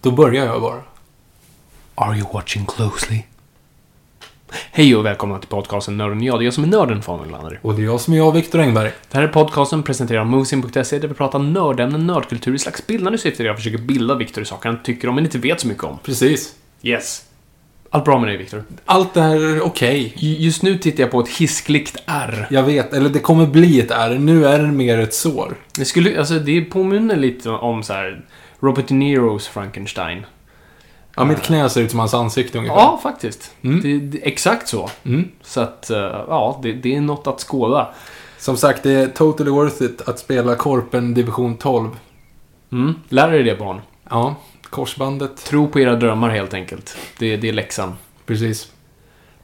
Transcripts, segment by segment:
Då börjar jag bara. Are you watching closely? Hej och välkomna till podcasten Nörden och jag. Det är jag som är nörden, Fabian Lander. Och det är jag som är jag, Viktor Engberg. Det här är podcasten presenterad av Mosin.se där vi pratar nördämnen, nördkultur i slags bildande syfte. där Jag försöker bilda Viktor i saker han tycker om men inte vet så mycket om. Precis. Yes. Allt bra med dig, Viktor? Allt är okej. Ju- Just nu tittar jag på ett hiskligt R. Jag vet, eller det kommer bli ett R. Nu är det mer ett sår. Det skulle, alltså det påminner lite om så här Robert De Niros Frankenstein. Ja, mitt knä ser ut som hans ansikte ungefär. Ja, faktiskt. Mm. Det, det, exakt så. Mm. Så att, eh, ja, det, det är något att skåda. Som sagt, det är totally worth it att spela Korpen division 12. Mm. Lär er det, barn. Ja, korsbandet. Tro på era drömmar helt enkelt. Det, det är läxan. Precis.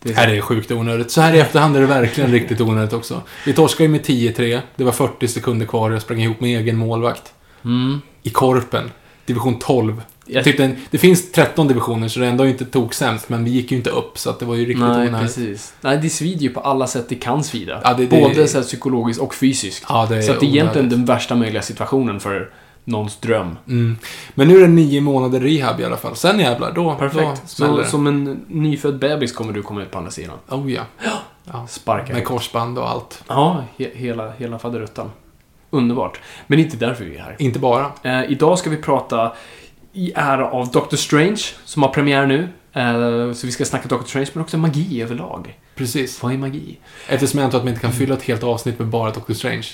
Det är Det här är sjukt onödigt. Så här i efterhand är det verkligen riktigt onödigt också. Vi torskade ju med 10-3. Det var 40 sekunder kvar och jag sprang ihop med egen målvakt. Mm. I Korpen. Division 12. Jag- Typ den, det finns 13 divisioner så det är ändå inte tog sämst, men vi gick ju inte upp så att det var ju riktigt Nej, onödigt. precis. Nej, det svider ju på alla sätt det kan svida. Ja, det- det- Både så här, psykologiskt och fysiskt. Ja, det så att det är egentligen den värsta möjliga situationen för någons dröm. Mm. Men nu är det nio månader rehab i alla fall. Sen jävlar, då, då Perfekt. smäller Så, det. som en nyfödd bebis kommer du komma ut på andra sidan. Oh ja. ja. Sparka. Med korsband och allt. Ja, he hela, hela faderuttan. Underbart. Men inte därför vi är här. Inte bara. Eh, idag ska vi prata i ära av Doctor Strange, som har premiär nu. Eh, så vi ska snacka Doctor Strange, men också magi överlag. Precis. Vad är magi? Eftersom jag antar att man inte kan fylla ett helt avsnitt med bara Doctor Strange.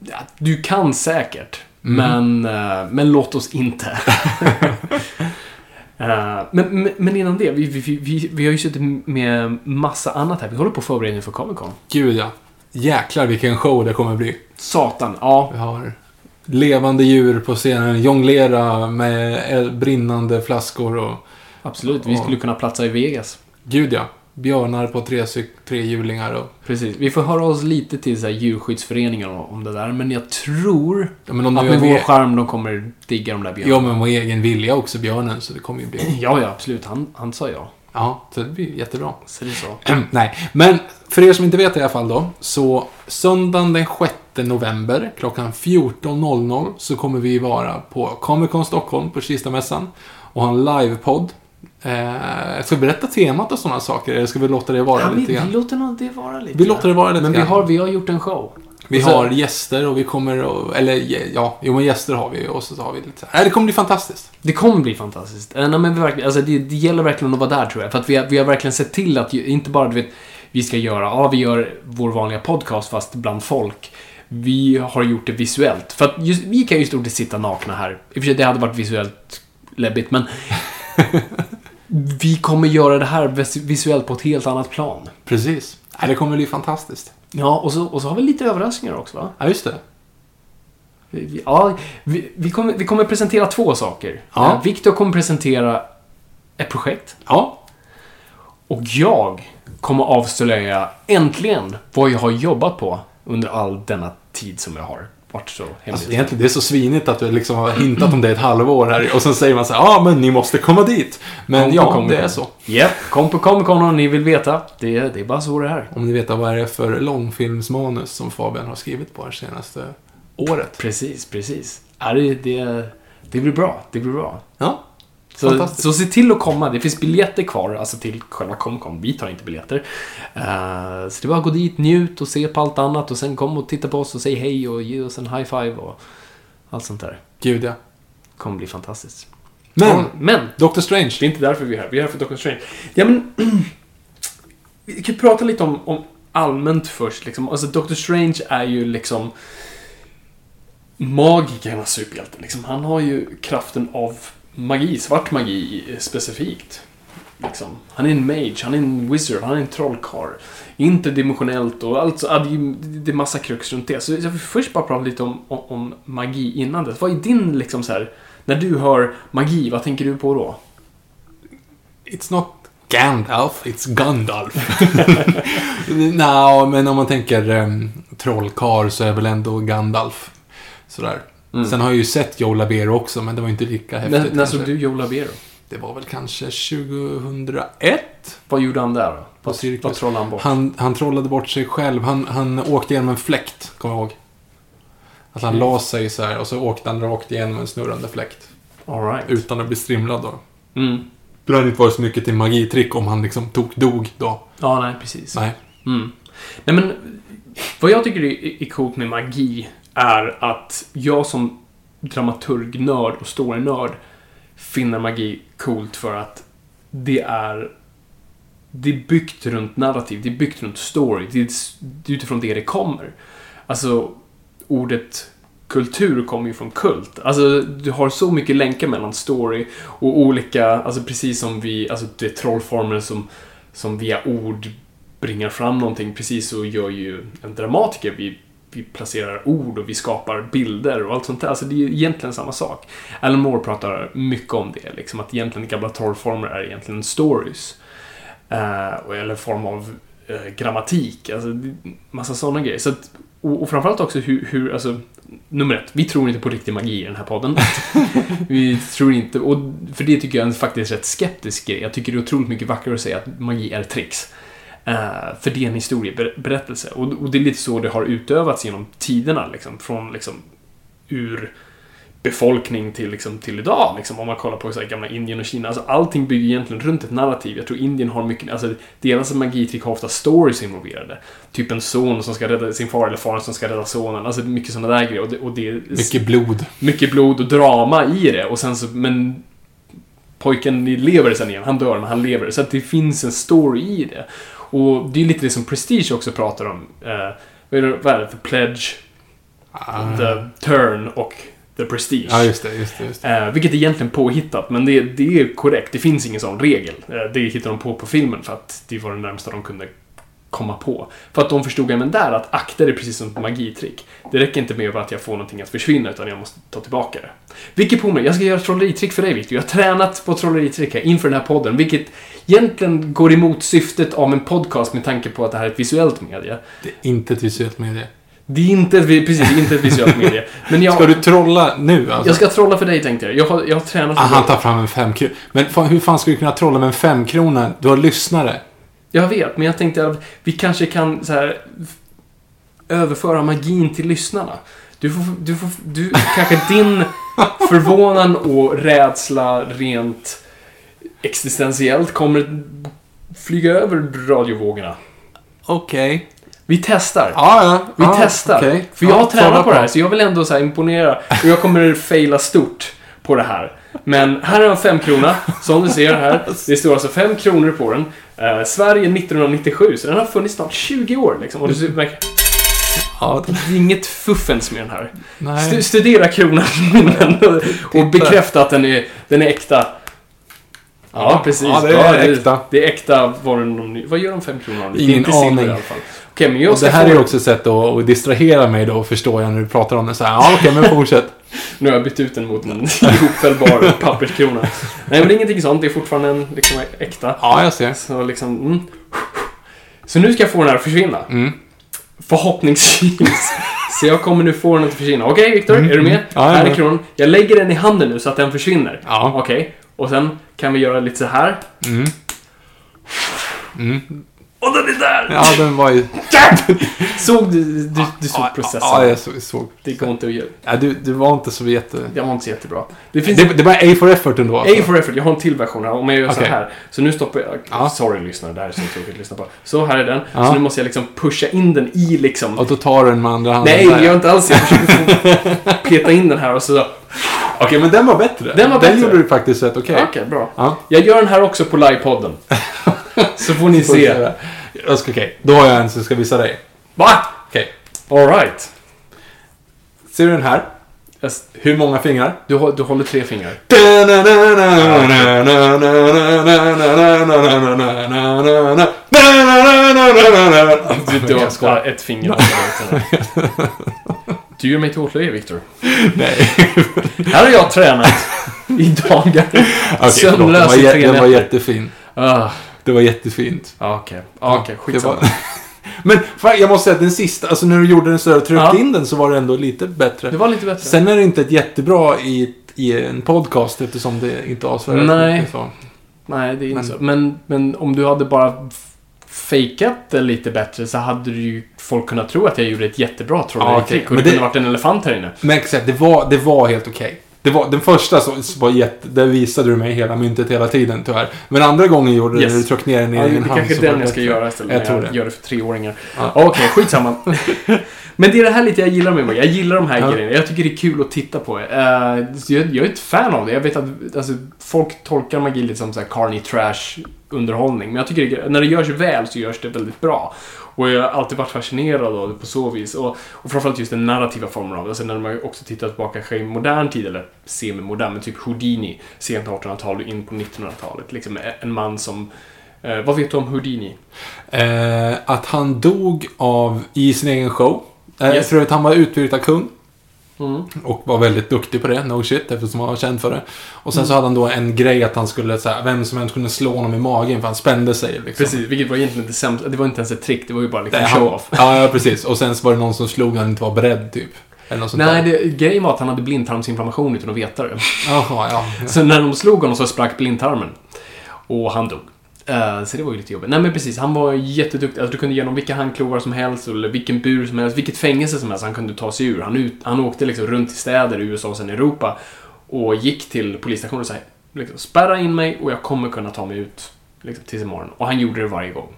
Ja, du kan säkert, Mm. men, eh, men låt oss inte. Men, men, men innan det, vi, vi, vi, vi har ju suttit med massa annat här. Vi håller på att förbereda inför Comic Con. Gud ja. Jäklar vilken show det kommer bli. Satan, ja. Vi har levande djur på scenen, jonglera med brinnande flaskor och... Absolut, vi skulle kunna platsa i Vegas. Gud ja. Björnar på tre, trehjulingar och... Precis. Vi får höra oss lite till så här djurskyddsföreningen om det där, men jag tror Ja, men att med vår med, skärm de kommer digga de där ja, björnarna. men med egen vilja också, björnen, så det kommer ju bli... Ja, ja, absolut. Han, han sa ja. Ja, så det blir jättebra. Så det är så. Nej, men för er som inte vet i alla fall då, så söndagen den 6 november klockan 14.00 så kommer vi vara på Comic Con Stockholm på Kistamässan och ha en livepodd. Eh, ska vi berätta temat och sådana saker, eller ska vi låta det vara Ja, vi, lite vi grann? låter nog det vara lite. Vi låter det vara lite Men vi grann. har, vi har gjort en show. Vi Och så- har gäster och vi kommer att, eller ja, jo men gäster har vi och så har vi lite så här. Det kommer bli fantastiskt. Det kommer bli fantastiskt. Eh, nej, men vi verkligen, alltså, det, det gäller verkligen att vara där tror jag. För att vi har, vi har verkligen sett till att inte bara du vet, vi ska göra, ja vi gör vår vanliga podcast fast bland folk. Vi har gjort det visuellt. För att just, vi kan ju i stort sett sitta nakna här. I och för sig, det hade varit visuellt läbbigt, men vi kommer göra det här vis- visuellt på ett helt annat plan. Precis. Det kommer bli fantastiskt. Ja, och så, och så har vi lite överraskningar också va? Ja, just det. Vi- vi- Ja, vi, vi, kommer, vi kommer presentera två saker. Ja. Eh, Viktor kommer presentera ett projekt. Ja, Och jag kommer avslöja, äntligen, vad jag har jobbat på under all denna tid som jag har varit så Alltså, egentligen, det är så svinigt att du liksom har hintat om det ett halvår här och sen säger man så här, ja men ni måste komma dit. Men Kom ja, Comic det är så. Japp, kom på Comic Con om ni vill veta. Det, det är bara så det är. Om ni vet vad är det för långfilmsmanus som Fabian har skrivit på det senaste året. Precis, precis. Det, det, det blir bra. Det blir bra. Ja, Så, så se till att komma. Det finns biljetter kvar, alltså till själva Comic Con. Vi tar inte biljetter. Eh, så det är bara att gå dit, njut och se på allt annat och sen kom och titta på oss och säg hej och ge oss en high five och allt sånt där. gud ja. kommer bli fantastiskt. Men, Ja, men Doctor Strange. det är inte därför vi är här. Vi är här för Doctor Strange. Ja, men... vi kan prata lite om, om allmänt först. Liksom. Alltså, Doctor Strange är ju liksom magikernas superhjälte. Liksom. Han har ju kraften av magi, svart magi specifikt. Liksom. Han är en mage, han är en wizard, han är en trollkarl. Interdimensionellt och allt det, är massa krux runt det. Så jag vill först bara prata lite om, om, om magi innan det. Vad är din, liksom så här, när du hör magi, vad tänker du på då? It's not Gandalf, it's Gandalf. Nå, men om man tänker um, trollkarl så är väl ändå Gandalf. Sådär. Mm. Sen har jag ju sett Joe Labero också, men det var inte lika häftigt. När, när såg du Joe Labero? Det var väl kanske 2001? Vad gjorde han där då? Vad, vad trollade han bort? Han, han trollade bort sig själv. Han, han åkte igenom en fläkt, kommer jag ihåg. Att han Mm. la sig så här och så åkte han rakt igenom en snurrande fläkt. All right. Utan att bli strimlad då. Mm. Det hade inte varit så mycket till magitrick om han liksom tog dog då. Ja, nej, precis. Nej. Mm. Nej, men vad jag tycker är, är coolt med magi är att jag som dramaturgnörd och storynörd finner magi coolt för att det är det är byggt runt narrativ, det är byggt runt story, det är, det är utifrån det det kommer. Alltså, ordet kultur kommer ju från kult. Alltså, du har så mycket länkar mellan story och olika, alltså precis som vi, alltså det är trollformer som, som via ord bringar fram någonting, precis så gör ju en dramatiker. Vi, vi placerar ord och vi skapar bilder och allt sånt där. Alltså det är ju egentligen samma sak. Alan Moore pratar mycket om det, liksom att egentligen gamla trollformer är egentligen stories. Eh, eller form av eh, grammatik, alltså massa sådana grejer. Så att, och, och framförallt också hur, hur, alltså, nummer ett, vi tror inte på riktig magi i den här podden. vi tror inte, och för det tycker jag är en faktiskt rätt skeptisk grej. Jag tycker det är otroligt mycket vackrare att säga att magi är tricks. Eh, för det är en historieberättelse. Och, det är lite så det har utövats genom tiderna, liksom, från liksom ur befolkning till, liksom, till idag. Liksom, om man kollar på så här, gamla Indien och Kina. Alltså, allting bygger egentligen runt ett narrativ. Jag tror Indien har mycket, alltså deras magitrick har ofta stories involverade. Typ en son som ska rädda sin far eller far som ska rädda sonen. Alltså mycket sådana där grejer. Och det, och det Mycket blod. mycket blod och drama i det. Och sen så, men pojken lever sen igen. Han dör, men han lever. Så att det finns en story i det. Och det är lite det som Prestige också pratar om. Eh, vad är det, vad är det? The Pledge, Ah. The Turn och The Prestige. Ja, just det, just det. Just det. Eh, vilket är egentligen påhittat, men det, det är korrekt. Det finns ingen sån regel. Eh, det hittar de på på filmen för att det var det närmsta de kunde komma på. För att de förstod även där att akta det precis som ett magitrick. Det räcker inte med att jag får någonting att försvinna, utan jag måste ta tillbaka det. Vilket på mig, jag ska göra ett trolleritrick för dig Victor. Jag har tränat på trolleritrick här inför den här podden, vilket egentligen går emot syftet av en podcast med tanke på att det här är ett visuellt medie. Det är inte ett visuellt medie. Det är inte ett, precis, är inte ett visuellt medie. Men jag, Ska du trolla nu alltså? jag ska trolla för dig tänkte jag. Jag har, jag har tränat Ah, för han dig. tar fram en femkrona. Men fan, hur fan ska du kunna trolla med en femkrona? Du har lyssnare. Jag vet, men jag tänkte att vi kanske kan så här överföra magin till lyssnarna. Du får, du får, du, kanske din förvånan och rädsla rent existentiellt kommer flyga över radiovågorna. Okej. Vi testar. Ja, ja. Vi ja, testar. okej. För jag Ja, har tränat på det här, så jag vill ändå så imponera. Och jag kommer faila stort på det här. Men här jag en femkrona, som du ser här. Det står alltså fem kronor på den. Eh, Sverige 1997, så den har funnits snart 20 år. Liksom. Och du märker, Ja, det är inget fuffens med den här. Nej. studera kronan och, och bekräfta att den är, den är äkta. Ja, precis. Ja, det är äkta. Det är äkta. Det någon, ny- vad gör de fem kronorna? Är Ingen aning. i alla fall. Okej, men jag Och det här få- är också ett sätt att, distrahera mig då, förstår jag, när du pratar om det. Så här, ja, okej, men fortsätt. Nu har jag bytt ut den mot en ihopfällbar papperskrona. Nej, men det är ingenting sånt. Det är fortfarande en liksom, äkta. Ja, jag ser. Så liksom... Mm. Så nu ska jag få den här att försvinna. Mm. Förhoppningsvis Så jag kommer nu få den att försvinna. Okej, Viktor, Mm. är du med? Ja, här är kronan. Jag lägger den i handen nu så att den försvinner. Ja. Okej, och sen kan vi göra lite så här. Mm. Och den är där! Ja, den var ju... Såg du? Du, du såg processen. Ja, jag såg. såg. Det går inte att göra. Ja, du, du var inte så jätte... Det var inte så jättebra. Det finns Det, det var A for effort ändå. A for effort, jag har en till version här. Om jag gör så Okej. här. Så nu stoppar jag... Ja. Sorry lyssnare, det här är så tråkigt att lyssna på. Så här är den. Ja. Så nu måste jag liksom pusha in den i liksom... Och då tar du den med andra handen. Nej, det gör jag inte alls. Jag försöker peta in den här och så... Okej, men den var bättre. Den var bättre. Den gjorde du faktiskt rätt okej. Okej, bra. Ja. Jag gör den här också på livepodden. så får ni Får vi se. Okej, då har jag en som jag ska visa dig. Va? Okej. Alright. Ser du den här? Hur många fingrar? Du, du håller tre fingrar. Du, bara ett finger. Du gör mig till åtlöje, Viktor. Nej. Här har jag tränat i dagar. Den Sömnlös var, i tre den var nätter. jättefin. Ah, Det var jättefint. Okej, okej, Det skitsamma. var- Men fan, jag måste säga att den sista, alltså när du gjorde den så och tryckte Ja. in den så var det ändå lite bättre. Det var lite bättre. Sen är det inte ett jättebra i, i en podcast eftersom det inte avslöjar Nej. så. Nej, det är inte Men- så. Men, men om du hade bara fejkat det lite bättre så hade ju folk kunnat tro att jag gjorde ett jättebra trolleritrick. okej. Och det, det- kunde varit en elefant här inne. Men exakt, det var, det var helt okej. Det var, den första så, så var jätte, där visade du mig hela myntet hela tiden tyvärr. Men andra gången gjorde du Yes. när du tryckte ner den i Ja, det din är hand. kanske så var den det jag ska bättre. göra istället Jag tror jag det. gör det för treåringar. Ja. Okej, skitsamma. Men det är det här lite jag gillar med mig. Jag gillar de här Ja. grejerna. Jag tycker det är kul att titta på. Uh, jag, jag är ett fan av det. Jag vet att alltså, folk tolkar magi lite som så här carny trash underhållning. Men jag tycker det, när det görs väl så görs det väldigt bra. Och jag har alltid varit fascinerad av det på så vis. Och, och framförallt just den narrativa formen av det. Alltså när man också tittar tillbaka kanske i modern tid, eller semi-modern, men typ Houdini, sent 1800-tal och in på 1900-talet. Liksom en man som... eh, vad vet du om Houdini? Eh, att han dog av, i sin egen show. Eh, Yes. För att han var utbyta kung. Mm. Och var väldigt duktig på det, no shit, eftersom han var känd för det. Och sen Mm. så hade han då en grej att han skulle, så här, vem som helst kunde slå honom i magen för han spände sig. Liksom. Precis, vilket var egentligen det sämsta. Det var inte ens ett trick, det var ju bara liksom show-off. ja, ja, precis. Och sen så var det någon som slog när han inte var beredd, typ. Eller något sånt Nej, det, grejen var att han hade blindtarmsinflammation utan att veta det. Jaha, ja. Så när de slog honom så sprack blindtarmen. Och han dog. Eh, så det var ju lite jobbigt. Nej men precis, han var jätteduktig. Alltså, du kunde ge honom vilka handklovar som helst, eller vilken bur som helst, vilket fängelse som helst han kunde ta sig ur. Han, ut, han åkte liksom runt i städer i USA och sen i Europa och gick till polisstationen och sa liksom, spärra in mig och jag kommer kunna ta mig ut liksom, tills imorgon. Och han gjorde det varje gång.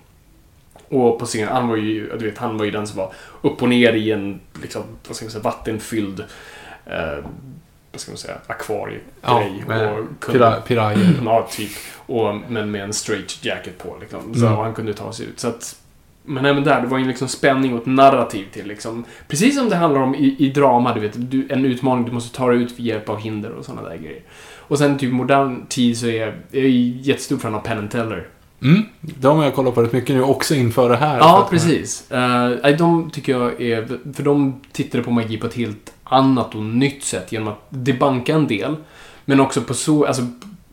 Och på scen, han var ju, du vet, han var ju den som var upp och ner i en, liksom, vad ska man säga, vattenfylld, eh, vad ska man säga, akvariegrej. Ja, och kunde- pira, pirajer. Ja, typ. Och, men med en straight jacket på. Liksom. Så Mm. han kunde ta sig ut. Så att, men även där, det var ju liksom spänning och ett narrativ till. Liksom. Precis som det handlar om i, i drama, du vet. Du, en utmaning, du måste ta dig ut med hjälp av hinder och sådana där grejer. Och sen typ modern tid så är jag, jag är jättestor fan av Penn Teller. Mm, de har jag kollat på rätt mycket nu, också inför det här. Ja, precis. Uh, de tycker jag är... För de tittade på magi på ett helt annat och nytt sätt genom att debanka en del. Men också på så... Alltså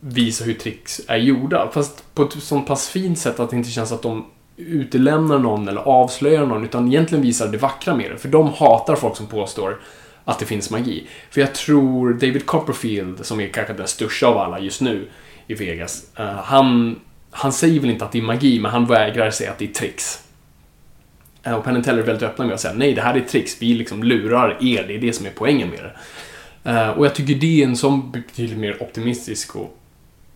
visa hur tricks är gjorda. Fast på ett sånt pass fint sätt att det inte känns att de utelämnar någon eller avslöjar någon. Utan egentligen visar det vackra med det. För de hatar folk som påstår att det finns magi. För jag tror David Copperfield, som är kanske den största av alla just nu i Vegas, uh, han, han säger väl inte att det är magi, men han vägrar säga att det är tricks. Uh, Och Penn Teller är väldigt öppna med att säga nej, det här är tricks. Vi liksom lurar er, det är det som är poängen med det. Uh, Och jag tycker det är en sån betydligt mer optimistisk och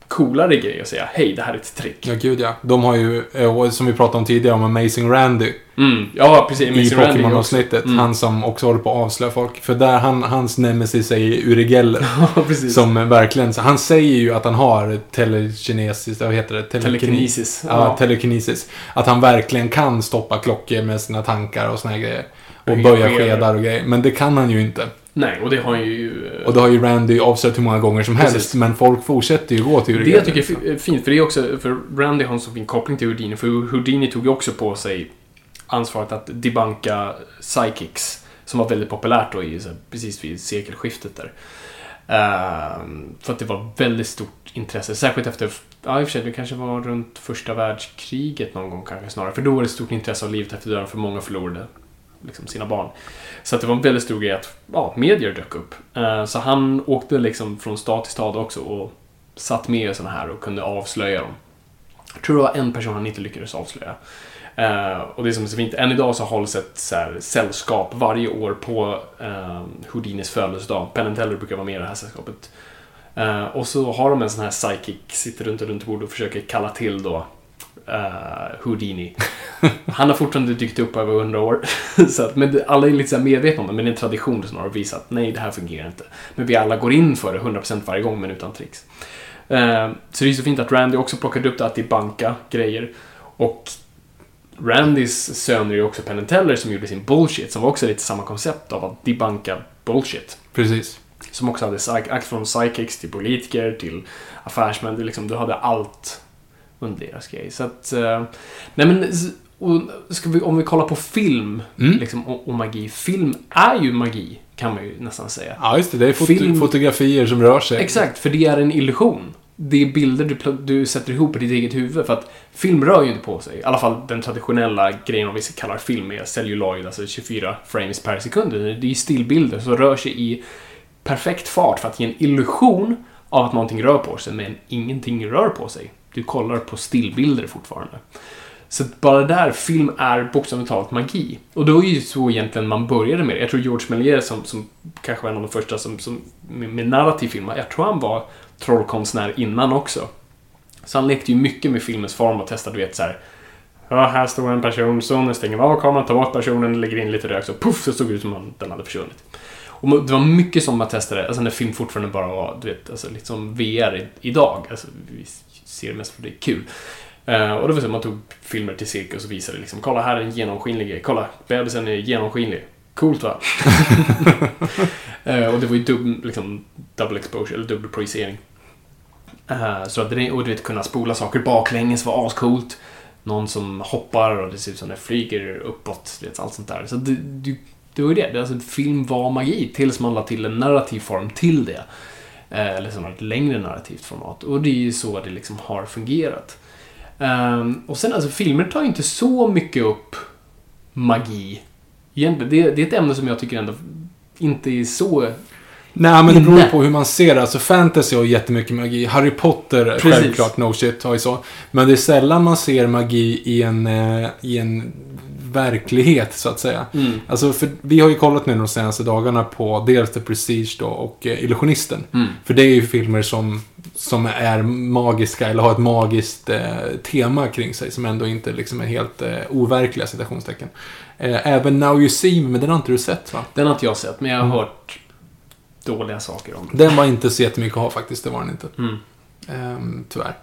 coolare grej att säga hej, det här är ett trick. Ja, gud ja. De har ju, eh, som vi pratade om tidigare, om Amazing Randy. Mm, ja, precis. I Amazing också. Pokémon-avsnittet. Mm. Han som också håller på att avslöja folk. För där, han, hans nemesis är ju Uri Geller. Ja, precis. som verkligen, så han säger ju att han har telekinesis, vad heter det? Telekine- Telekinesis. Ja, telekinesis. Att han verkligen kan stoppa klockor med sina tankar och såna här grejer. Och böja skedar och grejer. Men det kan han ju inte. Nej, och det har ju... eh, Och det har ju Randy avslöjat hur många gånger som helst. Precis. Men folk fortsätter ju gå till Uri Det jag tycker är fi- fint, för det är också, för Randy har en så fin koppling till Houdini, för Houdini tog ju också på sig ansvaret att debanka psychics, som var väldigt populärt då i, precis vid sekelskiftet där. Ehm, för att det var väldigt stort intresse, särskilt efter, ja i och för sig, det kanske var runt första världskriget någon gång kanske snarare, för då var det stort intresse av livet efter döden, för många förlorade liksom, sina barn. Så att det var en väldigt stor grej att ja, medier dök upp. Eh, så han åkte liksom från stad till stad också och satt med i sådana här och kunde avslöja dem. Jag tror det var en person han inte lyckades avslöja. Eh, och det som är så fint, än idag så hålls ett så här, sällskap varje år på uh, Houdinis födelsedag. Penn Teller brukar vara med i det här sällskapet. Och så har de en sån här psychic, sitter runt ett runt bord och försöker kalla till då Houdini. Han har fortfarande dykt upp över hundra år. så att, men alla är lite så medvetna om det, men det är en tradition som har visat att nej, det här fungerar inte. Men vi alla går in för det 100% varje gång, men utan tricks. så det är så fint att Randy också plockade upp det att det är banka grejer. Och Randys söner är ju också Penn Teller som gjorde sin Bullshit, som var också lite samma koncept av att debanka bullshit. Precis. Som också hade allt från psychics till politiker till affärsmän. Du, liksom, du hade allt under deras grej. Så att, uh, nej men, vi, om vi kollar på film mm. liksom, och, och, magi. Film är ju magi, kan man ju nästan säga. Ja, just det. Det är fot film, fotografier som rör sig. Exakt, för det är en illusion det är bilder du, du sätter ihop i ditt eget huvud. För att film rör ju inte på sig. I alla fall den traditionella grejen om vi kallar film är celluloid, alltså 24 frames per sekund. Det är ju stillbilder som rör sig i perfekt fart för att ge en illusion av att någonting rör på sig, men ingenting rör på sig. Du kollar på stillbilder fortfarande. Så bara där, film är bokstavligt talat magi. Och det var ju så egentligen man började med det. Jag tror George Méliès som, som kanske var en av de första som, som med, med narrativ film, jag tror han var trollkonstnär innan också. Så han lekte ju mycket med filmens form och testade, du vet så här. Ja, här står en person, sonen stänger av kameran, tar bort personen, lägger in lite rök, så puff, så såg det ut som om den hade försvunnit. Och det var mycket som man testade, alltså när film fortfarande bara var, du vet, alltså lite som VR idag. Alltså, vi ser det mest för det är kul. Uh, och det var så man tog filmer till cirkus och visade liksom, kolla här är en genomskinlig grej, kolla, bebisen är genomskinlig. Coolt va? uh, och det var ju dub, liksom, double exposure, eller dubbel projicering. Uh, så att det, och du vet, kunna spola saker baklänges var ascoolt. Någon som hoppar och det ser ut som det flyger uppåt, vet, allt sånt där. Så det, det, det var ju det, alltså, film var magi tills man la till en narrativ form till det. eller som ett längre narrativt format. Och det är ju så det liksom har fungerat. Um, och sen alltså, filmer tar ju inte så mycket upp magi. Egentligen, det, det är ett ämne som jag tycker ändå inte är så Nej, men det beror på hur man ser det. Alltså fantasy har jättemycket magi. Harry Potter, Precis. självklart, no shit, har ju så. Men det är sällan man ser magi i en, eh, i en verklighet, så att säga. Mm. Alltså, för vi har ju kollat nu de senaste dagarna på dels The Prestige då och eh, Illusionisten. Mm. För det är ju filmer som, som är magiska, eller har ett magiskt eh, tema kring sig, som ändå inte liksom är helt eh, overkliga, citationstecken. Eh, även Now You See Me, men den har inte du sett va? Den har inte jag sett, men jag har mm. hört dåliga saker om den. Den var inte så jättemycket att ha faktiskt, det var den inte. Mm. Ehm, tyvärr.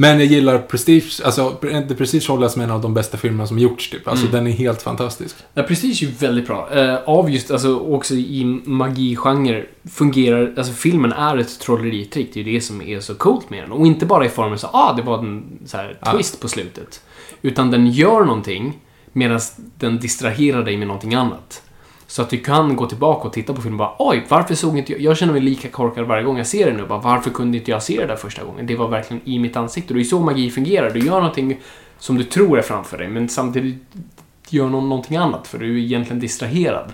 Men jag gillar Prestige, alltså The Prestige hållas som en av de bästa filmerna som gjorts typ. Alltså mm. den är helt fantastisk. Ja, Prestige är väldigt bra. Eh, av just, alltså också i magigenre fungerar, alltså filmen är ett trolleritrick. Det är ju det som är så coolt med den. Och inte bara i formen så, ah, det var en så här, twist ja. på slutet. Utan den gör någonting medan den distraherar dig med någonting annat. Så att du kan gå tillbaka och titta på filmen och bara oj, varför såg inte jag... Jag känner mig lika korkad varje gång jag ser den nu. Bara, varför kunde inte jag se det där första gången? Det var verkligen i mitt ansikte. Det är så magi fungerar. Du gör någonting som du tror är framför dig, men samtidigt gör någon någonting annat, för du är egentligen distraherad.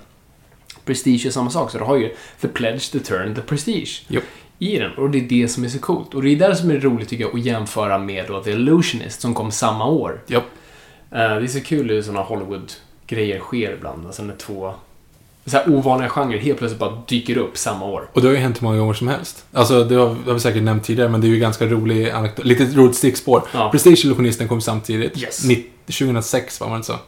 Prestige är samma sak, så du har ju The Pledge, The Turn, The Prestige. Yep. I den. Och det är det som är så coolt. Och det är där som är roligt tycker jag att jämföra med då The Illusionist som kom samma år. Yep. Uh, det är så kul hur sådana Hollywood-grejer sker ibland. Alltså när två så här ovanliga genrer helt plötsligt bara dyker upp samma år. Och det har ju hänt hur många gånger som helst. Alltså, det har, vi säkert nämnt tidigare, men det är ju ganska rolig anekdot. Lite roligt stickspår. Ja. Prestige Illusionisten kom samtidigt. Yes. 2006, var det inte så?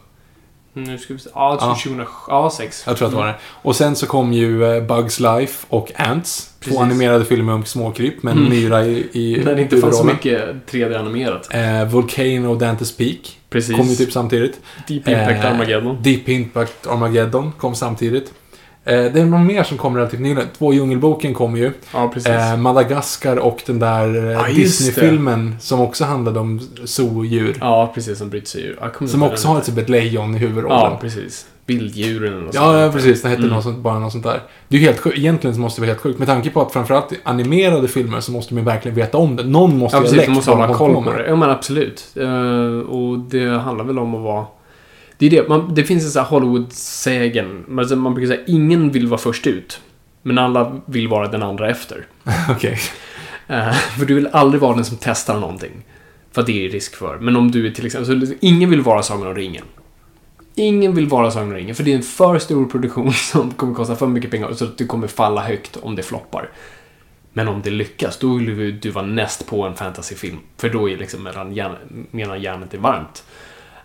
Nu ska vi se. Ja, jag tror ja. 2006. Jag tror att det var det. Och sen så kom ju eh, Bugs Life och Ants. Precis. Två animerade filmer om småkryp med mm. myra i, i När det inte fanns så mycket 3D-animerat. Eh, Volcano och Dante's Peak. Precis. Kom ju typ samtidigt. Deep Impact eh, Armageddon. Deep Impact Armageddon kom samtidigt. Eh, det är någon mer som kom relativt nyligen. Två Djungelboken kom ju. Ja, precis. Eh, Madagaskar och den där ah, Disney-filmen som också handlade om zoodjur. Ja, precis. Som bryter sig ur. Som också har typ ett lejon i huvudrollen. Ja, precis. Vilddjuren eller något Ja, ja precis. Det hette mm. något sånt, bara något sånt där. Det är ju helt sjukt. Egentligen så måste det vara helt sjukt. Med tanke på att framförallt animerade filmer så måste man verkligen veta om det. Någon måste ja, precis, ha läckt måste hålla koll på det. Ja, men absolut. Uh, och det handlar väl om att vara Det är det, man, det finns en sån här Hollywood-sägen. Man, alltså, man brukar säga ingen vill vara först ut. Men alla vill vara den andra efter. Okej. Eh, för du vill aldrig vara den som testar någonting. För det är risk för. Men om du är till exempel, så ingen vill vara Sagan om ringen. Ingen vill vara Sagan om ringen, för det är en för stor produktion som kommer kosta för mycket pengar, så att du kommer falla högt om det floppar. Men om det lyckas, då vill du, du vara näst på en fantasyfilm. För då är liksom medan, järn, medan järnet är varmt.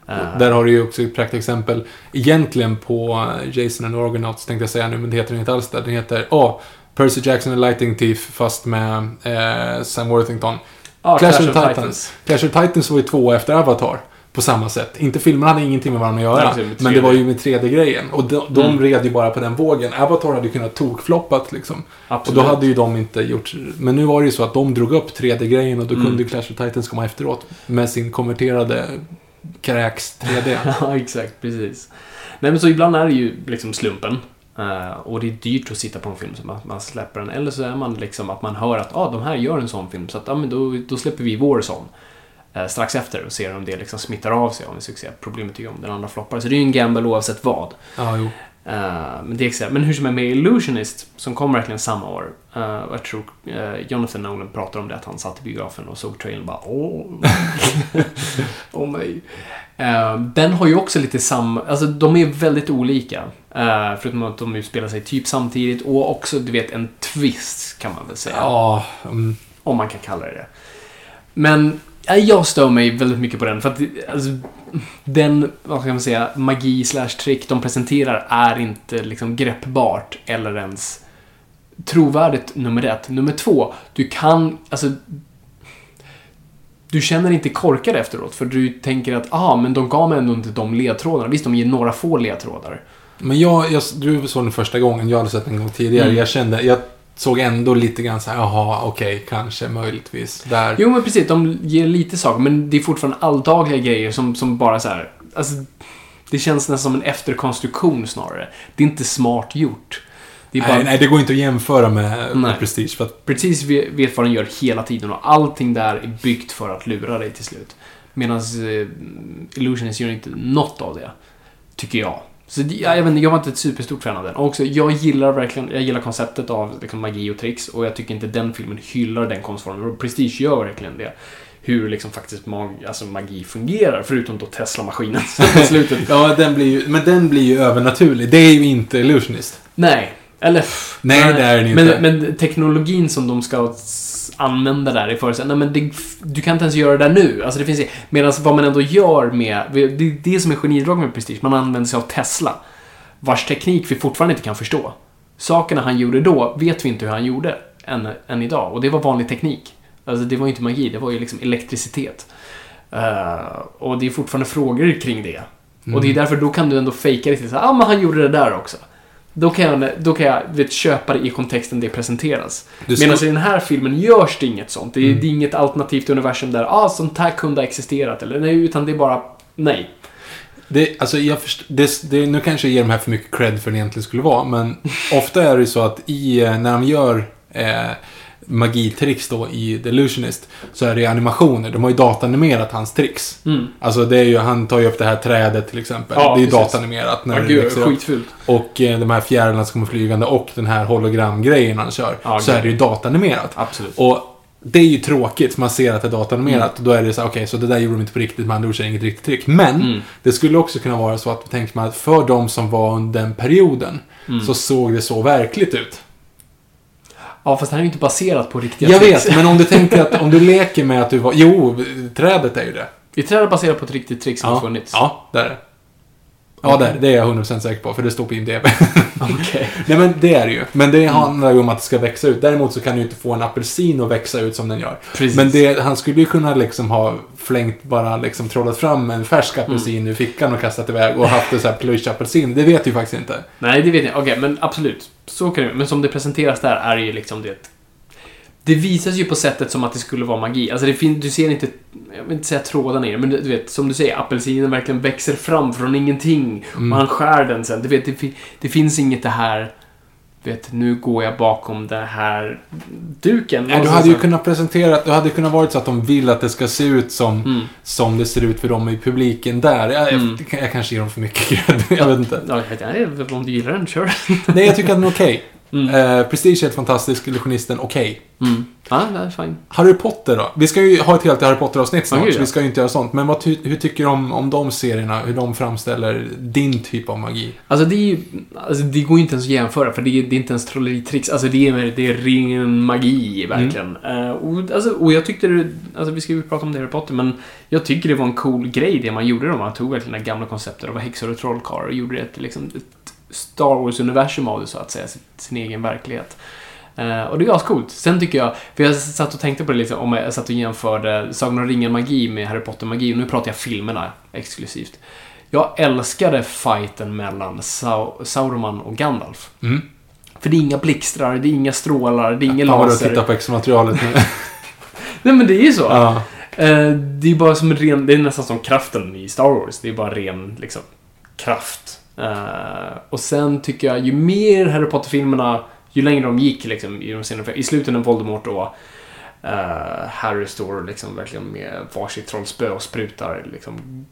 Eh, Där har du ju också ett praktexempel. Egentligen på Jason and Argonauts tänkte jag säga nu, men det heter den inte alls där. Den heter, åh, Percy Jackson and Lightning Thief fast med eh, Sam Worthington. ja, Clash, of Titans. Clash of Titans var ju två efter Avatar. På samma sätt. Inte filmerna hade ingenting med varandra att göra. Nej, men det var 3D. ju med 3D-grejen. Och de, de Mm. red ju bara på den vågen. Avatar hade ju kunnat tokfloppat liksom. Och Absolut. då hade ju de inte gjort... Men nu var det ju så att de drog upp 3D-grejen och då Mm. kunde Clash of Titans komma efteråt. Med sin konverterade kräks 3D. Ja, exakt. Precis. Nej, men så ibland är det ju liksom slumpen. Eh, och det är dyrt att sitta på en film så man, man släpper den. Eller så är man liksom att man hör att ah, de här gör en sån film så att ah, men då, då släpper vi vår sån. Eh, strax efter och ser om det liksom smittar av sig om en succé. Problemet är ju om den andra floppar. Så det är ju en gamble oavsett vad. Ja, jo. Eh, men, det är men hur som är med Illusionist, som kom verkligen samma år. och jag tror eh, Jonathan Nolan pratar om det, att han satt i biografen och såg trailern och bara åh. åh nej. Eh, den har ju också lite samma, alltså de är väldigt olika. Uh, förutom att de utspelar sig typ samtidigt och också, du vet, en twist kan man väl säga. Ja, mm, Om man kan kalla det det. Men jag stör mig väldigt mycket på den. För att alltså, den, vad ska man säga, magi slash trick de presenterar är inte liksom greppbart eller ens trovärdigt nummer ett. Nummer två, du kan, alltså du känner inte korkad efteråt för du tänker att ah, men de gav mig ändå inte de ledtrådarna. Visst, de ger några få ledtrådar. Men jag, jag, du såg den första gången, jag hade sett den en gång tidigare. Mm. Jag kände, jag såg ändå lite grann så här, jaha, okej, kanske, möjligtvis. Där. Jo, men precis. De ger lite saker, men det är fortfarande alldagliga grejer som, som bara så här... Alltså, det känns nästan som en efterkonstruktion snarare. Det är inte smart gjort. Det bara nej, nej, det går inte att jämföra med, med Prestige. För att, precis ve- vet vad den gör hela tiden och allting där är byggt för att lura dig till slut. Medan eh, Illusionist gör inte något av det. Tycker jag. Så det- jag, vet, jag var inte ett superstort fan av den. Och också, jag gillar verkligen jag gillar konceptet av liksom, magi och tricks och jag tycker inte den filmen hyllar den konstformen. Prestige gör verkligen det. Hur liksom faktiskt mag, alltså, magi fungerar, förutom då Tesla-maskinen i slutet. ja, den blir ju, men den blir ju övernaturlig. Det är ju inte Illusionist. Nej. Eller... pff, Nej, det är den inte. Men, men teknologin som de ska s- använda där i förutsättning, nej men det, du kan inte ens göra det där nu. Alltså det finns Medan vad man ändå gör med, det är det som är genidrag med Prestige, man använder sig av Tesla. Vars teknik vi fortfarande inte kan förstå. Sakerna han gjorde då vet vi inte hur han gjorde än, än idag. Och det var vanlig teknik. Alltså det var ju inte magi, det var ju liksom elektricitet. Eh, och det är fortfarande frågor kring det. Och det är därför då kan du ändå fejka det till så ja ah, men han gjorde det där också. Då kan jag, då kan jag vet, köpa det i kontexten det presenteras. Ska- Medan i den här filmen görs det inget sånt. Det är, det är inget alternativt universum där, ah, sånt här kunde ha existerat. Eller nej, utan det är bara, nej. Det, alltså jag först, det, det, nu kanske jag ger de här för mycket cred för det egentligen skulle vara, men ofta är det ju så att i, eh, när de gör eh, magitricks då i The Illusionist, så är det ju animationer. De har ju datanimerat hans tricks. Mm. Alltså det är ju, han tar ju upp det här trädet till exempel. Ja, det är ju precis. datanimerat när Ja, det gud, skitfult. Och eh, de här fjärilarna som kommer flygande och den här hologramgrejen han kör. Ja, så gud. är det ju datanimerat. Absolut. Och det är ju tråkigt, man ser att det är datanimerat. Mm. Och då är det så här, okej, så det där gjorde de inte på riktigt, med andra inget riktigt trick. Men, Mm. det skulle också kunna vara så att, tänker man, att för de som var under den perioden, Mm. så såg det så verkligt ut. Ja, fast det här är ju inte baserat på riktiga Jag tricks. vet, men om du tänker att, om du leker med att du var, jo, trädet är ju det. I träd baserat på ett riktigt trick som har funnits. ja, där är det. Ja, där, det är jag 100% säker på, för det står på IMDB. Okej. Nej men det är det ju. Men Mm. det handlar ju om att det ska växa ut. Däremot så kan du ju inte få en apelsin att växa ut som den gör. Precis. Men det, han skulle ju kunna liksom ha flängt, bara liksom trollat fram en färsk Mm. apelsin ur fickan och kastat iväg och haft en sån här plush-apelsin. Det vet du ju faktiskt inte. Nej, det vet jag. Okej, men absolut. Så kan det Men som det presenteras där är det ju liksom det... Det visas ju på sättet som att det skulle vara magi. Alltså det fin- du ser inte, jag vill inte säga trådarna i det, men du vet, som du säger, apelsinen verkligen växer fram från ingenting. Mm. Och han skär den sen. Du vet, det, fi- det finns inget det här vet, nu går jag bakom den här duken. Nej, du Och så- hade ju kunnat presentera, du hade kunnat varit så att de vill att det ska se ut som, Mm. som det ser ut för dem i publiken där. Jag, Mm. jag, jag kanske ger dem för mycket cred, jag vet inte. Ja, om du gillar den, kör. Nej, jag tycker att den är okej. Mm. Eh, Prestige är helt fantastisk, Illusionisten okej. Mm. Ja, det är fine. Harry Potter då? Vi ska ju ha ett helt Harry Potter-avsnitt snart, gud, så vi ska ju inte göra sånt. Men vad hur tycker du om, om de serierna? Hur de framställer din typ av magi? Alltså det är ju, alltså det går ju inte ens att jämföra för det är, det är inte ens trolleritricks. Alltså det är, det är ren magi, verkligen. Mm. Eh, och, alltså, och jag tyckte det, alltså vi ska ju prata om det Harry Potter, men jag tycker det var en cool grej det man gjorde då. Man tog verkligen det gamla konceptet av häxor och trollkarlar och gjorde ett, liksom, ett Star Wars-universum av det, så att säga. Sin, egen verklighet. Eh, och det är ascoolt. Sen tycker jag, för jag satt och tänkte på det liksom, om jag satt och jämförde Sagan om ringen-magi med Harry Potter-magi, och nu pratar jag filmerna exklusivt. Jag älskade fighten mellan Sau- Sauron och Gandalf. Mm. För det är inga blixtrar, det är inga strålar, det är ingen Fan vad du laser. på extra-materialet nu. Nej men det är ju så. ja. Eh, det är bara som en ren, det är nästan som kraften i Star Wars. Det är bara ren, liksom, kraft. Eh, och sen tycker jag, ju mer Harry Potter-filmerna, ju längre de gick liksom i de senare, i slutet när Voldemort då eh, Harry står liksom verkligen med varsitt trollspö och sprutar liksom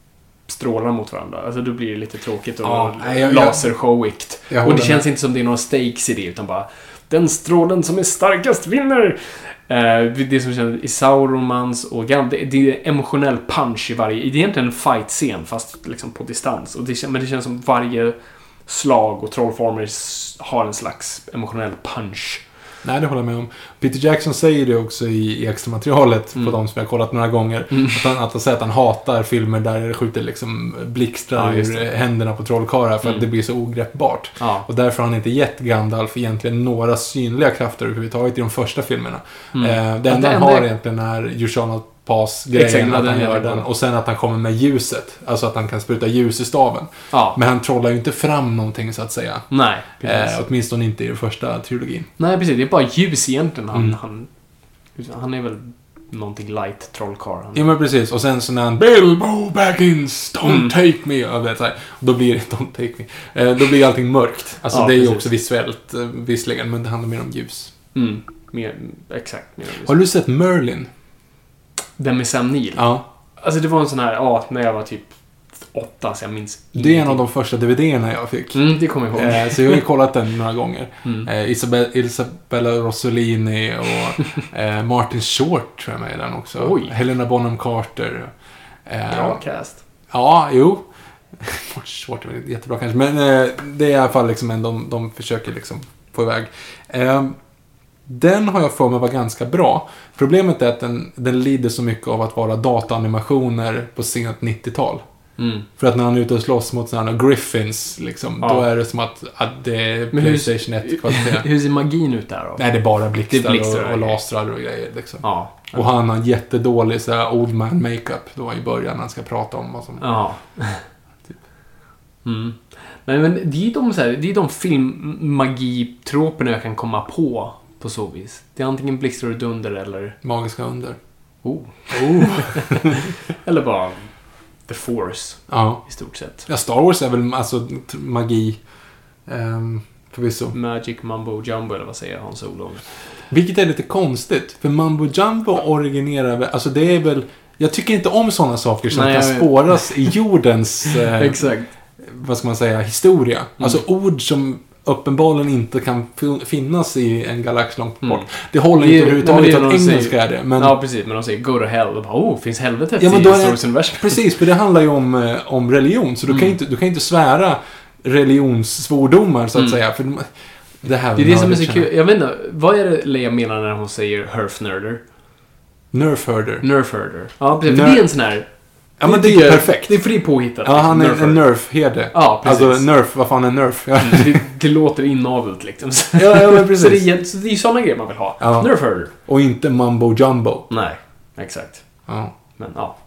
strålar mot varandra. Alltså då blir det lite tråkigt och Ja, lasershowigt. Och det känns med. inte som det är några stakes i det, utan bara den strålen som är starkast vinner. Eh, det som känns i Sauromans och Gandalf, det, det är emotionell punch i varje... Det är egentligen en fight-scen, fast liksom på distans. Och det, men det känns som varje slag och trollformer har en slags emotionell punch. Nej, det håller jag med om. Peter Jackson säger det också i, i extra-materialet Mm. på de som jag har kollat några gånger. Att, han, att han säger att han hatar filmer där det skjuter liksom blixtrar Ja, ur händerna på trollkarlar för Mm. att det blir så ogreppbart. Ja. Och därför har han inte gett Gandalf egentligen några synliga krafter överhuvudtaget i de första filmerna. Mm. Eh, det enda det han enda- har egentligen är You shall not pass-grejen, Exakt, att han gör den. Och sen att han kommer med ljuset. Alltså att han kan spruta ljus i staven. ja. Men han trollar ju inte fram någonting så att säga. Nej, precis. Eh, åtminstone inte i den första trilogin. Nej, precis. Det är bara ljus egentligen. Han, Mm. han, han är väl någonting light trollkarl. Ja men precis, och sen så när han Bilbo Baggins, don't Mm. take me. Och vet, så här, då blir det don't take me. Eh, då blir allting mörkt. Alltså Ja, det är ju också visuellt eh, visserligen, men det handlar mer om ljus. Mm. Mer, exakt. Mer ljus. Har du sett Merlin? Den med Sam Neill. Ja. Alltså det var en sån här, ja, när jag var typ åtta, så jag minns Det är en av de första DVD-erna jag fick. Mm, det kommer jag ihåg. Eh, så jag har ju kollat den några gånger. Mm. Eh, Isabel, Isabella Rossellini och eh, Martin Short tror jag med i den också. Oj. Helena Bonham Carter. Eh, Bra cast. Ja, jo. Martin Short är väl jättebra kanske. Men det är i alla fall liksom en de, de försöker liksom få iväg. Den har jag för mig var ganska bra. Problemet är att den, den lider så mycket av att vara dataanimationer på sent 90-tal. Mm. För att när han är ute och slåss mot sådana här Griffins, liksom, Ja. då är det som att, att det är Men hur- Playstation 1-kvalitet. Hur ser magin ut där då? Nej, det är bara blixtar, blixtar, och, och lasrar och grejer. Liksom. Ja. Och han har en jättedålig så här, old man makeup då i början när han ska prata om vad som... Ja. Mm. Nej, men det är de, så här, det är de filmmagi-troperna jag kan komma på, på så vis. Det är antingen blixtar och dunder eller... Magiska under. Oh. Oh. Eller bara The Force, Ja. i stort sett. ja, Star Wars är väl alltså magi. Um, förvisso. Magic Mumbo Jumbo, eller vad säger Hans Olof? Vilket är lite konstigt. För Mambo Jumbo originerar väl, alltså det är väl... Jag tycker inte om sådana saker som Nej, kan spåras i jordens, eh, Exakt. vad ska man säga, historia. Mm. Alltså ord som uppenbarligen inte kan fin- finnas i en galax långt bort. Mm. Det håller Det inte överhuvudtaget för att engelska är det. Men Ja, precis. Men de säger go to hell. Och bara, oh, finns helvetet Ja, men i då det- Star Wars-universum? Precis, för det handlar ju om, eh, om religion. Så du, kan Mm. inte, du kan inte svära religionssvordomar, så att Mm. säga. För de- det här Det är det som är så kul. Jag vet inte, vad är det Leia menar när hon säger herfnerder? Nerfherder. Nerfherder. Ja, precis. För Ner- det är en sån här... Ja, men det är jag- perfekt. Det är är påhittat. Ja, han är en Nerfherder. nerf-herde. Ja, precis. Alltså, nerf, vad fan är nerf? Ja, Mm, det, det låter inavelt liksom. Ja, ja men så det, precis. är, så det är ju såna grejer man vill ha. Ja. Nerfherder. Och inte mumbo jumbo. Nej, exakt. Ja. Men ja.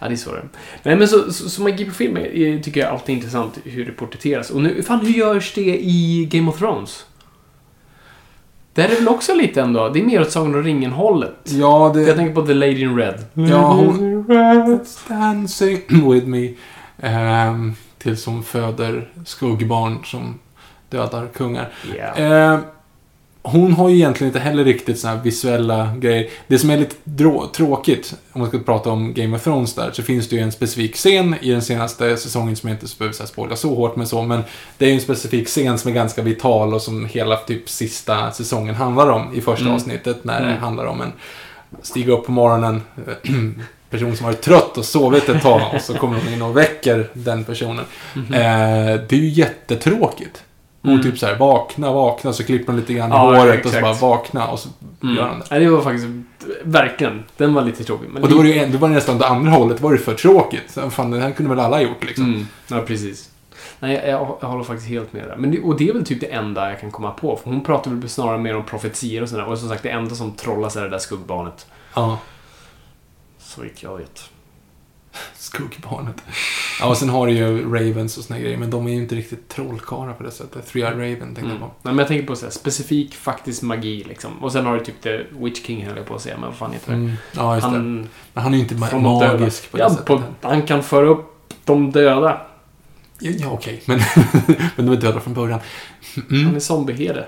Ja, det är så det. Nej, men så, så, så på film tycker jag alltid är intressant hur det porträtteras. Och nu, fan hur görs det i Game of Thrones? Det här är väl också lite ändå, det är mer åt Sagan om ringen-hållet. Ja, det... Jag tänker på The Lady in Red. Ja, hon... Dancing with me. Ehm, tills hon föder skuggbarn som dödar kungar. Yeah. Eh, hon har ju egentligen inte heller riktigt såna här visuella grejer. Det som är lite tråkigt, om man ska prata om Game of Thrones där, så finns det ju en specifik scen i den senaste säsongen som jag inte behöver så spoila så hårt med så, men det är ju en specifik scen som är ganska vital och som hela typ sista säsongen handlar om i första Mm. avsnittet, när det Mm. handlar om en stiga upp på morgonen, person som varit trött och sovit ett tag och så kommer de in och väcker den personen. Mhm. Eh, det är ju jättetråkigt. Mm. typ så här, vakna, vakna, så klipper hon lite grann i Ja, håret och så exakt. bara vakna och så Mm. gör han det. Nej, det var faktiskt... Verkligen. Den var lite tråkig. Men Och då var det ju då var det nästan åt andra hållet, var det för tråkigt. Så, fan, det här kunde väl alla ha gjort liksom. Mm, ja, precis. Nej, jag, jag, jag håller faktiskt helt med där. Men det, och det är väl typ det enda jag kan komma på. För hon pratar väl snarare mer om profetier och sådär. Och som sagt, det enda som trollas är det där skuggbarnet. Ja, Så vitt jag vet. Skuggbarnet. Ja, och sen har du ju Ravens och såna grejer, men de är ju inte riktigt trollkarlar på det sättet. Three-Eyed Raven tänkte Mm. jag på. Nej, men jag tänker på så här, specifik faktisk magi liksom. Och sen har du typ The Witch King höll jag på att säga, men vad fan heter det? Mm. Ja, just det. Han, Men han är ju inte ma- magisk på det ja, sättet. på, han kan föra upp de döda. Ja, ja okej. Men, men de är döda från början. Han Mm. är zombieherde.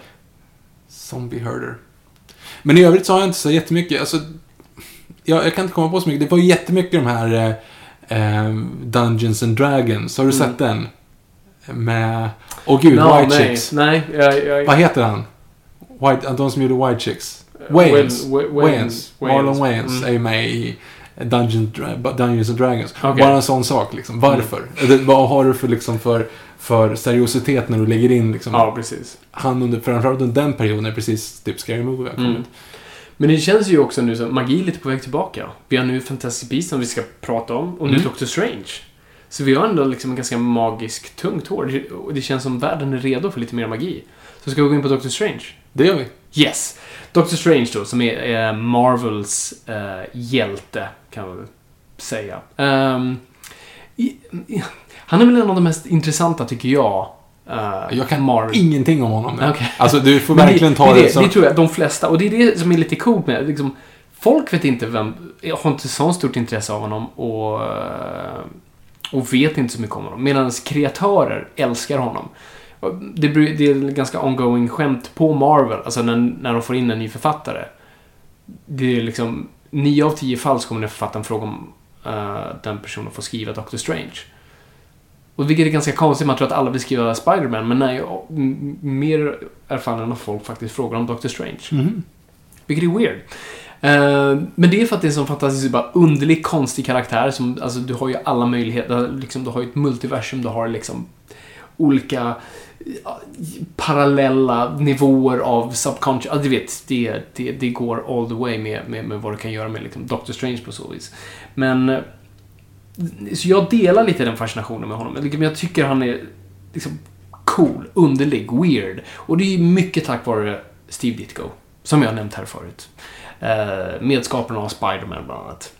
Zombie Herder. Men i övrigt så har jag inte så jättemycket, alltså... Jag, jag kan inte komma på så mycket. Det var ju jättemycket de här eh, eh, Dungeons and Dragons. Har du Mm. sett den? Med... Åh gud, Nå, White nej, Chicks. Nej, jag... jag Vad heter han? White, de som gjorde White Chicks. Wayans. Wa- Wa- Wayans. Marlon Wayans Mm. är med i Dungeons, Dra- Dungeons and Dragons. Okej. Bara en sån sak liksom. Varför? Det, vad har du för, liksom, för, för seriositet när du lägger in liksom, Ja, precis. han under, framförallt under den perioden är precis typ Scary Movie har kommit. Mm. Men det känns ju också nu som magi är lite på väg tillbaka. Vi har nu Fantastic Beasts som vi ska prata om och nu Mm. Doctor Strange. Så vi har ändå liksom en ganska magisk, tungt hår. Och det känns som världen är redo för lite mer magi. Så ska vi gå in på Doctor Strange? Det gör vi. Yes! Doctor Strange då, som är eh, Marvels eh, hjälte, kan man väl säga. Ehm, i, i, han är väl en av de mest intressanta, tycker jag. Eh, Jag kan Marvel. ingenting om honom. Okej. Alltså du får verkligen ta det, det, som... det tror jag, de flesta. Och det är det som är lite coolt med liksom, Folk vet inte vem, har inte så stort intresse av honom och, eh, och vet inte så mycket om honom. Medan kreatörer älskar honom. Det, det är ganska ongoing skämt på Marvel, alltså när, när de får in en ny författare. Det är liksom, nio av tio fall så kommer den författaren fråga om eh, den personen får skriva Doctor Strange. Och vilket är ganska konstigt, man tror att alla vill skriva Spider-Man, men nej, mer erfarna än att folk faktiskt frågar om Doctor Strange. Mhm. Vilket är weird. Eh, men det är för att det är en sån fantastiskt bara underlig, konstig karaktär som, alltså du har ju alla möjligheter, liksom, du har ju ett multiversum, du har liksom olika ja, parallella nivåer av subconscious, ja, du vet, det, det, det går all the way med, med, med vad du kan göra med liksom, Doctor Strange på så vis. Men eh, så jag delar lite den fascinationen med honom. Men Jag tycker han är liksom cool, underlig, weird. Och det är mycket tack vare Steve Ditko, som jag nämnt här förut. Eh, Medskaparen av Spider-Man bland annat.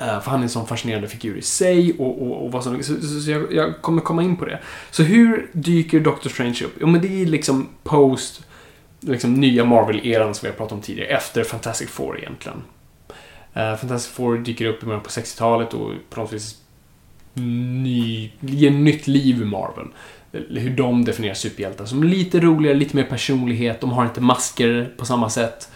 Eh, för han är en sån fascinerande figur i sig och, och, och vad som... Så, så, så jag, jag kommer komma in på det. Så hur dyker Doctor Strange upp? Jo, men det är liksom post liksom nya Marvel-eran som vi har pratat om tidigare, efter Fantastic Four egentligen. Uh, Fantastic Four dyker upp i början på 60-talet och på något vis ny, ger nytt liv i Marvel. Eh, hur de definierar superhjältar som lite roligare, lite mer personlighet, de har inte masker på samma sätt.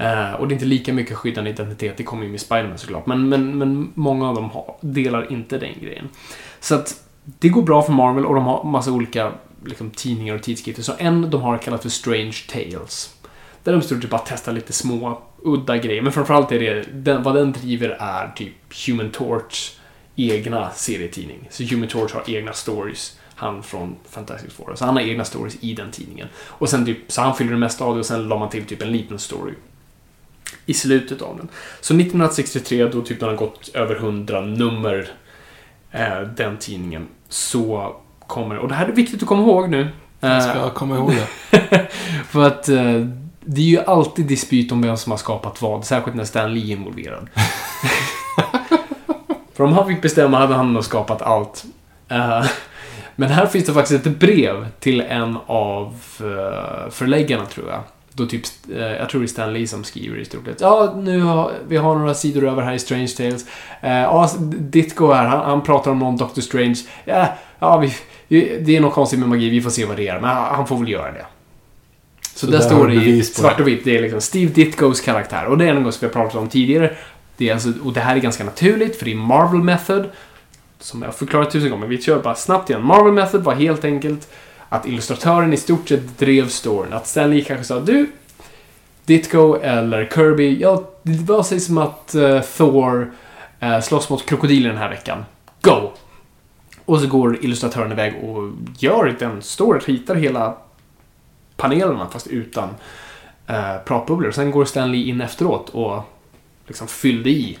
Uh, och det är inte lika mycket skyddande identitet, det kommer ju med Spiderman såklart. Men, men, men många av dem har, delar inte den grejen. Så att det går bra för Marvel och de har massa olika liksom, tidningar och tidskrifter. Så en de har kallat för Strange Tales. Där de står typ bara testar lite små, udda grejer. Men framförallt är det, den, vad den driver är typ Human Torch egna serietidning. Så Human Torch har egna stories. Han från Fantastic Four. Så han har egna stories i den tidningen. Och sen typ, så han fyller det mesta av det och sen la man till typ en liten story i slutet av den. Så 1963, då typ den har gått över 100 nummer, eh, den tidningen, så kommer, och det här är viktigt att komma ihåg nu. Jag eh, ska komma ihåg det. för att eh, det är ju alltid dispyt om vem som har skapat vad, särskilt när Stan Lee är involverad. För om han fick bestämma hade han nog skapat allt. Eh, men här finns det faktiskt ett brev till en av eh, förläggarna, tror jag. Då typ, eh, jag tror det är Stan Lee som skriver i stort sett. Ja, nu har vi har några sidor över här i Strange Tales. Ja, Ditko här, han, han pratar om någon Doctor Strange. Ja, ja vi, Det är något konstigt med magi, vi får se vad det är. Men han får väl göra det. Så, Så där står det i svart och vitt. Det är liksom Steve Ditko's karaktär. Och det är något som vi har pratat om tidigare. Det är alltså, och det här är ganska naturligt, för det är Marvel Method. Som jag har förklarat tusen gånger, men vi kör bara snabbt igen. Marvel Method var helt enkelt att illustratören i stort sett drev storyn. Att Stanley kanske sa du, Ditko eller Kirby, ja, det var sig som att eh, Thor uh, slåss mot krokodiler den här veckan. Go! Och så går illustratören iväg och gör den storyn, ritar hela panelerna fast utan eh, pratbubblor. Sen går Stanley in efteråt och liksom fyllde i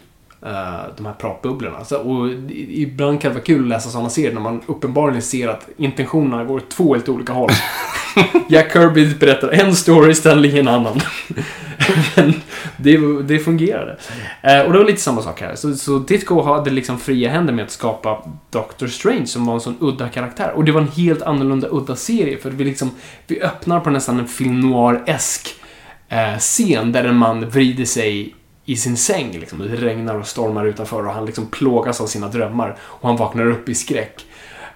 de här pratbubblorna. Så, och ibland kan det vara kul att läsa sådana serier när man uppenbarligen ser att intentionerna går åt två helt olika håll. Jack Kirby berättar en story, Stanley en annan. Men det, det fungerade. Eh, och det var lite samma sak här. Så, så Ditko hade liksom fria händer med att skapa Doctor Strange som var en sån udda karaktär. Och det var en helt annorlunda udda serie. För vi, liksom, vi öppnar på nästan en film noir-esk eh, scen där en man vrider sig i sin säng. Liksom. Det regnar och stormar utanför och han liksom plågas av sina drömmar. Och han vaknar upp i skräck.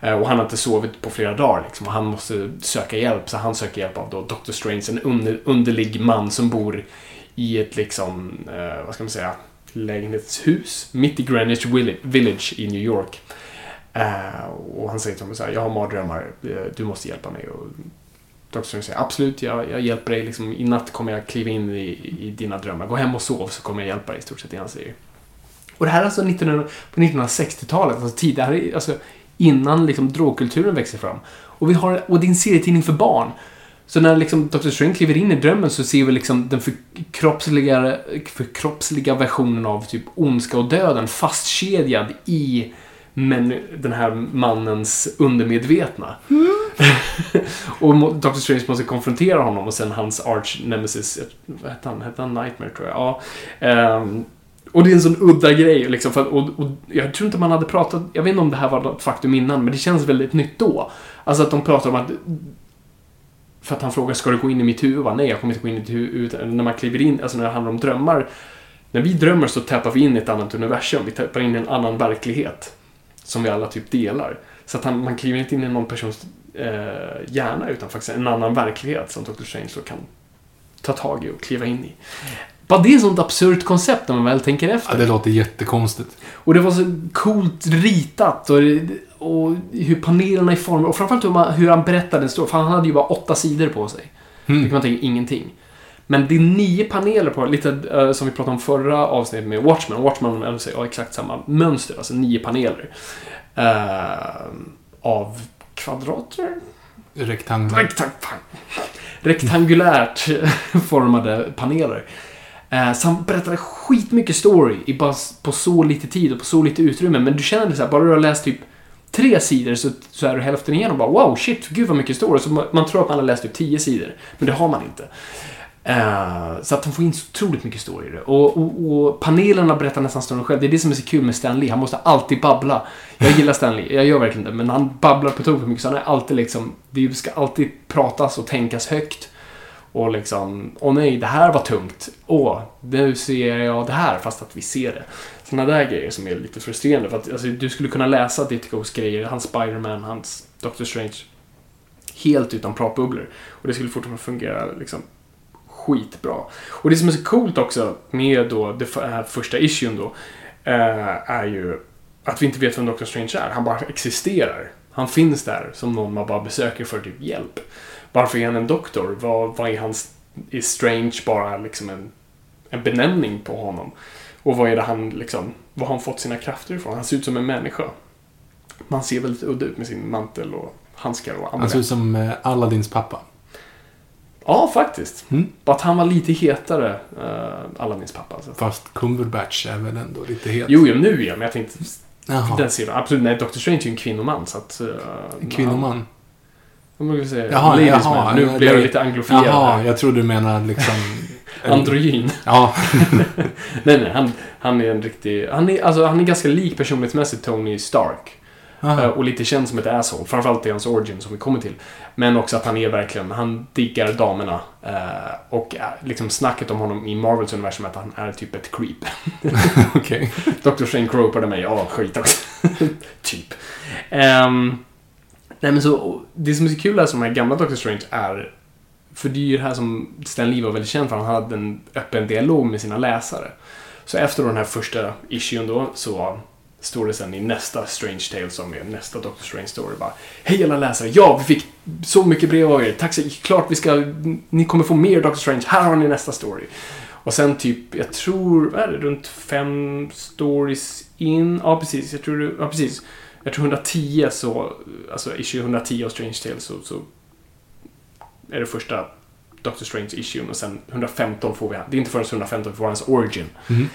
Eh, och han har inte sovit på flera dagar liksom, och han måste söka hjälp. Så han söker hjälp av då Dr. Strange, en under, underlig man som bor i ett liksom, eh, vad ska man säga, lägenhetshus mitt i Greenwich Village i New York. Eh, och han säger till honom så här, jag har mardrömmar, eh, du måste hjälpa mig. Och Dr. Säger, absolut, jag, jag hjälper dig. Liksom, I natt kommer jag kliva in i, i dina drömmar. Gå hem och sov så kommer jag hjälpa dig, i stort sett det han säger. Och det här är alltså 1900, på 1960-talet, alltså tidigare, alltså innan liksom drogkulturen växer fram. Och, vi har, och det är en serietidning för barn. Så när liksom Dr. Strange kliver in i drömmen så ser vi liksom den förkroppsliga, förkroppsliga versionen av typ ondska och döden fastkedjad i men, den här mannens undermedvetna. Mm. och Dr. Strange måste konfrontera honom och sen hans arch nemesis, vad hette han? Hette han Nightmare tror jag? Ja. Um, och det är en sån udda grej liksom. För, att- och, och jag tror inte man hade pratat, jag vet inte om det här var något faktum innan, men det känns väldigt nytt då. Alltså att de pratar om att för att han frågar, ska du gå in i mitt huvud? Va? Nej, jag kommer inte gå in i ditt huvud. Utan När man kliver in, alltså när det handlar om drömmar. När vi drömmer så tappar vi in i ett annat universum. Vi tappar in i en annan verklighet. Som vi alla typ delar. Så att han, man kliver inte in i någon persons eh, hjärna, utan faktiskt en annan verklighet som Dr. Strange då kan ta tag i och kliva in i. Bara det är ett sånt absurt koncept när man väl tänker efter. Ja, det låter jättekonstigt. Och det var så coolt ritat och, och hur panelerna är formade. Och framförallt hur, man, hur han berättade en story. För han hade ju bara åtta sidor på sig. Det kan man tänka ingenting. Men det är nio paneler på, lite eh, som vi pratade om förra avsnittet med Watchmen. Watchmen har exakt samma mönster, alltså nio paneler. Eh, av kvadrater? Rektanglar. Rektang rektangulärt formade paneler. Eh, Så han berättade skitmycket story i bara på så lite tid och på så lite utrymme. Men du känner det så här, bara du har läst typ tre sidor så, så är du hälften igenom bara wow, shit, gud vad mycket story. Så man, man tror att man har läst typ tio sidor, men det har man inte. Uh, så att de får in så otroligt mycket story i det. Och, och, och panelerna berättar nästan storyn själv. Det är det som är så kul med Stan Lee. Han måste alltid babbla. Jag gillar Stan Lee, jag gör verkligen det. Men han babblar på tok för mycket. Så han är alltid liksom, det ska alltid pratas och tänkas högt. Och liksom, åh nej, det här var tungt. Åh, nu ser jag det här fast att vi ser det. Sådana där grejer som är lite frustrerande. För att alltså, du skulle kunna läsa Ditko's grejer, hans Spiderman, hans Doctor Strange. Helt utan pratbubblor. Och det skulle fortfarande fungera liksom skitbra. Och det som är så coolt också med då det här första issuen då eh, är ju att vi inte vet vem Doctor Strange är. Han bara existerar. Han finns där som någon man bara besöker för typ hjälp. Varför är han en doktor? Vad, vad är hans... Är Strange bara liksom en, en benämning på honom? Och vad är det han liksom... Var har han fått sina krafter ifrån? Han ser ut som en människa. Man ser väldigt udda ut med sin mantel och handskar och andra. Han ser ut som eh, Aladdins pappa. Ja, faktiskt. Mm. Bara att han var lite hetare, uh, Aladdins pappa. Alltså. Fast Cumberbatch är väl ändå lite het. Jo, jo, nu är jag, men jag tänkte... Jaha. Den sidan. Absolut, nej, Dr. Strange är ju en kvinnoman, så att... Uh, Kvinnoman. Vad man kan säga? Jaha, Ladies jaha, man. Nu ja, blir jag lite anglofierad Jaha, här. jag trodde du menade liksom... en- Androgyn. Ja, nej, nej, han, han är en riktig... Han är, alltså, han är ganska lik personlighetsmässigt Tony Stark. Eh, Aha. och lite känd som ett asshole. Framförallt i hans origin som vi kommer till. Men också att han är verkligen, han diggar damerna. Eh, och eh, liksom snacket om honom i Marvels universum är att han är typ ett creep. okej. Dr. Strange gropade mig, ja skit också. typ. Ehm, Nej men så, det som är så kul är som de här gamla Doctor Strange är, för det är ju det här som Stan Lee var väldigt känd för, han hade en öppen dialog med sina läsare. Så efter den här första issuen då, så står det sen i nästa Strange Tale som är nästa Doctor Strange Story bara Hej alla läsare! Ja, vi fick så mycket brev av er. Tack så Klart vi ska... Ni kommer få mer Doctor Strange. Här har ni nästa story. Och sen typ, jag tror, vad är det, runt fem stories in. Ja, precis. Jag tror, ja, precis. Jag tror 110 så, alltså issue 110 av Strange Tales så, så är det första Doctor Strange issuen och sen 115 får vi, det är inte förrän 115 vi får hans origin. Mm.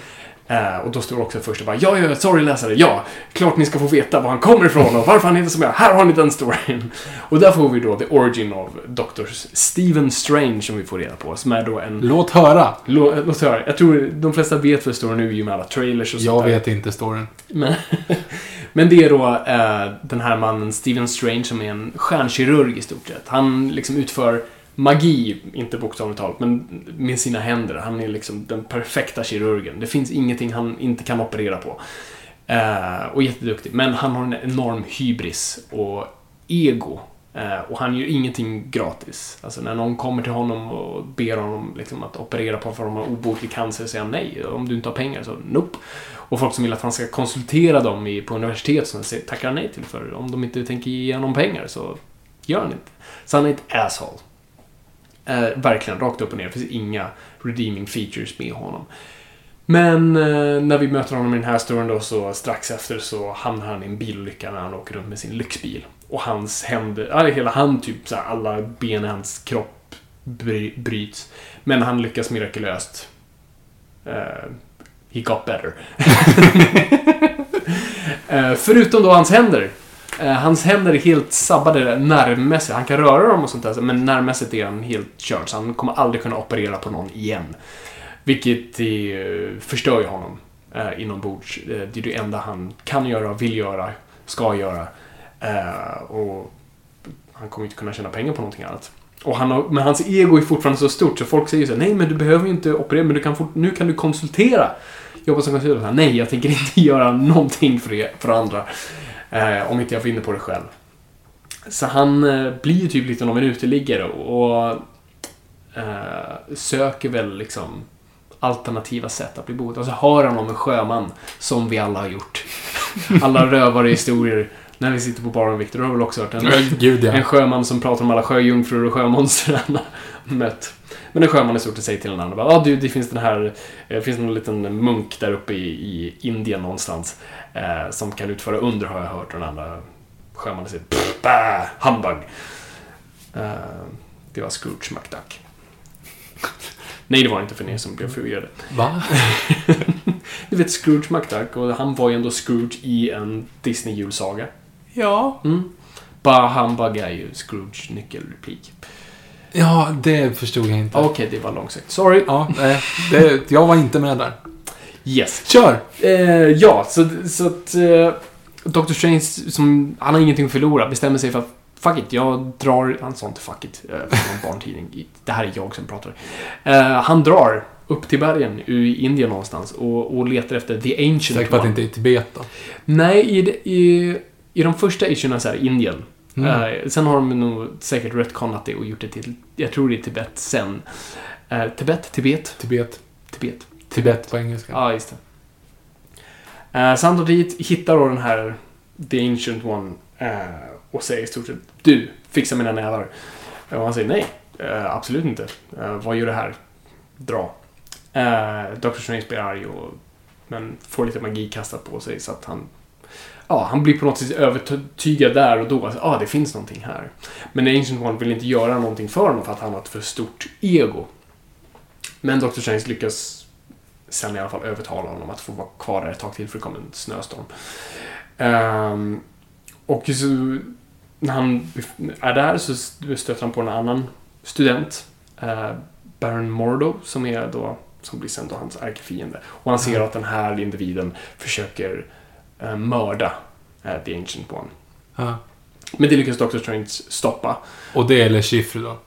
Uh, och då står också först bara ja, ja, sorry läsare, ja, klart ni ska få veta var han kommer ifrån och varför han heter som jag. Här har ni den storyn. Och där får vi då the origin of Dr. Stephen Strange som vi får reda på, som är då en... Låt höra! Lå, låt höra. Jag tror de flesta vet vad storyn nu i och med alla trailers och sånt Jag där. vet inte storyn. Men, men det är då eh, den här mannen Stephen Strange som är en stjärnkirurg i stort sett. Han liksom utför magi, inte bokstavligt talat, men med sina händer. Han är liksom den perfekta kirurgen. Det finns ingenting han inte kan operera på. Eh, och jätteduktig. Men han har en enorm hybris och ego. Eh, och han gör ingenting gratis. Alltså när någon kommer till honom och ber honom liksom att operera på för att de har obotlig cancer säger han nej. Om du inte har pengar så nope. Och folk som vill att han ska konsultera dem i, på universitet så tackar han nej till. För om de inte tänker ge honom pengar så gör han inte. Så han är ett asshole är verkligen, rakt upp och ner. Det finns inga redeeming features med honom. Men eh, när vi möter honom i den här storyn då så strax efter så hamnar han i en bilolycka när han åker runt med sin lyxbil. Och hans händer, ja, hela han typ så här, alla ben i hans kropp bry, bryts. Men han lyckas mirakulöst. Eh, he got better. Eh, förutom då hans händer. Eh, hans händer är helt sabbade nervmässigt. Han kan röra dem och sånt där, men nervmässigt är han helt körd. Så han kommer aldrig kunna operera på någon igen. Vilket eh, förstör ju honom eh, inombords. Eh, det är det enda han kan göra, vill göra, ska göra. Eh, och han kommer inte kunna tjäna pengar på någonting annat. Och han har, men hans ego är fortfarande så stort så folk säger så här, nej men du behöver ju inte operera, men du kan fort, nu kan du konsultera. Jobba som konsult. Nej, jag tänker inte göra någonting för, er, för andra. Eh, om inte jag vinner på det själv. Så han eh, blir ju typ lite av en uteliggare och eh, söker väl liksom alternativa sätt att bli botad. Och så hör han om en sjöman, som vi alla har gjort. Alla rövare historier när vi sitter på baren, Victor, du har väl också hört en, Gud ja. en sjöman som pratar om alla sjöjungfrur och sjömonster han har mött. Men en sjöman i stort sett säger till en annan bara, ah, du, det finns den här, eh, det finns någon liten munk där uppe i, i Indien någonstans eh, som kan utföra under har jag hört och den andra sjömannen säger, "Pff, bah, humbug. Eh, det var Scrooge McDuck. Nej, det var inte för er som blev förvirrade. Va? Du vet Scrooge McDuck och han var ju ändå Scrooge i en Disney-julsaga. Ja. Mm. Bah humbug är ju Scrooge nyckelreplik. Ja, det förstod jag inte. Okej, det var långsökt. Sorry. Ja, nej, det, jag var inte med där. Yes. Kör! Eh, ja, så, så att... Eh, Dr. Strange, som, han har ingenting att förlora, bestämmer sig för att Fuck it, jag drar... Han sa inte fuck it, eh, för någon barntidning. Det här är jag som pratar. Eh, han drar upp till bergen i Indien någonstans och, och letar efter The Ancient Säker på att det inte är Tibet då? Nej, i, i, i de första issuerna så är det Indien. Mm. Eh, sen har de nog säkert retconat det och gjort det till, jag tror det är Tibet sen. Eh, Tibet? Tibet? Tibet. Tibet. Tibet på engelska. Ja, just det. Eh, så han tar dit, hittar då den här The Ancient One eh, och säger i stort sett Du, fixa mina nävar. Eh, Och han säger nej, eh, absolut inte. Eh, vad gör du här? Dra. Eh, Dr. Strange blir arg och men får lite magi kastat på sig så att han Ja, han blir på något sätt övertygad där och då. att ah, det finns någonting här. Men Ancient One vill inte göra någonting för honom för att han har ett för stort ego. Men Dr. Strange lyckas sen i alla fall övertala honom att få vara kvar där ett tag till för det kommer en snöstorm. Ehm, och så, när han är där så stöter han på en annan student, uh, Baron Mordo, som är då som blir sen då hans ärkefiende. Och han ser att den här individen försöker mörda eh, The Ancient One. Ja. Men det lyckas Dr. Strange stoppa. Och det är Chiffre då?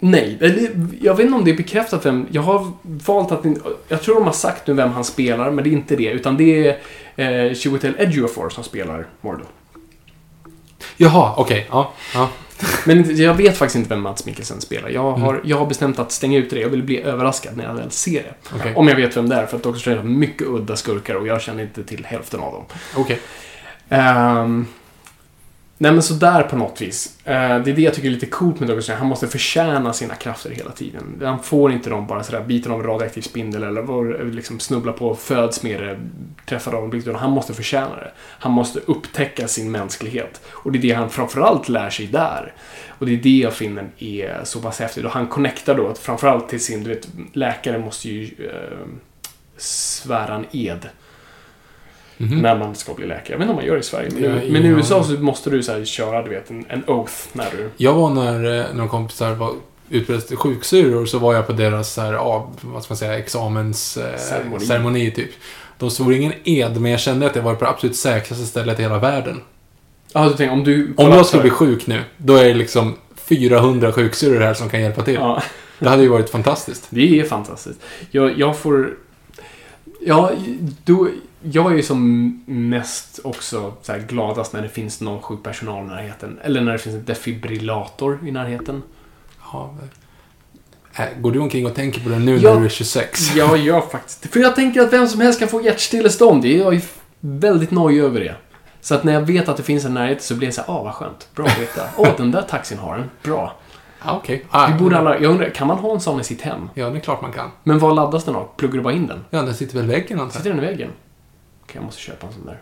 Nej, eller, jag vet inte om det är bekräftat vem. Jag har valt att Jag tror de har sagt nu vem han spelar, men det är inte det. Utan det är eh, Chiwetel Ejiofor som spelar Mordo. Jaha, okej. Ja, ja. Men jag vet faktiskt inte vem Mats Mikkelsen spelar. Jag har, jag har bestämt att stänga ut det. Jag vill bli överraskad när jag väl ser det. Okej. Om jag vet vem det är, för att Dr. Strange har mycket udda skurkar och jag känner inte till hälften av dem. Okej. Ehm, nej men sådär på något vis. Eh, det är det jag tycker är lite coolt med Dr. Strange. Han måste förtjäna sina krafter hela tiden. Han får inte dem bara sådär, biten av en radioaktiv spindel eller liksom snubbla på, föds med det, träffar av en blixt. utan Han måste förtjäna det. Han måste upptäcka sin mänsklighet. Och det är det han framförallt lär sig där. Och det är det jag finner är så pass häftigt. Och han connectar då att framförallt till sin, du vet, läkare måste ju eh, svära en ed Mhm. när man ska bli läkare. Jag vet inte om man gör det i Sverige, men, Ja, men i ja. USA så måste du så här, köra du vet, en, en oath när du... Jag var när eh, några kompisar var utbildade till sjuksyrror så var jag på deras så här, av, vad ska man säga, examensceremoni. Eh, Ceremoni. typ. De svor ingen ed, men jag kände att jag var på det absolut säkraste stället i hela världen. Ja, du tänker om du... Om jag skulle bli sjuk nu, då är det liksom 400 sjuksyrror här som kan hjälpa till. Ja, Det hade ju varit fantastiskt. det är fantastiskt. Jag, jag får... Ja, då, jag är ju som mest också så här gladast när det finns någon sjukpersonal i närheten. Eller när det finns en defibrillator i närheten. Ja, äh, går du omkring och tänker på det nu Ja. när du är 26? Jag gör faktiskt. För jag tänker att vem som helst kan få hjärtstillestånd. Jag är väldigt nojig över det. Så att när jag vet att det finns en närhet så blir jag så här, ah vad skönt. Bra att veta. Åh, den där taxin har en. Bra. Ja, okej. Ah, Vi borde alla, jag undrar, kan man ha en sån i sitt hem? Ja, det är klart man kan. Men var laddas den av? Pluggar du bara in den? Ja, den sitter väl i väggen antar jag. Sitter den i väggen? Okej, jag måste köpa en sån där.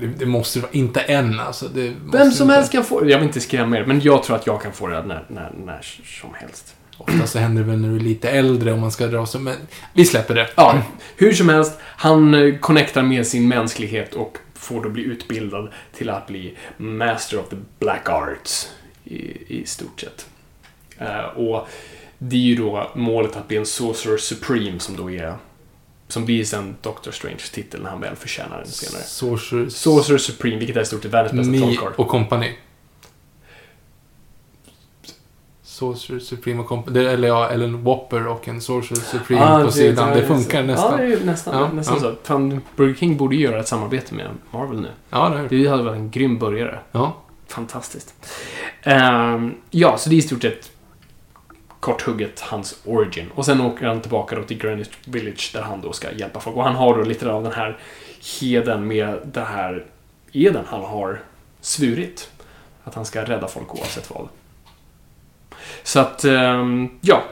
Det, det måste vara, inte än alltså. Vem som inte. helst kan få Jag vill inte skrämma er, men jag tror att jag kan få det när, när, när som helst. Ofta så händer det väl när du är lite äldre om man ska dra så, men vi släpper det. Ja, hur som helst. Han eh, connectar med sin mänsklighet och får då bli utbildad till att bli Master of the Black Arts i, i stort sett. Eh, och det är ju då målet att bli en Sorcerer Supreme som då är som blir sen Doctor Strange titel när han väl förtjänar den senare. Sorcerer, Sorcerer Supreme, vilket är i stort sett världens bästa Mi trollkarl. och kompani. Sorcerer Supreme och kompani. Eller ja, eller en Whopper och en Sorcerer Supreme Ah, på sidan. Det, är funkar så. nästan. Ja, det är nästan, Ja, nästan ja. så. Fan, Burger King borde ju göra ett samarbete med Marvel nu. Ja, det är det. Det hade varit en grym börjare. Ja. Fantastiskt. Ehm, ja, så det är i stort sett korthugget hans origin. Och sen åker han tillbaka då till Greenwich Village där han då ska hjälpa folk. Och han har då lite av den här heden med det här eden han har svurit. Att han ska rädda folk oavsett vad. Så att, ehm, ja.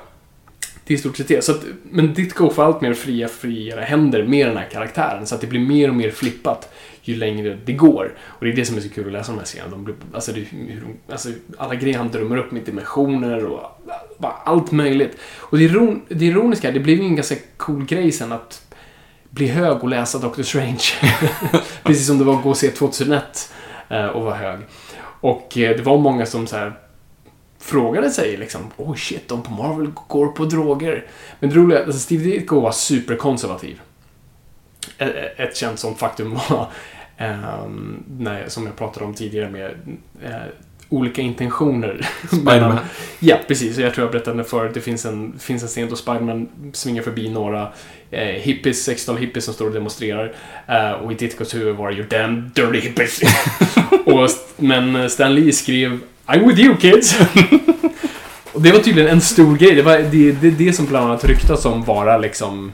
Det är i stort sett det. Så att, men Ditko får allt mer fria, friare händer med den här karaktären. Så att det blir mer och mer flippat ju längre det går. Och det är det som är så kul att läsa de här serierna. De blir, alltså, det, hur alltså, alla grejer han drömmer upp med dimensioner och bara allt möjligt. Och det, iron, det ironiska det blev ju en ganska cool grej sen att bli hög och läsa Doctor Strange. Precis som det var att gå och se 2001 eh, och vara hög. Och eh, det var många som så här frågade sig liksom, oh shit, de på Marvel går på droger. Men det roliga är alltså, Steve Ditko var superkonservativ. Ett, ett känt sånt faktum var, när, som jag pratade om tidigare med eh, olika intentioner. Spiderman. Ja, precis. Jag tror jag berättade förut. Det finns en, finns en scen då Spiderman svingar förbi några eh, hippies, 60-tal hippies som står och demonstrerar. Eh, och i Ditkos huvud var det ju damn dirty hippies. och, men Stan Lee skrev I'm with you kids. och det var tydligen en stor grej. Det var det, det, det som bland annat ryktas om vara liksom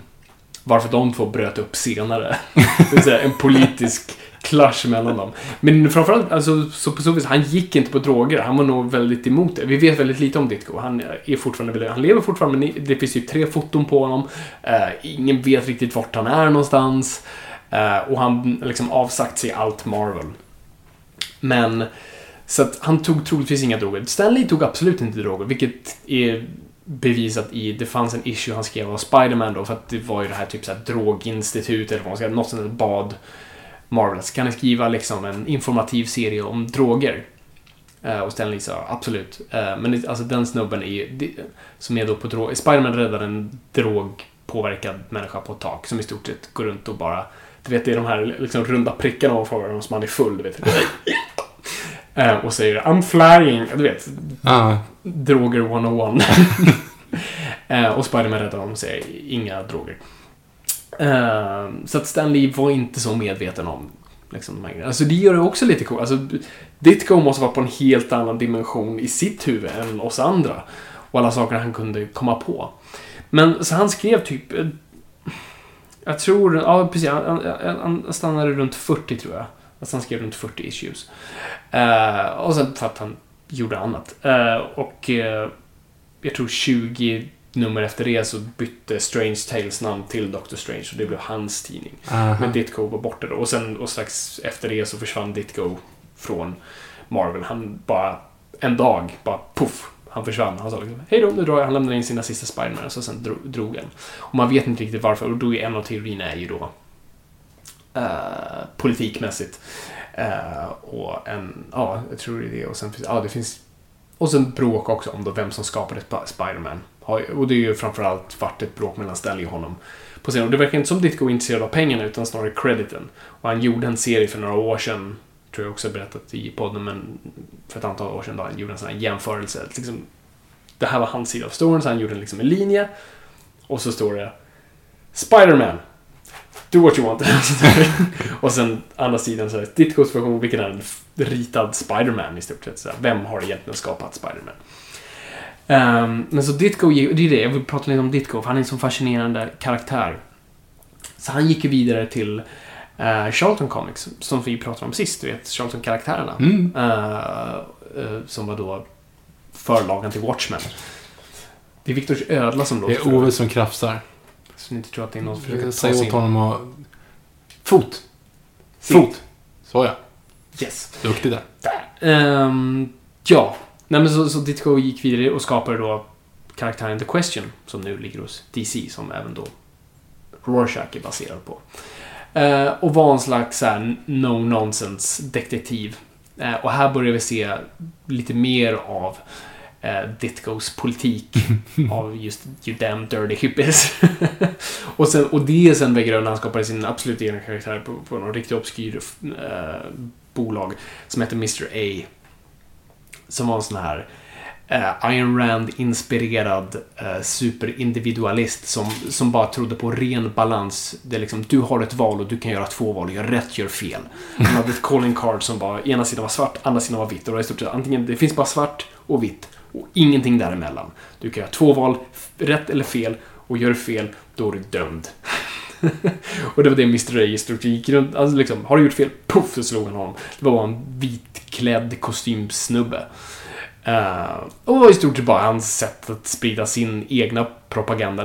varför de två bröt upp senare. Det vill säga en politisk clash mellan dem. Men framförallt, alltså, så på så vis, han gick inte på droger. Han var nog väldigt emot det. Vi vet väldigt lite om Ditko. Han är fortfarande han lever fortfarande, men det finns ju tre foton på honom. Eh, ingen vet riktigt vart han är någonstans. Eh, och han liksom avsagt sig allt Marvel. Men, så att han tog troligtvis inga droger. Stanley tog absolut inte droger, vilket är bevisat i, det fanns en issue han skrev av Spiderman då, för att det var ju det här typ såhär droginstitut eller vad man ska något sånt där bad Marvel, så kan ni skriva liksom en informativ serie om droger? Eh, och Stanley sa absolut. Eh, men det, alltså den snubben är ju, det, som är då på drog, Spider-Man räddar en drogpåverkad människa på ett tak som i stort sett går runt och bara, du vet det är de här liksom runda prickarna och frågar om man är full, du vet. Eh, och säger I'm flying, du vet, Ja, droger 101. eh, och Spiderman räddar honom och säger inga droger. Ehm, så att Stan Lee var inte så medveten om Liksom, de här grejerna. alltså det gör det också lite coolt. Alltså, Ditko måste vara på en helt annan dimension i sitt huvud än oss andra. Och alla saker han kunde komma på. Men så han skrev typ... Eh, jag tror... Ja, precis. Han, han, han stannade runt 40 tror jag. Alltså han skrev runt 40 issues. Uh, och sen för att han gjorde annat. Uh, och uh, jag tror 20 nummer efter det så bytte Strange Tales namn till Doctor Strange och det blev hans tidning. Aha. Men Ditko var borta då. Och sen och strax efter det så försvann Ditko från Marvel. Han bara en dag, bara puff, han försvann. Han sa liksom hej då, nu drar jag. Han lämnade in sina sista Spiderman och sen drog, drog han. Och man vet inte riktigt varför. Och då är en av teorierna är ju då eh, politikmässigt. Eh, och en, ja, jag tror det är det. Och sen finns, ja, det finns och sen bråk också om då vem som skapade Sp- Spiderman. Och det är ju framförallt varit ett bråk mellan Stanley och honom. På scenen. Och det verkar inte som Ditko är intresserad av pengarna utan snarare crediten. Och han gjorde en serie för några år sedan, tror jag också berättat i podden, men för ett antal år sedan då han gjorde en sån här jämförelse. Liksom, det här var hans sida av storyn, så han gjorde liksom en linje. Och så står det Spiderman. Do what you want. och sen andra sidan så är det Ditkos version, vilken är en ritad Spiderman i stort sett. Så här, vem har egentligen skapat Spiderman? Ehm, men så Ditko, det är det, jag vill prata lite om Ditko, för han är en så fascinerande karaktär. Så han gick ju vidare till uh, Charlton Comics, som vi pratade om sist, du vet, Charlton-karaktärerna. Mm. Eh, eh, som var då förlagen till Watchmen. Det är Viktors ödla som Det låter är för Ove som krafsar. Så ni inte tror att det är någon som försöker Säg åt honom att... Fot! Fot! Så ja. Yes. Duktig där. Ehm, ja. Nej, men så, så Ditko gick vidare och skapade då karaktären The Question, som nu ligger hos DC, som även då Rorschach är baserad på. Eh, och var en slags så här, no-nonsense detektiv. Eh, och här börjar vi se lite mer av eh, Ditkos politik av just You damn dirty hippies. och, sen, och det sen väger över när han skapade sin absolut egna karaktär på, på någon riktigt obskyr eh, bolag som heter Mr. A. Som var en sån här eh, Iron Rand-inspirerad eh, superindividualist som, som bara trodde på ren balans. Det är liksom, du har ett val och du kan göra två val, gör rätt, gör fel. Han hade ett calling card som var, ena sidan var svart, andra sidan var vitt. Och det var i stort sett antingen, det finns bara svart och vitt. Och ingenting däremellan. Du kan göra två val, rätt eller fel. Och gör du fel, då är du dömd. och det var det Mr. A i stort gick runt. Alltså liksom, har du gjort fel, puff, så slog han honom. Det var bara en vitklädd kostymsnubbe. Uh, och det var i stort sett bara hans sätt att sprida sin egna propaganda.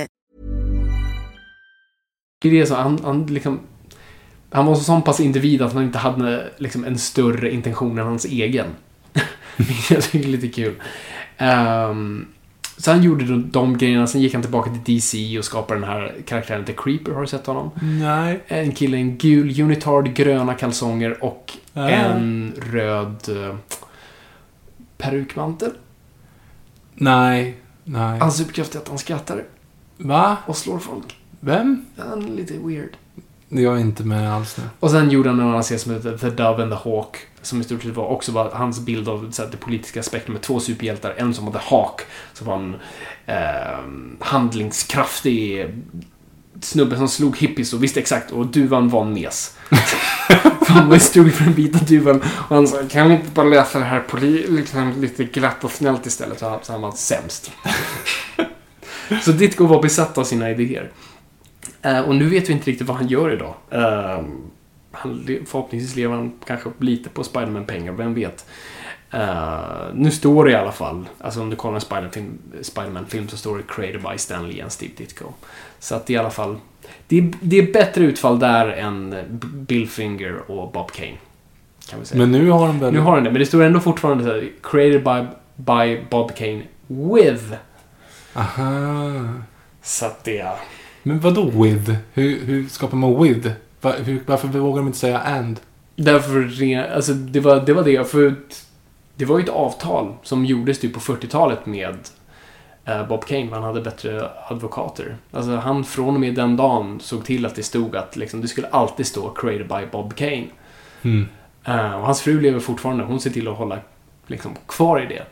Det är så, han, han, liksom, han var så pass individ att han inte hade liksom, en större intention än hans egen. Jag tycker är lite kul. Ehm, så han gjorde de, de grejerna, sen gick han tillbaka till DC och skapade den här karaktären The Creeper, har du sett honom? Nej. En kille i en gul unitard, gröna kalsonger och Ah. en röd uh, perukmantel. Nej. Nej. Hans superkraft är att han skrattar Va? och slår folk. Vem? Han är lite weird. Jag är inte med alls nu. Och sen gjorde han en annan serie som heter The Dove and the Hawk. Som i stort sett var också var hans bild av så här, det politiska spektrumet med två superhjältar. En som hade Hawk, som var en eh, handlingskraftig snubbe som slog hippies och visste exakt. Och duvan var en mes. han var stod för den vita duvan och han sa kan vi inte bara läsa det här på li- liksom, lite glatt och snällt istället? Så han, så han var sämst. så Ditko var besatt av sina idéer. Eh, och nu vet vi inte riktigt vad han gör idag. Eh, han, förhoppningsvis lever han kanske lite på Spiderman-pengar, vem vet. Eh, nu står det i alla fall, alltså om du kollar en Spider-Man-film så står det created by Stan Lee and Steve Ditko. Så att i alla fall, det är, det är bättre utfall där än Bill Finger och Bob Kane. Kan vi säga. Men nu har de väl... nu har den det, men det står ändå fortfarande så created by, by Bob Kane with. Aha. Så att det är... Men vad då with? Hur, hur skapar man with? Va, hur, varför vågar de inte säga and? Därför, alltså det var det, var det för det var ju ett avtal som gjordes typ på 40-talet med eh, Bob Kane, han hade bättre advokater. Alltså han från och med den dagen såg till att det stod att liksom, det skulle alltid stå created by Bob Kane. Mm. Eh, och hans fru lever fortfarande, hon ser till att hålla liksom, kvar i det.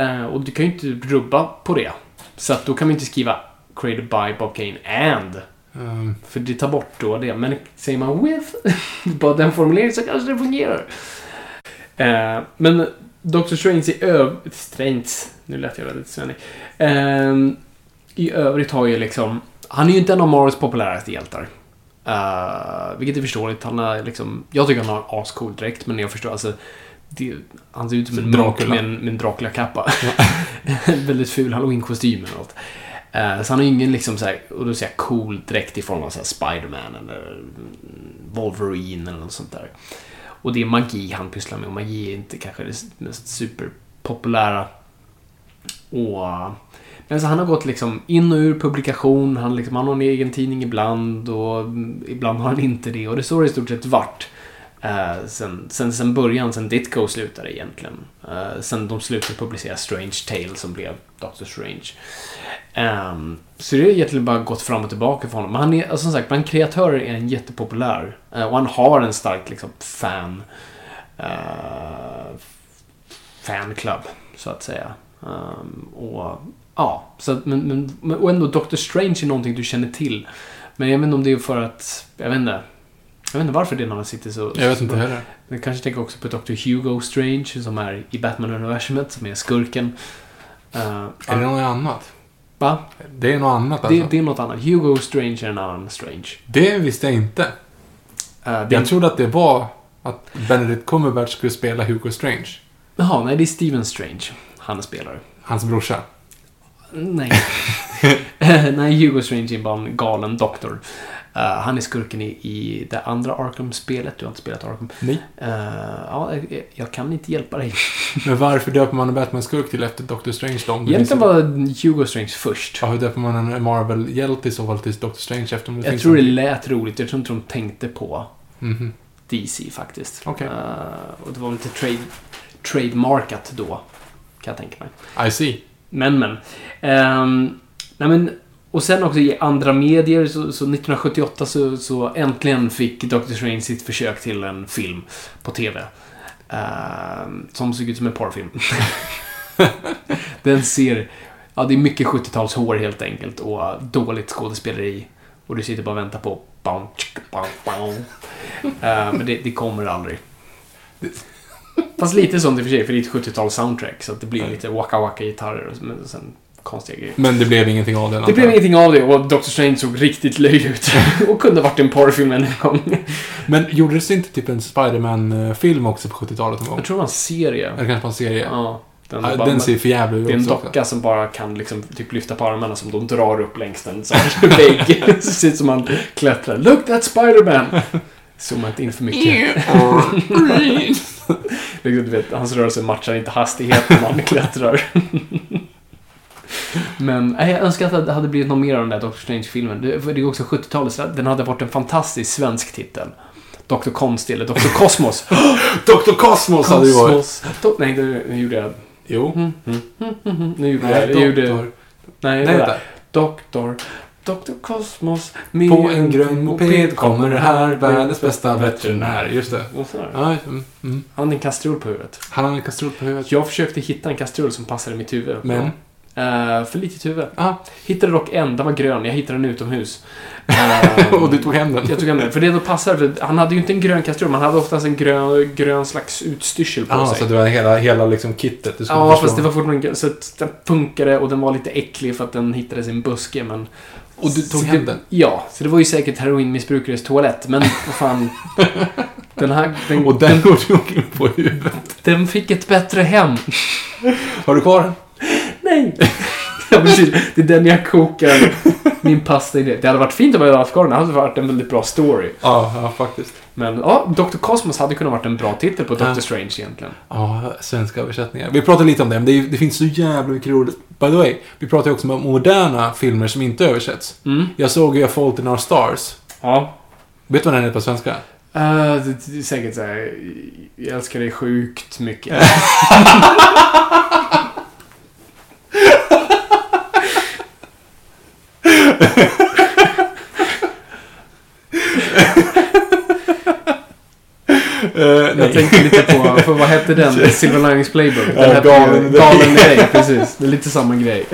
Eh, och du kan ju inte rubba på det. Så att då kan man inte skriva created by Bob Kane and Um, för det tar bort då det. Men säger man with, bara den formuleringen så kanske det fungerar. Eh, men Doctor Strange i övrigt... Strange. Nu lät jag väldigt svennig. Eh, I övrigt har ju liksom... Han är ju inte en av Marvels populäraste hjältar. Uh, vilket är förståeligt. Han har liksom... Jag tycker han har ascool dräkt, men jag förstår alltså... Det, han ser ut som en Dracula. munk med en, med en Dracula-kappa. väldigt ful halloween-kostym eller något. Eh, så han har ju ingen liksom så här, och då säger jag cool dräkt i form av så här Spiderman eller Wolverine eller något sånt där. Och det är magi han pysslar med och magi är inte kanske det mest superpopulära. Och, men så han har gått liksom in och ur publikation, han, liksom, han har en egen tidning ibland och ibland har han inte det och det står i stort sett vart. Eh, sen, sen, sen början, sen Ditko slutade egentligen. Uh, sen de slutade publicera Strange Tale som blev Doctor Strange. Um, så det har egentligen bara gått fram och tillbaka för honom. Men han är, alltså, som sagt, bland kreatörer är han jättepopulär. Uh, och han har en stark liksom, fan... Uh, fanclub, så att säga. Um, och ja, så att, men, men, och ändå Doctor Strange är någonting du känner till. Men jag vet inte om det är för att, jag vet inte. Jag vet inte varför det namnet sitter så... jag vet inte heller. Jag kanske tänker också på Dr. Hugo Strange som är i Batman-universumet, som är skurken. Uh, Är det något annat? Va? Det är något annat alltså. Det, det är något annat. Hugo Strange är en annan Strange. Det visste jag inte. Uh, Jag trodde att det var att Benedict Cumberbatch skulle spela Hugo Strange. Jaha, nej det är Steven Strange. Han spelar. Hans brorsa. Nej. Nej, Hugo Strange är bara en galen doktor. Eh, han är skurken i, i det andra Arkham-spelet. Du har inte spelat Arkham. Nej. Eh, ja, jag, jag kan inte hjälpa dig. Men varför döper man en Batman-skurk till efter Doctor Strange då? Egentligen var Hugo Strange först. Ja, hur döper man en Marvel-hjälte i så fall till Doctor Strange efter om det Jag tror det lät roligt. Jag tror inte de tänkte på Mhm. DC faktiskt. Okej. Eh, och det var lite trade, trademarkat då. Kan jag tänka mig. I see. Men, men. Ehm, nej, men och sen också i andra medier, så, så 1978 så, så äntligen fick Doctor Strange sitt försök till en film på TV. Uh, eh, som såg ut som en porrfilm. Den ser... Ja, det är mycket 70-tals hår helt enkelt och dåligt skådespeleri. Och du sitter bara och väntar på... Bam, tsk, bam, bam. Uh, eh, men det, det kommer aldrig. Fast lite sånt i och för sig, för det är ett 70-tals soundtrack. Så att det blir lite waka waka gitarrer men sen konstiga grejer. Men det blev ingenting av det. Det blev ingenting av det och Doctor Strange såg riktigt löjlig ut. och kunde varit en porrfilm en gång. Men gjordes det inte typ en Spider-Man-film också på 70-talet någon gång? Jag tror det var en serie. Eller kanske bara en serie? Ja. Den, Ja, bara- den ser för jävla ut det är en också. docka som bara kan liksom typ lyfta på armarna som de drar upp längs den så vägg. det ser ut som man klättrar. Look that Spider-Man! Zooma inte in för mycket. Liksom, du vet, hans rörelse matchar inte hastigheten när man klättrar. Men jag önskar att det hade blivit något mer av den där Doctor Strange-filmen. Det, det är också 70-talet, så den hade varit en fantastisk svensk titel. Dr. Konstig eller Dr. Kosmos. Dr. Cosmos hade ju varit. Kosmos. Do- nej, det nu gjorde jag... Jo. Nu gjorde Nej, jag... jag gjorde, doktor. nej, Nej, vänta. Doktor. Dr. Cosmos med På en grön moped kommer här världens bästa veterinär. Just det. Ja, mm, mm. Han hade en kastrull på huvudet. Han hade en kastrull på huvudet. Jag försökte hitta en kastrull som passade mitt huvud. Men? Eh, för litet huvud. Ah, Hittade dock en, den var grön. Jag hittade den utomhus. Eh, och du tog hem den? Jag tog hem den. För det då passar. För han hade ju inte en grön kastrull, men han hade oftast en grön, grön slags utstyrsel på Ja, sig. så det var hela, hela liksom kittet Ja, förstå. fast det var fortfarande Så den funkade och den var lite äcklig för att den hittades i en buske, men... Och du tog hem den? Ja, så det var ju säkert heroinmissbrukares toalett, men vad fan... Den här... Den, Och den tog du in på huvudet. den fick ett bättre hem. Har du kvar den? Nej! ja, precis. Det är den jag kokar min pasta i det. Det hade varit fint om jag hade haft kvar den. Det hade varit en väldigt bra story. Ja, ja faktiskt. Men ja, Dr. Cosmos hade kunnat varit en bra titel på Doctor Ja. Strange egentligen. Ja, svenska översättningar. Vi pratade lite om det, men det, är, det finns så jävla mycket roligt. By the way, vi pratar ju också om moderna filmer som inte översätts. Mm. Jag såg ju A Fault in Our Stars. Ja. Vet du vad den heter på svenska? Uh, det, det är säkert såhär, jag älskar dig sjukt mycket. Jag tänkte lite på, för vad hette den? Silver Linings Playbook. Den Ja, hette Galen ju. Galen dig, precis. Det är lite samma grej.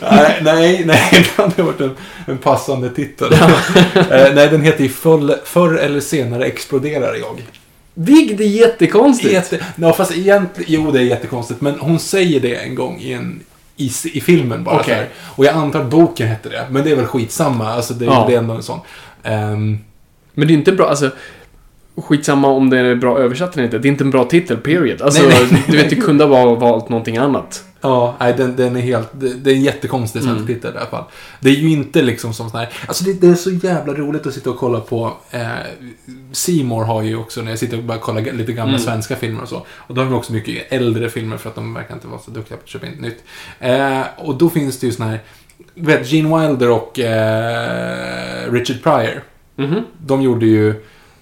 nej, nej, nej, det hade varit en, en passande titel. eh, nej, den heter ju förr, förr eller senare exploderar jag. Vilket är jättekonstigt. Jätte, no, fast egentligen, jo det är jättekonstigt, men hon säger det en gång i en i, i filmen bara här. Och jag antar att boken hette det, men det är väl skitsamma. Alltså det, Ja. det är ändå en sån. Ehm, Men det är inte bra, alltså Skitsamma om det är bra översatt eller inte. Det är inte en bra titel, period. Alltså, Nej, nej. du vet, du kunde ha valt någonting annat. Ja, nej, den, den är helt... Det, är en jättekonstig svensk Mm. titel i alla fall. Det är ju inte liksom som sån här... Alltså det, det är så jävla roligt att sitta och kolla på... Eh, Seymour har ju också, när jag sitter och bara kollar lite gamla Mm. svenska filmer och så. Och då har de också mycket äldre filmer för att de verkar inte vara så duktiga på att köpa in nytt. Eh, och då finns det ju såna här... Vet, Gene Wilder och eh, Richard Pryor. Mhm. De gjorde ju...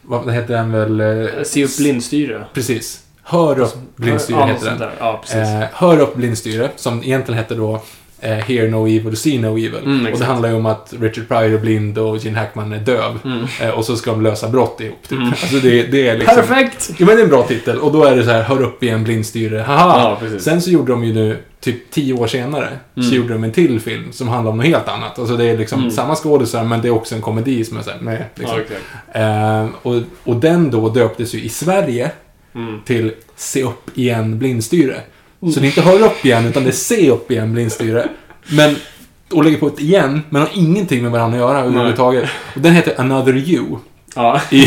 Vad heter den väl? Eh, Se upp blindstyre. Precis. Hör upp blindstyre ja, heter den. Ja. Eh, Hör upp blindstyre, som egentligen hette då eh, Hear No Evil, See No Evil. Mm, och det handlar ju om att Richard Pryor är blind och Gene Hackman är döv. Mm. Eh, och så ska de lösa brott ihop. Typ. Mm. Alltså det, det är liksom... Perfekt! Jo men det är en bra titel. Och då är det så här, Hör upp igen blindstyre, haha. Ja. Sen så gjorde de ju nu, typ tio år senare, så Mm. gjorde de en till film som handlar om något helt annat. Alltså det är liksom Mm. samma skådisar, men det är också en komedi som är såhär, med. Liksom. Ja, eh, och, och den då döptes ju i Sverige Mm. till Se upp igen blindstyre. Så det är inte Hör upp igen, utan det är Se upp igen blindstyre. Men, och lägger på ett igen, men har ingenting med varandra att göra överhuvudtaget. Och den heter Another You Ja, i,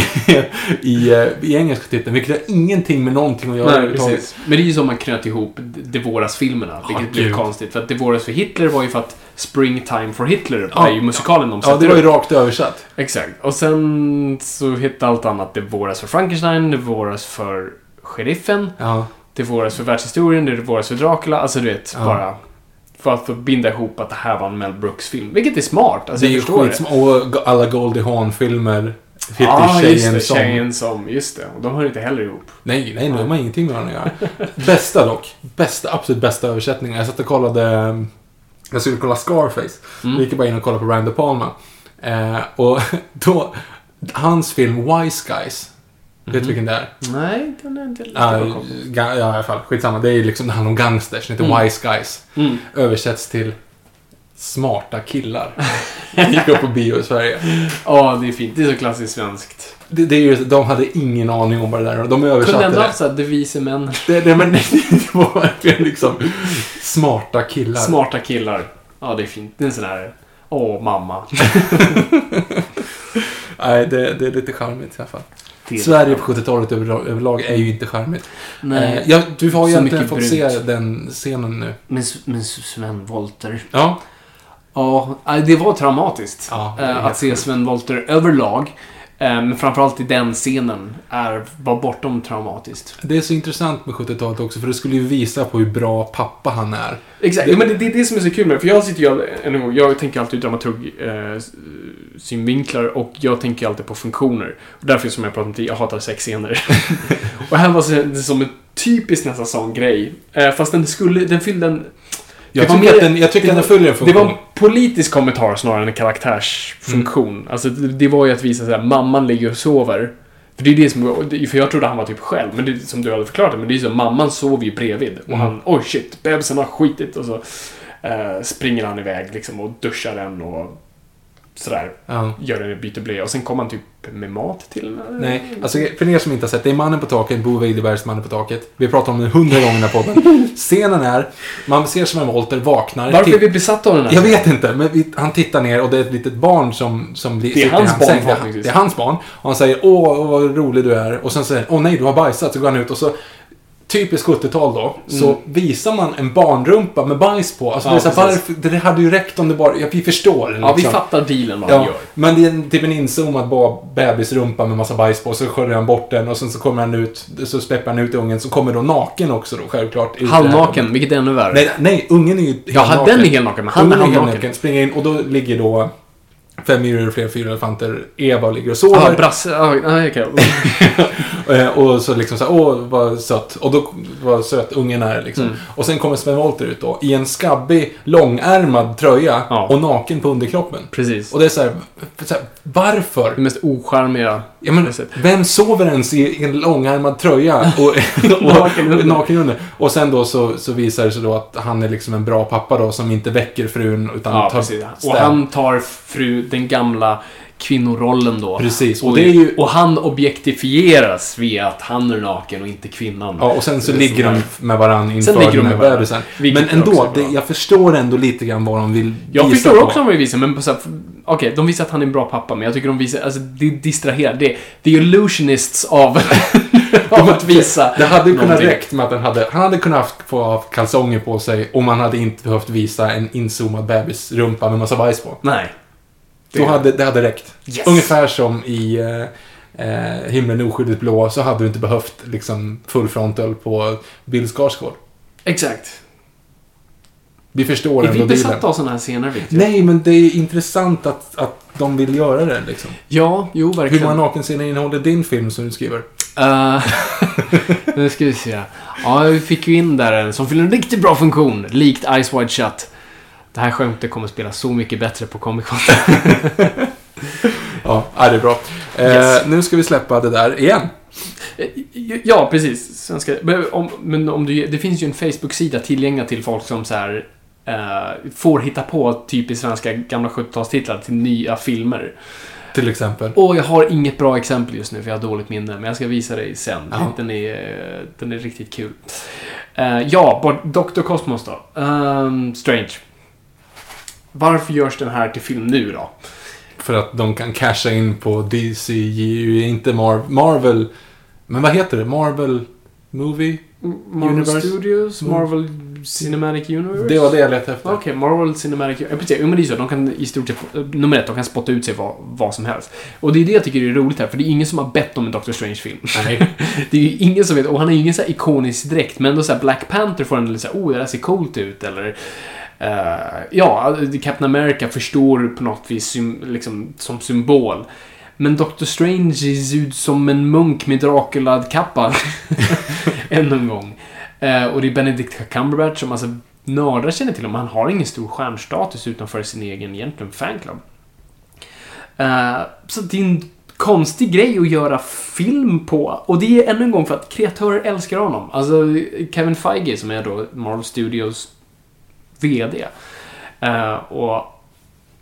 i, eh, i engelska titeln, vilket har ingenting med någonting att göra överhuvudtaget. Men det är ju som man knöt ihop Devoras-filmerna, vilket Ja, blev konstigt. För att Devoras för Hitler var ju för att Springtime for Hitler Ja, är ju musikalen de Ja, sätter det var ju rakt översatt. Exakt. Och sen så hette allt annat Devoras för Frankenstein, Devoras för Sheriffen, Ja, Devoras för världshistorien, Devoras för Dracula. Alltså du vet, Ja. bara för att binda ihop att det här var en Mel Brooks-film. Vilket är smart, alltså det är jag förstår det. Och alla Goldie Hawn-filmer. Ja, just Tjejen det. som... Tjejen som. Just det. Och de hör inte heller ihop. Nej, nej, de har ingenting med varandra att göra. Bästa dock. Bästa, absolut bästa översättningen. Jag satt och kollade... eh, Jag skulle kolla Scarface. Mm. Då gick jag bara in och kollade på Rand De Palma. Eh, och då... Hans film Wise Guys. Vet du vilken det är? Nej, den är inte lika ga- ja, i alla fall. Skitsamma. Det är liksom, det handlar om gangsters. Den heter Mm. Wise Guys. Mm. Översätts till Smarta killar. gick upp på bio i Sverige. Ja, det är fint. Det är så klassiskt svenskt. Det, det är ju, de hade ingen aning om vad det där. De Kunde översatte ändå det. haft såhär devise män. Det, det, men, det var verkligen liksom smarta killar. Smarta killar. Ja, det är fint. Det är en sån här... Åh, mamma. Nej, det, det är lite charmigt i alla fall. Till. Sverige på 70-talet överlag, är ju inte charmigt. Nej. Eh, ja, du har ju egentligen mycket fått brunt. se den scenen nu. Men, men Sven Wollter. Ja. Ja, det var traumatiskt. Ja, det eh, att se Sven Wollter överlag. Eh, Men framförallt i den scenen är, var bortom traumatiskt. Det är så intressant med 70-talet också, för det skulle ju visa på hur bra pappa han är. Exakt, Det- ja, men det, det är det som är så kul med det. För jag sitter ju gång, jag tänker alltid ur dramaturg eh, synvinklar och jag tänker alltid på funktioner. Och därför som jag pratat om tidigare, jag hatar sexscener. och här var det som en typisk nästan sån grej. Eh, fast den skulle, den fyllde en... Jag Det tycker, mer- att den, jag tycker det att den fyller en Det funktion. var en politisk kommentar snarare än en karaktärsfunktion. Mm. Alltså, det, det var ju att visa såhär, mamman ligger och sover. För det är det som, för jag trodde han var typ själv, men det, som du hade förklarat det, men det är ju så, mamman sover ju bredvid. Och Mm. han, oj shit, bebisen har skitit. Och så eh, springer han iväg liksom och duschar den och sådär. Ja. Gör den byter blöja och sen kommer han typ med mat till. Nej, alltså för er som inte har sett, det är Mannen på taket, Bo Widerbergs Mannen på taket. Vi har pratat om den hundra gånger i den här podden. Scenen är, man ser Sven Wollter vaknar. Varför är vi besatta av den här? Jag vet inte, men vi, han tittar ner och det är ett litet barn som, som blir, Det är hans barn, säng. Det är-. Det är hans barn. Och han säger åh, vad rolig du är. Och sen säger han, åh nej, du har bajsat. Så går han ut och så Typiskt 70-tal då, så visar man en barnrumpa med bajs på. Alltså Mm. Ja, det, är så här, varför, det hade ju räckt om det bara... Ja, vi förstår. Ja, vi liksom. fattar dealen vad han Ja, gör. men det är en, typ en inzoomad bebisrumpa med massa bajs på. Så sköljer han bort den och sen så kommer han ut, så släpper han ut ungen som kommer då naken också då, självklart. Halvnaken, vilket är ännu värre. Nej, nej, ungen är ju Ja, den är helnaken, men han ungen är halvnaken. Springer in och då ligger då fem myror och flera fyra elefanter. Eva ligger och sover. Ja, brasse... Ja, okej. Eh, och så liksom så här, åh vad sött. Och då, vad söt ungen är liksom. Mm. Och sen kommer Sven Wollter ut då, i en skabbig, långärmad tröja Ja. och naken på underkroppen. Precis. Och det är så här, så här varför? Det mest ocharmiga. Ja, men, vem sover ens i en långärmad tröja och, och, Naken under. naken under? Och sen då så, så visar det sig då att han är liksom en bra pappa då som inte väcker frun utan Ja, tar. Och han tar den gamla kvinnorollen då. Precis, och Och, det är ju- och han objektifieras via att han är naken och inte kvinnan. Ja, och sen så Det är ligger de med varandra inför Sen ligger de med varandra. bebisen. Men ändå, är det, jag förstår ändå lite grann vad de vill Jag visa förstår på. också vad de men på så här, okej, de visar att han är en bra pappa, men jag tycker de visar, alltså det distraherar. Det är the illusionists av, av att visa Det hade ju kunnat någonting. räckt med att den hade, han hade kunnat haft, få ha kalsonger på sig och man hade inte behövt visa en inzoomad bebisrumpa med massa bajs på. Nej. Då hade, det hade räckt. Yes. Ungefär som i eh, eh, Himlen oskyldigt blå så hade du inte behövt liksom full frontal på Bill Skarsgård. Exakt. Vi förstår Är ändå vi dealen. besatta av sådana här scener, Victor? Nej, men det är intressant att, att de vill göra det liksom. Ja, jo, Hur verkligen. många nakenscener innehåller din film som du skriver? Uh, nu ska vi se. Ja, vi fick ju in där en som fyller en riktigt bra funktion. Likt Ice Wide Shut. Det här skämtet kommer spela så mycket bättre på Comic Con. Ja, det är bra. Eh, Yes. Nu ska vi släppa det där igen. ja, precis. Svenska, men om, men om du, det finns ju en Facebook-sida tillgänglig till folk som så här, eh, får hitta på typiskt svenska gamla 70-talstitlar till nya filmer. Till exempel. Och jag har inget bra exempel just nu för jag har dåligt minne, men jag ska visa dig sen. Ja. Den, är, eh, den är riktigt kul. Eh, ja, Dr. Cosmos då. Ehm, Strange. Varför görs den här till film nu då? För att de kan casha in på DCU, inte Mar- Marvel. Men vad heter det? Marvel Movie? Marvel Universe? Studios? Mm. Marvel Cinematic Universe? Det var det jag letade efter. Okej, Marvel Cinematic Ja, precis. Men det är så. De kan i stort sett, eh, nummer ett, de kan spotta ut sig vad, vad som helst. Och det är det jag tycker är roligt här, för det är ingen som har bett om en Doctor Strange-film. Nej. det är ju ingen som vet, och han är ju ingen så här ikonisk dräkt, men ändå så här Black Panther får en lite så här, oh, det där ser coolt ut, eller... Eh, ja, Captain America förstår på något vis sym, liksom, som symbol. Men Doctor Strange ser ut som en munk med Dracula-kappa. Ännu en gång. Eh, och det är Benedict Cumberbatch som alltså nördar känner till honom. Han har ingen stor stjärnstatus utanför sin egen egentligen fanclub. Uh, så det är en konstig grej att göra film på. Och det är ännu en gång för att kreatörer älskar honom. Alltså Kevin Feige som är då Marvel Studios VD. eh, och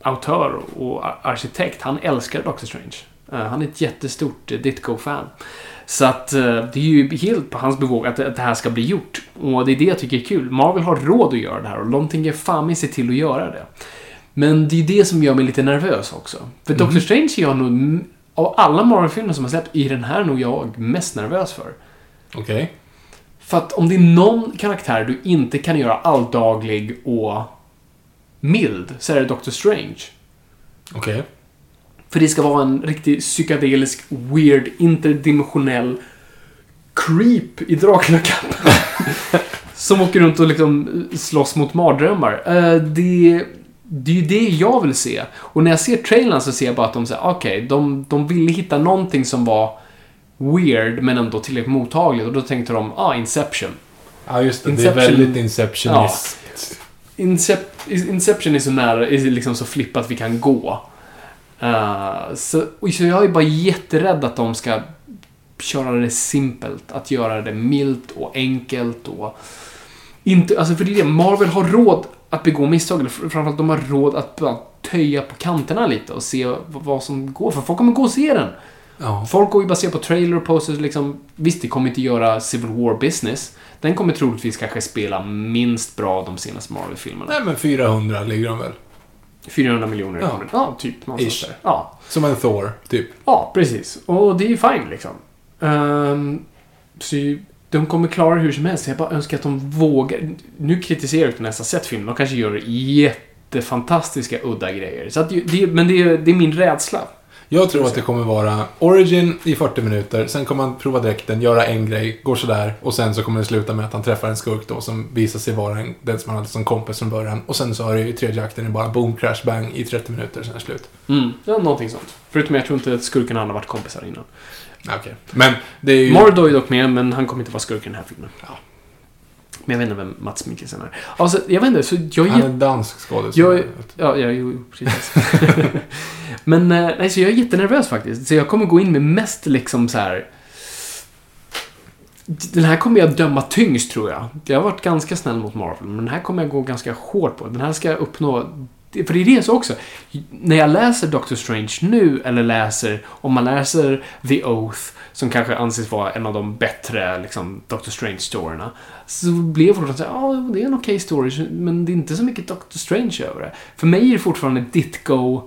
autör och ar- arkitekt. Han älskar Doctor Strange. Eh, han är ett jättestort uh, Ditko-fan. Så att eh, det är ju helt på hans bevåg att, att det här ska bli gjort. Och det är det jag tycker är kul. Marvel har råd att göra det här och de tänker fan se till att göra det. Men det är det som gör mig lite nervös också. För Doctor Strange är jag nog, av alla Marvel-filmer som har släppt, är den här nog jag mest nervös för. Okej. För att om det är någon karaktär du inte kan göra alldaglig och mild, så är det Doctor Strange. Okej. För det ska vara en riktig psykedelisk, weird, interdimensionell creep i Dracula-kappan. som åker runt och liksom slåss mot mardrömmar. Eh, det, det är ju det jag vill se. Och när jag ser trailern så ser jag bara att de säger, okej, de, de ville hitta någonting som var weird men ändå tillräckligt mottagligt. Och då tänkte de, ah, Inception. Ja, just det. Inception. Det är väldigt Inceptionist. Incep- Inception är så nära, är liksom så flippat vi kan gå. Uh, så, så jag är bara jätterädd att de ska köra det simpelt. Att göra det milt och enkelt och... Inte, alltså för det är det, Marvel har råd att begå misstag, eller framförallt de har råd att bara töja på kanterna lite och se vad som går. För folk kommer gå och se den. Ja. Folk går ju se på trailer och posters liksom. Visst, det kommer inte göra Civil War business. Den kommer troligtvis kanske spela minst bra de senaste Marvel-filmerna. Nej, men 400 ligger de väl? 400 miljoner Ja. Ja, typ. Ish. där. Ja. Som en Thor, typ. ja, precis. Och det är ju fine liksom. Ehm, så de kommer klara hur som helst. Jag bara önskar att de vågar. Nu kritiserar jag ens ha sett filmen. De kanske gör jättefantastiska, udda grejer. Så att det, men det, är- det är min rädsla. Jag tror att det kommer vara Origin i 40 minuter, sen kommer han prova dräkten, göra en grej, går sådär och sen så kommer det sluta med att han träffar en skurk då som visar sig vara en, den som han hade som kompis från början. Och sen så är det ju tredje akten bara boom, crash, bang i 30 minuter, sen är det slut. Mm. Ja, någonting sånt. Förutom jag tror inte att skurkarna har varit kompisar innan. Okej. Men det är ju... Mordo är dock med, men han kommer inte vara skurk i den här filmen. Ja. Men jag vet inte vem Mats Mikkelsen är. Alltså, jag vet inte, så jag är Han är jätte... dansk skådespelare. Ja, ja, jo, precis. men, eh, nej, så jag är jättenervös faktiskt. Så jag kommer gå in med mest liksom så här. Den här kommer jag döma tyngst, tror jag. Jag har varit ganska snäll mot Marvel, men den här kommer jag gå ganska hårt på. Den här ska jag uppnå... För det är det så också. När jag läser Doctor Strange nu, eller läser... Om man läser The Oath, som kanske anses vara en av de bättre liksom, Doctor Strange-storyna, så blir jag fortfarande såhär, ja, det är en okej story, men det är inte så mycket Doctor Strange över det. För mig är det fortfarande Ditko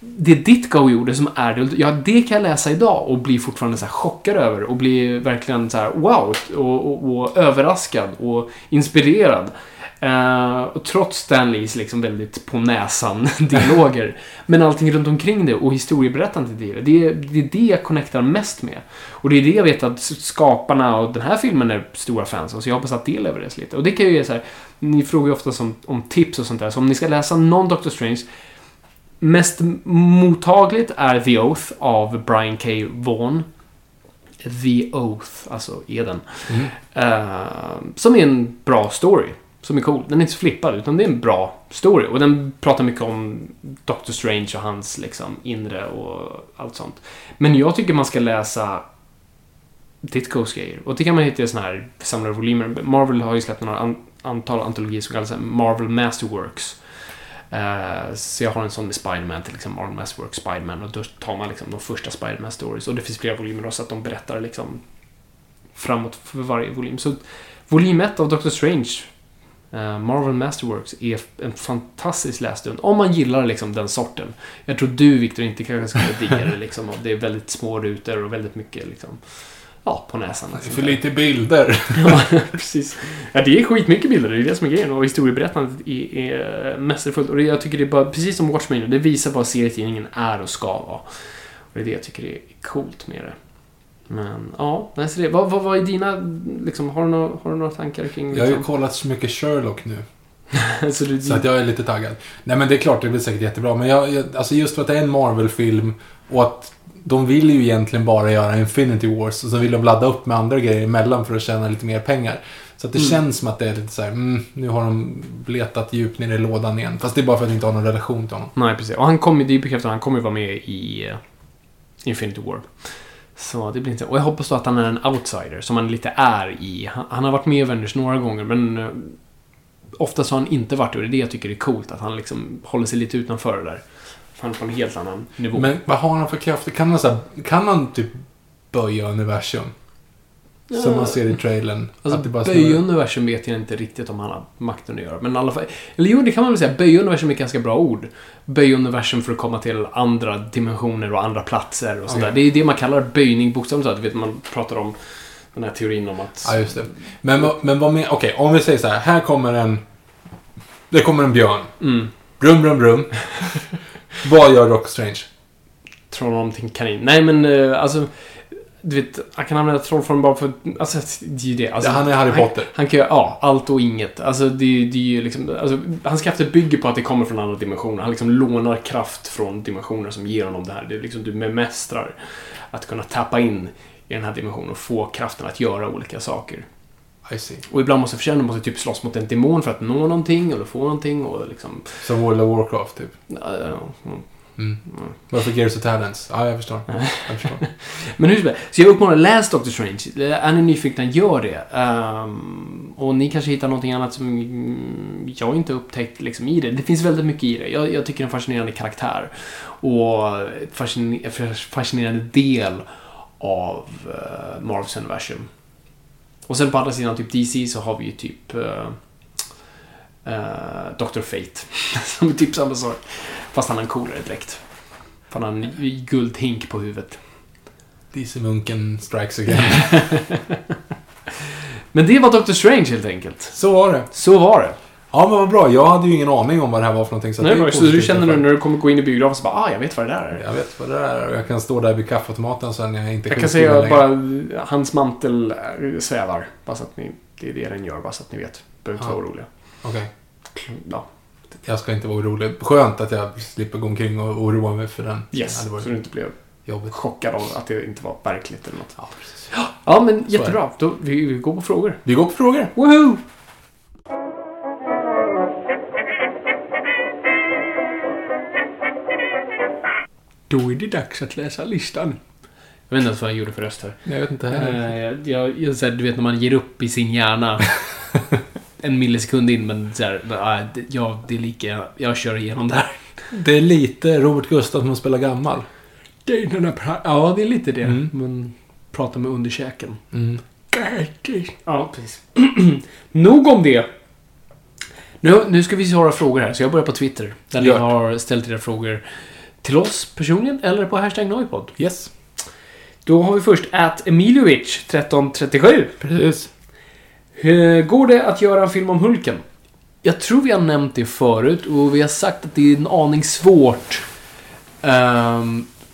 det Ditko gjorde som är det, ja det kan jag läsa idag och bli fortfarande så här chockad över och bli verkligen så här wow och, och, och överraskad och inspirerad. Eh, och trots Stanleys liksom väldigt på näsan dialoger. Men allting runt omkring det och historieberättandet i det, det, är- det är det jag connectar mest med. Och det är det jag vet att skaparna av den här filmen är stora fans av, så jag hoppas att det levereras lite. Och det kan ju ge så här, ni frågar ju ofta om, om tips och sånt där, så om ni ska läsa någon Doctor Strange Mest mottagligt är The Oath av Brian K. Vaughan. The Oath, alltså eden. Mm. Eh, som är en bra story. Som är cool. Den är inte så flippad, utan det är en bra story. Och den pratar mycket om Doctor Strange och hans liksom, inre och allt sånt. Men jag tycker man ska läsa Ditkos grejer. Och det kan man hitta i såna här samlade volymer. Marvel har ju släppt några an- antal antologier som kallas Marvel Masterworks. Eh, så jag har en sån med Spiderman till exempel, Marvel Masterworks Spiderman. Och då tar man liksom de första Spiderman stories. Och det finns flera volymer då, så att de berättar liksom framåt för varje volym. Så volym 1 av Doctor Strange, Marvel Masterworks, är en fantastisk lässtund. Om man gillar liksom den sorten. Jag tror du, Victor, inte kanske skulle digga det liksom. Det är väldigt små rutor och väldigt mycket liksom, ja, på näsan. För lite bilder. Ja, precis. Ja, det är skitmycket bilder, det är det som är grejen. Och historieberättandet är, är mästerfullt. Och det, jag tycker det är bara, precis som Watchmen, det visar vad serietidningen är och ska vara. Och det är det jag tycker är coolt med det. Men ja, nej, så det, vad, vad, vad är dina, liksom, har, du några, har du några tankar kring... Jag har ju Liksom, kollat så mycket Sherlock nu. så du, Så att jag är lite taggad. Nej men det är klart, det blir säkert jättebra. Men jag, jag, alltså just för att det är en Marvel-film och att de vill ju egentligen bara göra Infinity Wars och så vill de ladda upp med andra grejer emellan för att tjäna lite mer pengar. Så att det Mm. känns som att det är lite så här, mm, nu har de letat djupt ner i lådan igen. Fast det är bara för att vi inte har någon relation till honom. Nej, precis. Och han kommer, det är bekräftat, han kommer ju vara med i uh, Infinity War. Så det blir inte... Och jag hoppas då att han är en outsider, som han lite är i. Han, han har varit med i Avengers några gånger, men eh, uh, oftast har han inte varit det. Och det är det jag tycker är coolt, att han liksom håller sig lite utanför det där. Han är på en helt annan nivå. Men vad har han för krafter? Kan han, så här, kan han typ böja universum? Som man ser i trailern. Alltså, att det bara universum vet jag inte riktigt om han har makten att göra. Men i alla fall... Eller jo, det kan man väl säga. Böja universum är ett ganska bra ord. Böja universum för att komma till andra dimensioner och andra platser och sådär. Okej. Det är det man kallar böjning, bokstavligt talat. Vet, man pratar om den här teorin om att... Ja, just det. Men, men vad med... Okej, om vi säger så här. Här kommer en... Det kommer en björn. Mm. Brum, brum, brum. vad gör Rock Strange? Om till kanin. Nej, men eh, alltså... Du vet, han kan använda trollform bara för... Alltså, det är ju det. Alltså, Ja, han är Harry Potter. Han kan göra, ja, allt och inget. Alltså, det, det är ju liksom... Alltså, hans krafter bygger på att det kommer från andra dimensioner. Han liksom lånar kraft från dimensioner som ger honom det här. Det är liksom, du bemästrar att kunna tappa in i den här dimensionen och få kraften att göra olika saker. I see. Och ibland måste förtjäna, måste typ slåss mot en demon för att nå någonting eller få någonting och liksom... Som World of Warcraft, typ. Ja, mm. Mm. Varför Gears of Talents? Ja, jag förstår. Jag förstår. Men hur som helst, så jag uppmanar, läs Doctor Strange. Är ni nyfikna, gör det. Ehm, och ni kanske hittar någonting annat som jag inte upptäckt liksom, i det. Det finns väldigt mycket i det. Jag, jag tycker det är en fascinerande karaktär. Och fascinerande del av uh, Marvels universum. Och sen på andra sidan typ DC så har vi ju typ uh, uh, Dr. Fate. som är typ samma sak. Fast han har en coolare dräkt. För han har en guldhink på huvudet. DC-munken strikes again. Men det var Doctor Strange helt enkelt. Så var det. Så var det. Ja, men vad bra. Jag hade ju ingen aning om vad det här var för någonting. Så Nej, det så du känner nu när du kommer gå in i biografen så bara ah, jag vet vad det där är. Jag vet vad det är och jag kan stå där vid kaffeautomaten sen när jag inte är Jag kan säga längre. bara hans mantel svävar. Bara så att ni, det är det den gör, bara så att ni vet. Behöver inte vara oroliga. Okej. Ja. Jag ska inte vara orolig. Skönt att jag slipper gå omkring och oroa mig för den. Yes, så du inte blev jobbigt. chockad av att det inte var verkligt eller något. Ja, precis. Ja, men det. jättebra. Då, vi, vi går på frågor. Vi går på frågor. Woohoo! Då är det dags att läsa listan. Jag vet inte ens vad jag gjorde för röst här. Jag vet inte heller. Eh, jag, jag, jag, så du vet när man ger upp i sin hjärna en millisekund in, men så här, det- ja, det är lika, jag kör igenom det här. Det är lite Robert Gustafsson att spela gammal. Det är den här ja, det är lite det. Mm. Men prata med underkäken. Mm. Ja, precis. Nog om det. Nu, nu ska vi svara frågor här, så jag börjar på Twitter. Där ni har ställt era frågor till oss personligen eller på hashtag Noipod. Yes. Då har vi först at Emiliovic 1337. Precis. Går det att göra en film om Hulken? Jag tror vi har nämnt det förut och vi har sagt att det är en aning svårt.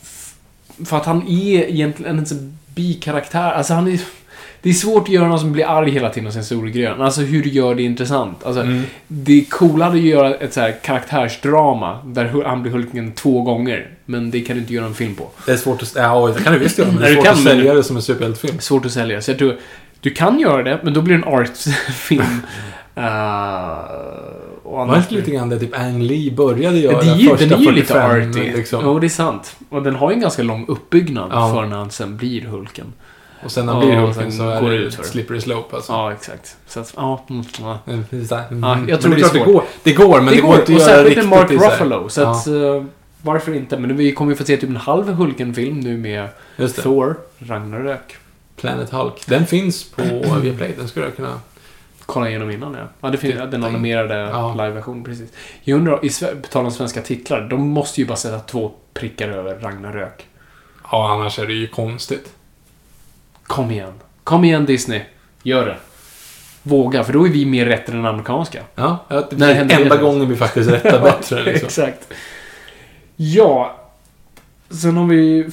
F- för att han är egentligen en sån bikaraktär. Alltså han är... Det är svårt att göra någon som blir arg hela tiden och sen storgrön. Alltså hur du gör det intressant. Alltså, Mm. Det är coolare att göra ett så här karaktärsdrama där han blir Hulken två gånger. Men det kan du inte göra en film på. Det är svårt att... Ja, det kan du visst göra. Men det är svårt kan, att sälja det som en superhjältefilm. Svårt att sälja. Så jag tror, du kan göra det, men då blir det en artfilm. uh, och Var inte lite grann det typ Ang Lee började göra Ja, det är ju, första den är ju lite 45, arty. Liksom. Jo, det är sant. Och den har ju en ganska lång uppbyggnad Ja. för när han sen blir Hulken. Och sen när han Ja, blir och Hulken så är går det det ett utför. slippery slope alltså. Ja, exakt. Så att, ja, mm, ja. Mm, det. Mm. Ja, jag tror det, det är klart det svårt. går. Det går, men det, går inte att och göra särskilt riktigt Mark i så här. Ruffalo. Så att, eh, varför inte? Men vi kommer ju få se typ en halv Hulken-film nu med det. Thor, Ragnarök. Planet Hulk. Den finns på Viaplay. Den skulle jag kunna... Kolla igenom innan ja. Ja, det finns Titta den animerade Ja. live-versionen, precis. Jag undrar, i på tal om svenska titlar, de måste ju bara sätta två prickar över Ragnarök. Ja, annars är det ju konstigt. Kom igen. Kom igen Disney. Gör det. Våga, för då är vi mer rätt än den amerikanska. Ja, det blir det enda sen? gången vi faktiskt rättar bättre. Liksom. Exakt. Ja. Sen har vi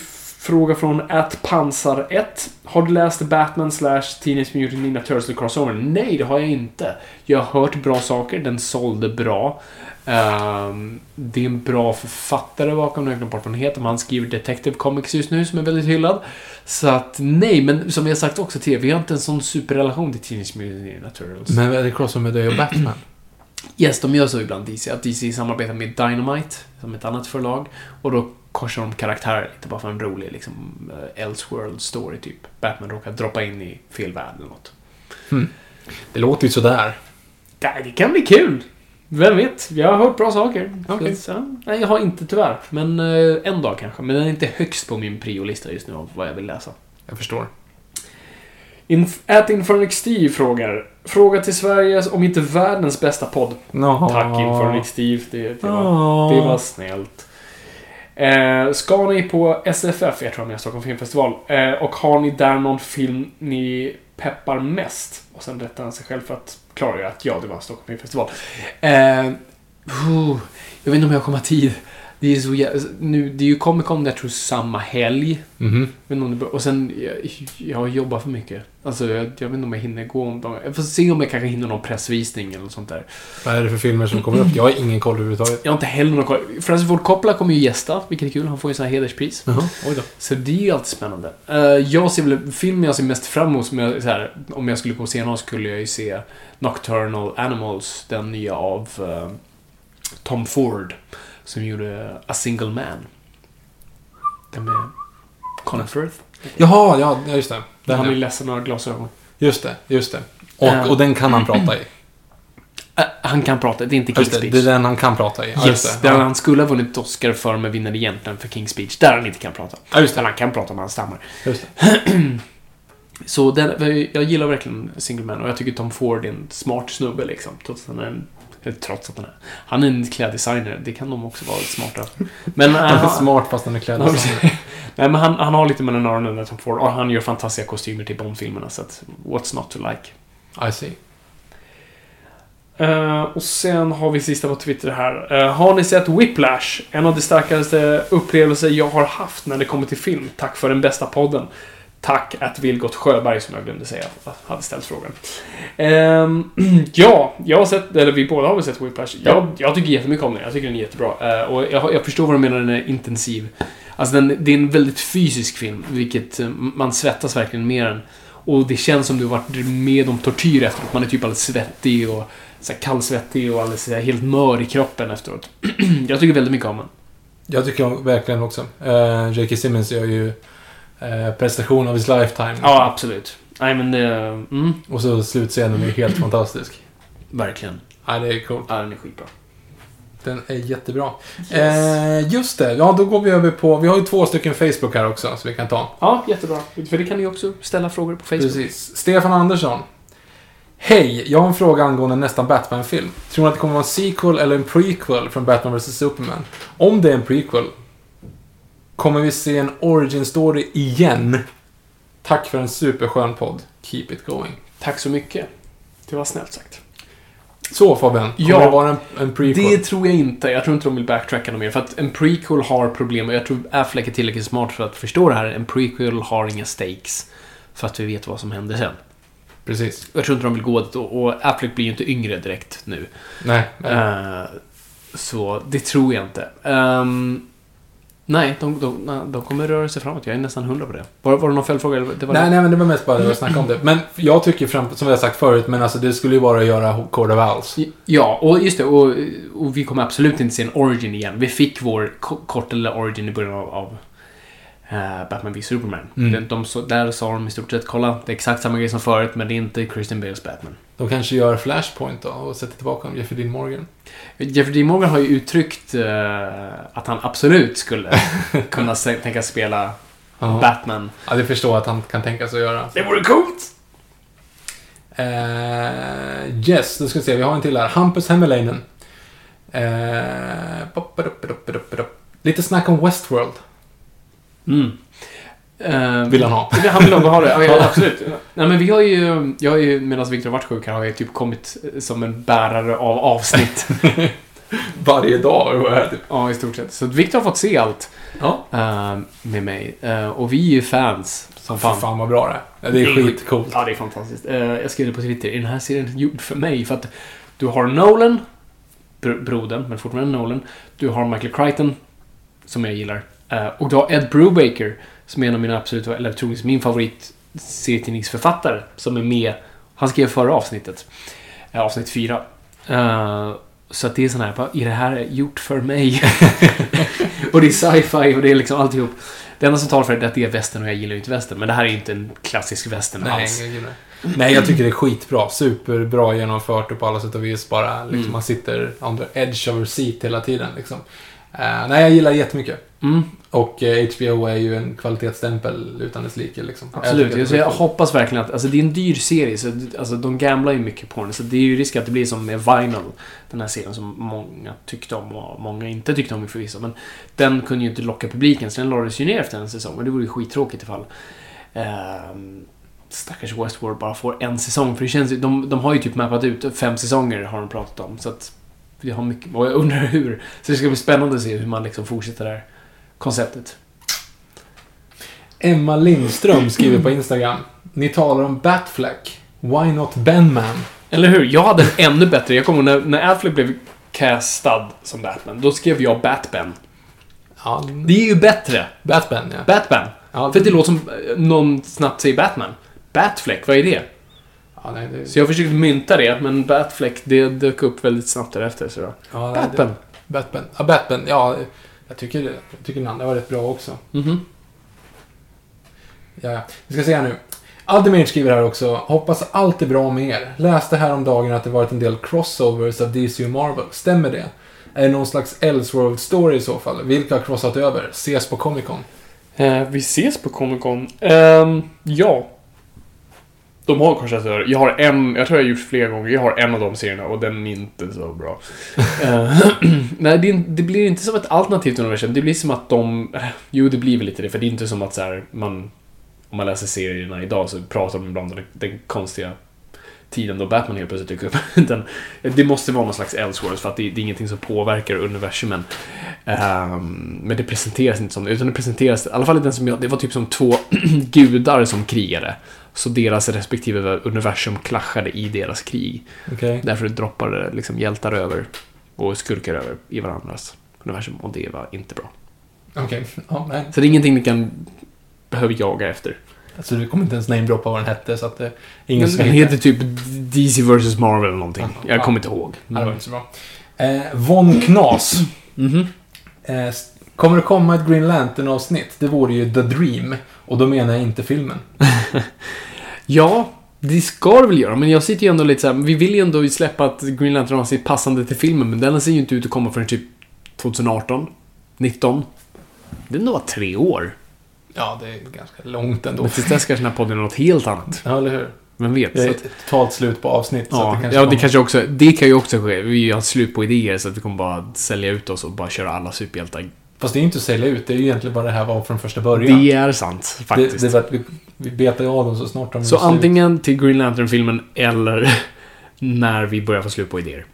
fråga från atpansar1. Har du läst Batman slash Teenage Mutant Ninja Turtles crossover? Nej, det har jag inte. Jag har hört bra saker. Den sålde bra. Ehm, det är en bra författare bakom. Jag har glömt bort vad han heter. Men han skriver Detective Comics just nu som är väldigt hyllad. Så att nej, men som vi har sagt också tidigare. Vi har inte en sån superrelation till Teenage Mutant Ninja Turtles. Men är det crossover med dig och Batman? Yes, de gör så ibland DC. Att DC samarbetar med Dynamite, som ett annat förlag. Och då korsar de karaktärer lite bara för en rolig liksom, eh, Elseworld story typ. Batman råkar droppa in i fel värld eller något. Det låter ju sådär. Det kan bli kul! Vem vet? Jag har hört bra saker. Okej. Så, nej, jag har inte tyvärr. Men eh, en dag kanske. Men den är inte högst på min priolista just nu av vad jag vill läsa. Jag förstår. Inf- At Steve frågar. Fråga till Sveriges, om inte världens bästa podd. No. Tack Infernix Steve. Det, det, var, det var snällt. Eh, ska ni på SFF, jag tror de är Stockholm Filmfestival, eh, och har ni där någon film ni peppar mest? Och sen rättar han sig själv för att klargöra att ja, det var Stockholm Filmfestival. Eh, oh, jag vet inte om jag kommer ha tid. Det är så jä- nu, det är ju Comic Con, jag tror, samma helg. Mhm. Men om det, och sen, jag, jag jobbar för mycket. Alltså, jag, jag vet inte om jag hinner gå om dem. Jag får se om jag kanske hinner någon pressvisning eller något sånt där. Vad är det för filmer som kommer upp? Jag har ingen koll överhuvudtaget. Jag har inte heller någon koll. Francis Ford Coppola kommer ju gästa, vilket är kul. Han får ju sån här hederspris. Jaha, oj då. Så det är ju alltid spännande. Eh, jag ser väl, filmen jag ser mest fram emot, som jag, så här, om jag skulle gå och se någon skulle jag ju se Nocturnal Animals, den nya av eh, Tom Ford, som gjorde A Single Man. Den med Colin Firth. Jaha, ja, ja, just det. Den, Han ja. ledsen och har glasögon. Just det, just det. Och, Eh. och den kan han prata i. Eh, han kan prata, det är inte King's Speech. det är den han kan prata i. Ja, Yes, det. den Ja. han skulle ha vunnit Oscar för men vinner egentligen för King's Speech. Där han inte kan prata. Ja, just det. Eller han kan prata om han stammar. Just det. Så den, jag gillar verkligen Single Man och jag tycker Tom Ford är en smart snubbe liksom. Trots att han är en, trots att han är... Han är en kläddesigner, det kan de också vara lite smarta. Men... Han är smart fast han är klädd Ja, som- Nej, men han, han har lite mellan öronen där Tom Ford och han gör fantastiska kostymer till Bond-filmerna så att what's not to like. I see. Eh, och sen har vi sista på Twitter här. Eh, har ni sett Whiplash? En av de starkaste upplevelser jag har haft när det kommer till film. Tack för den bästa podden. Tack att Vilgot Sjöberg som jag glömde säga hade ställt frågan. Ehm, ja, jag har sett, eller vi båda har väl sett Whiplash. Jag, jag tycker jättemycket om den. Jag tycker den är jättebra. Eh, och jag, jag förstår vad du menar, den är intensiv. Alltså den, det är en väldigt fysisk film, vilket eh, man svettas verkligen mer än. Och det känns som du har varit med om tortyr efteråt. Man är typ alldeles svettig och så här kallsvettig och alldeles så här helt mör i kroppen efteråt. jag tycker väldigt mycket om den. Jag tycker verkligen också. Uh, J.K. Simmons gör ju uh, prestation of his lifetime. Ja, absolut. Nej, men det... Mm, Och så slutscenen är helt fantastisk. verkligen. Ja, det är coolt. Ja, den är skitbra. Den är jättebra. Eh, just det, ja då går vi över på... Vi har ju två stycken Facebook här också, så vi kan ta. Ja, jättebra. För det kan ni också ställa frågor på Facebook. Precis. Stefan Andersson. Hej, jag har en fråga angående nästa Batman-film. Tror ni att det kommer vara en sequel eller en prequel från Batman vs Superman? Om det är en prequel, kommer vi se en origin story igen? Tack för en superskön podd. Keep it going. Tack så mycket. Det var snällt sagt. Så Fabian, kommer Ja. det vara en, en prequel? Det tror jag inte. Jag tror inte de vill backtracka något mer. För att en prequel har problem och jag tror Affleck är tillräckligt smart för att förstå det här. En prequel har inga stakes. För att vi vet vad som händer sen. Precis. Jag tror inte de vill gå dit och, och Affleck blir ju inte yngre direkt nu. Nej. nej. Eh, så det tror jag inte. Ehm, nej, de, de, de kommer röra sig framåt. Jag är nästan hundra på det. Var, var det någon följdfråga? Det var Nej, det. nej, men det var mest bara att snacka om det. Men jag tycker, fram, som vi har sagt förut, men alltså det skulle ju vara att göra Court of Owls. Ja, och just det. Och, och vi kommer absolut inte se en origin igen. Vi fick vår ko- kort eller origin i början av, av eh, Batman v Superman. Mm. De, så, där sa de i stort sett, kolla, det är exakt samma grej som förut, men det är inte Christian Bales Batman. De kanske gör Flashpoint då och sätter tillbaka om Jeffrey Dean Morgan. Jeffrey Dean Morgan har ju uttryckt eh, att han absolut skulle kunna tänka spela Ja. Batman. Ja, det förstår jag att han kan tänka sig att göra. Det vore coolt! Eh, yes, då ska vi se. Vi har en till här. Hampus Hemmelainen. Eh, poppaduppaduppaduppadupp. Lite snack om Westworld. Mm. Eh, Vill han ha. Han vill nog ha det. Ja, absolut. Nej, men vi har ju, jag har ju, medan Victor har varit sjuk här, har jag typ kommit eh, som en bärare av avsnitt. Varje dag. typ- ja, i stort sett. Så Victor har fått se allt Ja. eh, med mig. Eh, och vi är ju fans som Fan. fan. vad bra det är. Det är skitcoolt. Ja, det är fantastiskt. Eh, jag skrev det på Twitter. Är den här serien gjord för mig? För att du har Nolan, br- brodern, men fortfarande Nolan. Du har Michael Crichton, som jag gillar. Och du har Ed Brubaker, som är en av mina absoluta, eller troligtvis min favorit serietidningsförfattare, som är med. Han skrev förra avsnittet. Eh, avsnitt fyra. Eh, så att det är sån här, är det här gjort för mig? och det är sci-fi och det är liksom alltihop. Det enda som talar för det är att det är västern och jag gillar ju inte västern. Men det här är ju inte en klassisk västern Nej, alls. jag. Nej, jag tycker det är skitbra. Superbra genomfört och på alla sätt och vis. Bara, liksom, Mm. Man sitter on the edge of your seat hela tiden. Liksom. Eh, nej, jag gillar det jättemycket. Mm, Och eh, HBO är ju en kvalitetsstämpel utan dess like. Liksom. absolut. Jag, jag coolt. hoppas verkligen att... Alltså det är en dyr serie, så alltså, de gamblar ju mycket på den. Så det är ju risk att det blir som med Vinyl. Den här serien som många tyckte om och många inte tyckte om förvisso. Men den kunde ju inte locka publiken, så den lades ju ner efter en säsong. Och det vore ju skittråkigt ifall... ehm, stackars Westworld bara får en säsong. För det känns ju... De, de har ju typ mappat ut fem säsonger, har de pratat om. Så att... Vi har mycket, och jag undrar hur. Så det ska bli spännande att se hur man liksom fortsätter det här konceptet. Emma Lindström skriver på Instagram. Ni talar om Batfleck. Why not Benman? Eller hur? Jag hade en ännu bättre. Jag kommer när, när Affleck blev castad som Batman. Då skrev jag Batman. Ja, Det är ju bättre. Batman, ja. Batman. Ja, För det låter som eh, någon snabbt säger Batman. Batfleck, vad är det? Ja, nej, det, Så jag försökte mynta det, men Batfleck, det dök upp väldigt snabbt därefter. Så då. ja, nej, Batman. Det, Batman. Ja, Batman. Ja, jag tycker, jag tycker den andra var rätt bra också. Mhm. Ja, ja. Vi ska se här nu. Ademir skriver här också. Hoppas allt är bra med er. Läste här om dagen att det varit en del crossovers av DC och Marvel. Stämmer det? Är det någon slags Elseworld-story i så fall? Vilka har crossat över? Ses på Comic Con. Eh, vi ses på Comic Con. Ehm, ja. De har korsat över. Jag har en, jag tror jag har gjort flera gånger. Jag har en av de serierna och den är inte så bra. Eh, Nej, det, det blir inte som ett alternativt universum. Det blir som att de... eh, Jo, det blir väl lite det. För det är inte som att så här, man... Om man läser serierna idag så pratar de ibland om den, den konstiga tiden då Batman helt plötsligt dyker upp. Utan det måste vara någon slags Elseworlds för att det, det är ingenting som påverkar universumen. Ehm, men det presenteras inte som det, utan det presenteras, i alla fall den som jag, det var typ som två gudar som krigade. Så deras respektive universum clashade i deras krig. Okej. Därför droppade liksom hjältar över och skurkar över i varandras universum och det var inte bra. Okej. Ja, nej. Så det är ingenting ni kan behöver jaga efter. Alltså, du kommer inte ens namedroppa vad den hette, så att det... Ingen Den den heter typ DC vs Marvel eller någonting. Ja. Jag kommer inte ihåg. Det var inte så bra. Eh, Von Knas. Mhm. Eh, s- kommer det komma ett Green Lantern-avsnitt? Det vore ju The Dream. Och då menar jag inte filmen. Ja, det ska det väl göra, men jag sitter ju ändå lite så här, vi vill ju ändå släppa att Green Lantern avsnitt passande till filmen, men den ser ju inte ut att komma förrän typ 2018, 19. Det är nog tre år. Ja, det är ganska långt ändå. Men tills dess kanske den här podden är något helt annat. Ja, eller hur? Vem vet? Det är att, totalt slut på avsnitt. ja, det det kanske ja, det kommer- kanske också, det kan ju också ske. Vi har slut på idéer så att vi kommer bara sälja ut oss och bara köra alla superhjältar. Fast det är ju inte att sälja ut. Det är ju egentligen bara det här var från första början. Det är sant, det, faktiskt. det var att vi, vi betar ju av dem så snart de så är antingen till Green Lantern-filmen eller när vi börjar få slut på idéer.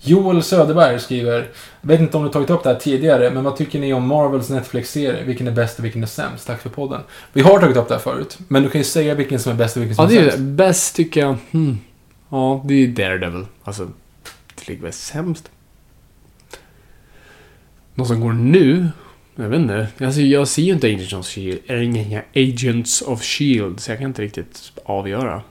Joel Söderberg skriver, vet inte om du tagit upp det här tidigare, men vad tycker ni om Marvels Netflix-serie? Vilken är bäst och vilken är sämst? Tack för podden. Vi har tagit upp det här förut, men du kan ju säga vilken som är bäst och vilken som Ja, det är är det. sämst. Bäst tycker jag... Hmm. Ja, det är Daredevil. Alltså, det ligger väl sämst. Någon som går nu? Jag vet inte. Alltså, jag ser ju inte Agents of Shield. Inga Agents of Shield, så jag kan inte riktigt avgöra.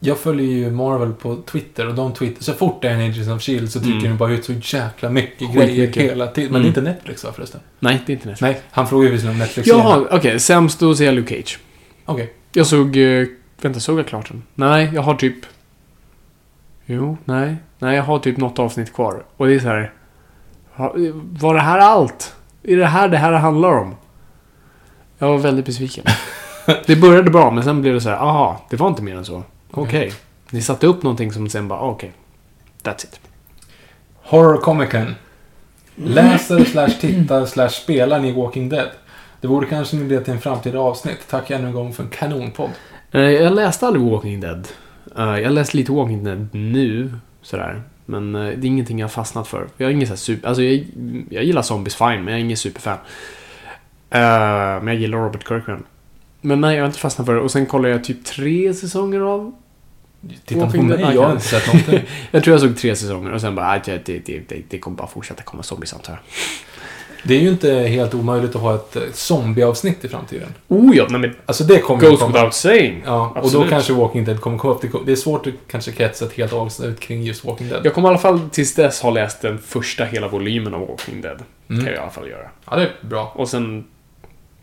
Jag följer ju Marvel på Twitter och de twitter, så fort det är en Agents of Shield så trycker Mm. de bara ut så jäkla mycket grejer hela tiden. Men det är Mm. inte Netflix va förresten? Nej, det är inte nästan. Nej, han frågar ju visserligen om Netflix Jaha, okej. sämst, då ser jag Luke Cage. Okej. Jag såg... eh, Vänta, såg jag klart den? Nej, jag har typ... Jo, nej. Nej, jag har typ något avsnitt kvar. Och det är så här... Var det här allt? Är det här det här handlar om? Jag var väldigt besviken. det började bra, men sen blev det så här, aha, det var inte mer än så. Okej. Ni satte upp någonting som sen bara, okej. That's it. Horror Comic-Con. Läser slash tittar slash spelar ni Walking Dead? Det vore kanske en idé till en framtida avsnitt. Tack ännu en gång för en kanonpodd. Eh, Jag läste aldrig Walking Dead. Eh, Jag läste lite Walking Dead nu, sådär. Men eh, det är ingenting jag har fastnat för. Jag är ingen så super... Alltså jag, jag gillar zombies fine, men jag är ingen superfan. Eh, Men jag gillar Robert Kirkman. Men nej, jag har inte fastnat för det. Och sen kollade jag typ tre säsonger av... Titta på mig, jag har inte sett någonting. Jag tror jag såg tre säsonger och sen bara, "Aj, det, det, det, det, det kommer bara fortsätta komma zombies antar jag. Det är ju inte helt omöjligt att ha ett eh, zombieavsnitt i framtiden. Oh ja, nej men... Alltså det kommer Goes komma. without saying. Ja, och då Absolut. kanske Walking Dead kommer komma upp. Det Det är svårt att kanske kretsa ett helt avsnitt kring just Walking Dead. Jag kommer i alla fall tills dess ha läst den första hela volymen av Walking Dead. Mm. Kan jag i alla fall göra. Ja, det är bra. Och sen...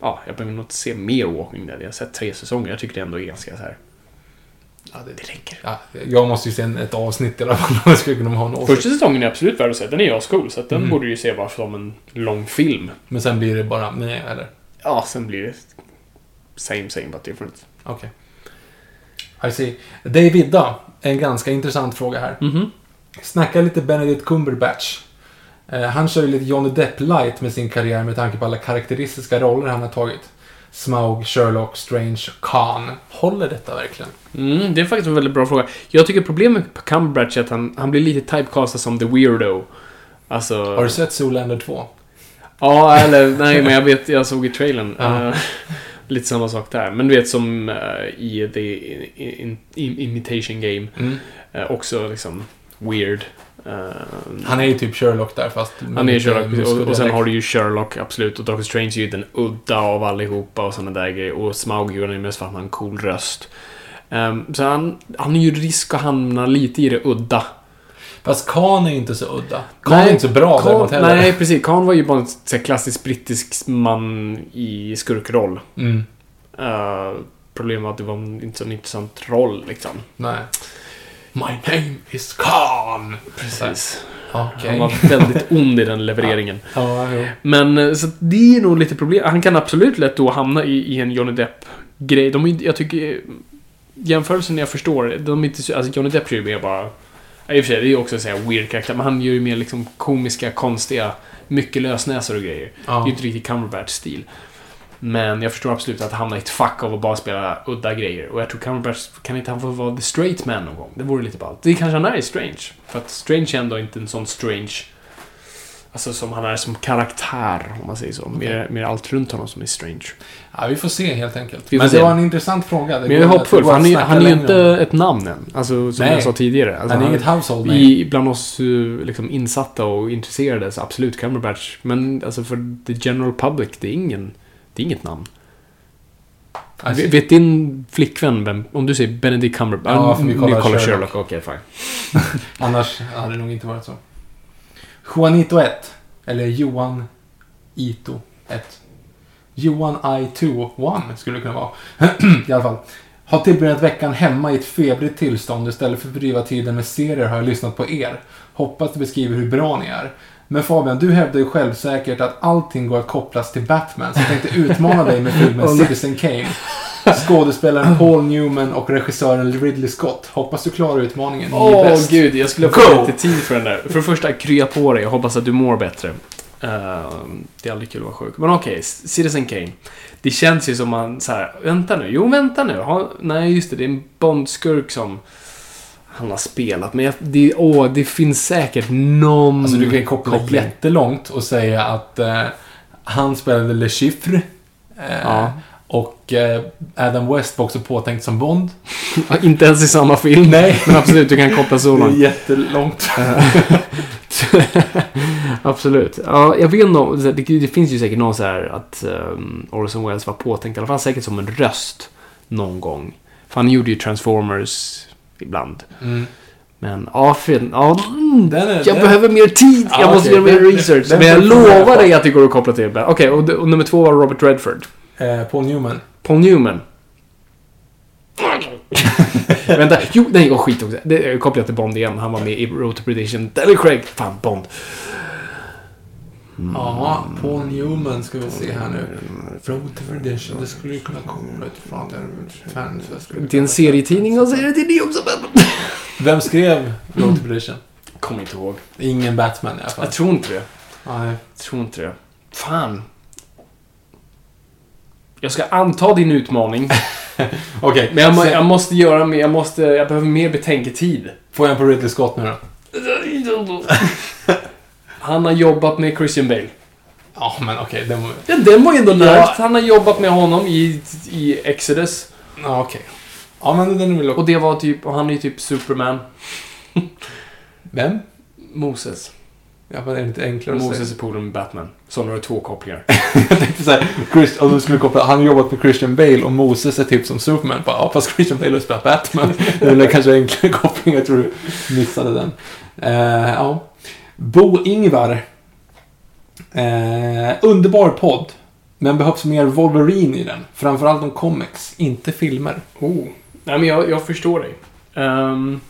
Ja, jag behöver nog inte se mer Walking Dead. Jag har sett tre säsonger. Jag tycker det ändå är ganska så här. Ja, det, Det räcker. ja, jag måste ju se en, ett avsnitt i alla fall om jag skulle kunna ha en åsikt. Första säsongen är absolut värd att se. Den är ascool. Så att den Mm. borde ju se bara som en lång film. Men sen blir det bara, nej, eller? Ja, sen blir det same same but different. Okej. I see. Davidda, en ganska intressant fråga här. Mhm. Snacka lite Benedict Cumberbatch. Eh, han kör ju lite Johnny Depp light med sin karriär med tanke på alla karaktäristiska roller han har tagit. Smaug, Sherlock, Strange, Khan. Håller detta verkligen? Mm, det är faktiskt en väldigt bra fråga. Jag tycker problemet med Cumberbatch är att han, han blir lite typecastad som the weirdo. Alltså... Har du sett Zoolander 2? Ja, eller nej, men jag vet, jag såg i trailern. Ja. Eh, lite samma sak där. Men du vet som eh, i The in, in, Imitation Game. Mm. eh, också liksom weird. Eh, Han är ju typ Sherlock där fast... han är Sherlock. Och, och sen har du ju Sherlock, absolut. Och Doctor Strange är ju den udda av allihopa och sådana där grejer. Och Smaug han ju mest för att han har en cool röst. Ehm, så han, han är ju risk att hamna lite i det udda. Fast Khan är inte så udda. Khan är inte så bra Khan, däremot heller. Nej, precis. Khan var ju bara en så här klassisk brittisk man i skurkroll. Mm. Uh, problemet var att det var en inte så intressant roll liksom. Nej. My name is Khan! Precis. Okej. Han var väldigt ond i den levereringen. Ja, jo. Men eh, så det är nog lite problem. Han kan absolut lätt då hamna i, i en Johnny Depp-grej. De jag tycker... Jämförelsen jag förstår, de är inte så... Alltså Johnny Depp är ju mer bara... Ja, I och för sig, det är ju också så här weird karaktär, men han gör ju mer liksom komiska, konstiga, mycket lösnäsor och grejer. Det är Ja. ju inte riktigt Cumberbatch-stil. Men jag förstår absolut att hamna i ett fack av att bara spela udda grejer. Och jag tror Cumberbatch, kan inte han få vara the straight man någon gång? Det vore lite ballt. Det kanske han är i Strange. För att Strange är ändå inte en sån Strange... Alltså som han är som karaktär, om man säger så. Mer, mer allt runt honom som är Strange. ja, vi får se helt enkelt. Men se. det var en intressant fråga. Det Men jag är hoppfull, för han är, han är ju inte ett namn än. Alltså, som Nej. jag sa tidigare. Alltså, Han är inget household name. i, bland oss eh, liksom, insatta och intresserade, så absolut Cumberbatch. Men alltså för the general public, det är ingen... Det är inget namn. Alltså, Vet- Vet din flickvän vem, om du säger Benedict Cumberbatch? Ja, för vi kollar ni kollar Sherlock. Sherlock. Okej, fine. Annars hade det nog inte varit så. Juanito 1. Eller Johan Ito 1. Johan I2 1 skulle det kunna vara. I alla fall. Har tillbringat veckan hemma i ett febrigt tillstånd. Istället för att bedriva tiden med serier har jag lyssnat på er. Hoppas det beskriver hur bra ni är. Men Fabian, du hävdar ju självsäkert att allting går att kopplas till Batman. Så jag tänkte utmana dig med filmen Citizen Kane. Skådespelaren Paul Newman och regissören Ridley Scott. Hoppas du klarar utmaningen. Åh bäst. gud, jag skulle ha fått lite tid för den där. För det första, krya på dig. Jag hoppas att du mår bättre. Eh, det är aldrig kul att vara sjuk. Men okej, Citizen Kane. Det känns ju som man så här, vänta nu, jo vänta nu. Ha, nej, just det, det är en Bond-skurk som han har spelat. Men jag, det, åh, det finns säkert någon Alltså du kan koppla koppling. jättelångt och säga att eh, han spelade Le Chiffre. Eh, Ja. Och eh, Adam West var också påtänkt som Bond. Ja, Inte ens i samma film. Nej. Men absolut, du kan koppla så långt. jättelångt. Absolut. Ja, jag vet inte det, det finns ju säkert någon så här att um, Orson Welles var påtänkt, i alla fall säkert som en röst någon gång. För han gjorde ju Transformers ibland. Mm. Men ja, för, ja mm, är- jag behöver mer tid. Ja, jag måste göra mer research. den men jag lovar dig att det går att koppla till. Okej, och, och nummer två var Robert Redford. Eh, Paul Newman. Paul Newman. Vänta, jo, nej, och skit också. Det är kopplat till Bond igen. Han var med i Road to Perdition. Daniel Craig. Fan, Bond. Ja, Paul Newman ska vi se här nu. Road. Det skulle ju kunna komma utifrån den fans. Det är en serietidning och säger det till dig också. Vem skrev Road to Perdition? Kommer inte ihåg. Ingen Batman i alla fall. Jag tror inte det. Nej. Jag tror inte det. Fan. Jag ska anta din utmaning. Okej, Men jag, jag måste göra mer. Jag måste... Jag behöver mer betänketid. får jag en på Ridley Scott nu då? Han har jobbat med Christian Bale. Ja, men okej. den var... Ja, den var ju ändå Ja. nära. Han har jobbat med honom i, i Exodus. Ja, okej. Ja, men den är väl Och det var typ... Och han är ju typ Superman. Vem? Moses. Ja, men är det inte enklare att Moses är polare med Batman. Så nu har du två kopplingar. säga? Jag tänkte såhär, Chris, om du skulle koppla, han har jobbat med Christian Bale och Moses är typ som Superman. Bara, ja, fast Christian Bale har spelat Batman. det är väl kanske enklare koppling, jag tror du missade den. Eh, ja. Bo Ingvar. Eh, underbar podd. Men behövs mer Wolverine i den. Framförallt om comics, inte filmer. Oh. Nej, men jag, jag förstår dig. Um,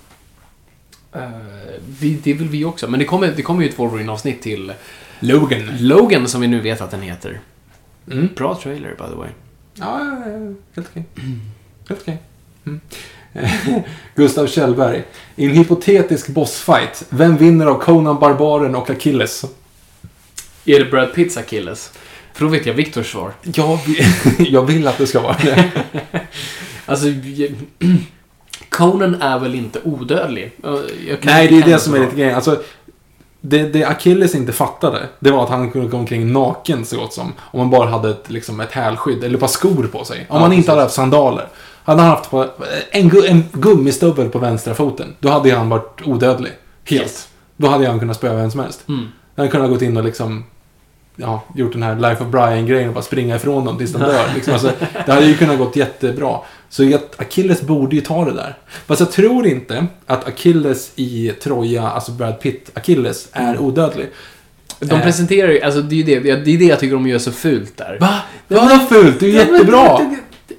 vi, det vill vi också. Men det kommer, det kommer ju ett Wolverine-avsnitt till Logan. Logan, som vi nu vet att den heter. Mm. Bra trailer, by the way. Ja, ja, ja, helt okej. Helt okej. Mm. Gustav Kjellberg. I en hypotetisk bossfight, vem vinner av Conan Barbaren och Achilles? Är det Brad Pitts Achilles? För då vet jag Viktors svar. Jag jag vill att det ska vara det. Alltså, Conan är väl inte odödlig? Nej, det är det som är lite grejen. Alltså, det, det Achilles inte fattade, det var att han kunde gå omkring naken så gott som. Om man bara hade ett, liksom, ett hälskydd, eller ett par skor på sig. Om Ja, man inte precis. hade haft sandaler. Hade han haft på, en, en gummistövel på vänstra foten, då hade han varit odödlig. Helt. Yes. Då hade han kunnat spöa vem som helst. Mm. Han hade kunnat gått in och liksom ja, gjort den här Life of Brian-grejen och bara springa ifrån dem tills de dör. Liksom. Alltså, det hade ju kunnat gått jättebra. Så Achilles borde ju ta det där. Fast jag tror inte att Achilles i Troja, alltså Brad Pitt Achilles, är odödlig. De Eh. presenterar ju, alltså det är ju det, det är det jag tycker de gör så fult där. Va? Vadå fult? Det är ju Ja, men- jättebra!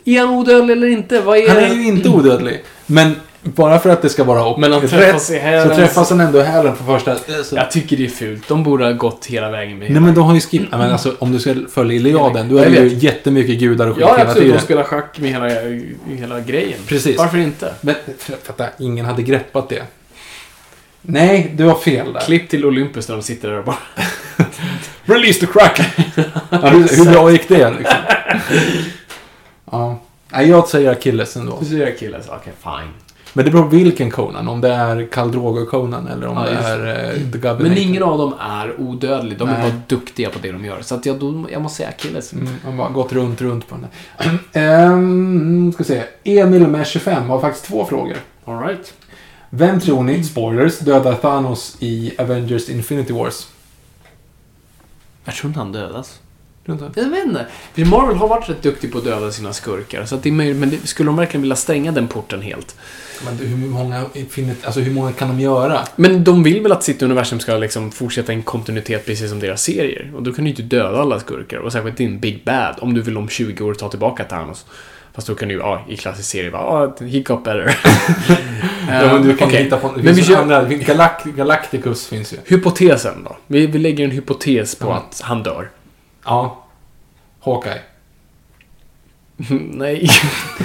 Är han odödlig eller inte? Vad är Han är ju inte odödlig. Men bara för att det ska vara op- Men de rätt, träffas i hälen. så träffas han ändå i hälen på första... Så. Jag tycker det är fult. De borde ha gått hela vägen med Nej men de har ju skippat... Men alltså om du ska följa Iliaden, då är det ju jättemycket gudar och skit Ja, hela absolut. De tiden. spelar schack med hela, hela grejen. Precis. Varför inte? Men fatta, ingen hade greppat det. Nej, du har fel där. Klipp till Olympus när de sitter där och bara... Release the crack! ja, hur, hur bra gick det liksom? ja. Nej, jag säger Achilles ändå. Du säger killen så, okej, fine. Men det beror på vilken Conan. Om det är Khal Drogo Conan eller om Ja, det är uh, The Governator. Men ingen av dem är odödlig. De är Nej. bara duktiga på det de gör. Så att jag, då, jag måste säga Achilles. Mm, man har gått runt, runt på den där. um, ska se. Emil med 25 har faktiskt två frågor. All right. Vem tror ni, spoilers, dödar Thanos i Avengers Infinity Wars? Jag tror inte han dödas. Inte? Jag vet inte. Marvel har varit rätt duktig på att döda sina skurkar. Så att det är möjligt, men det, skulle de verkligen vilja stänga den porten helt? Men hur många, alltså hur många kan de göra? Men de vill väl att sitt universum ska liksom fortsätta en kontinuitet precis som deras serier. Och då kan du ju inte döda alla skurkar. Och särskilt din Big Bad. Om du vill om 20 år ta tillbaka Thanos. Fast då kan du ju, ja, i klassisk serie bara, ja, he got better. Ja, men du kan Okej, hitta på... Det Men finns vi andra, Galact, Galacticus finns ju. hypotesen då. Vi, vi lägger en hypotes på Ja. att han dör. Ja. Hawkeye. Nej.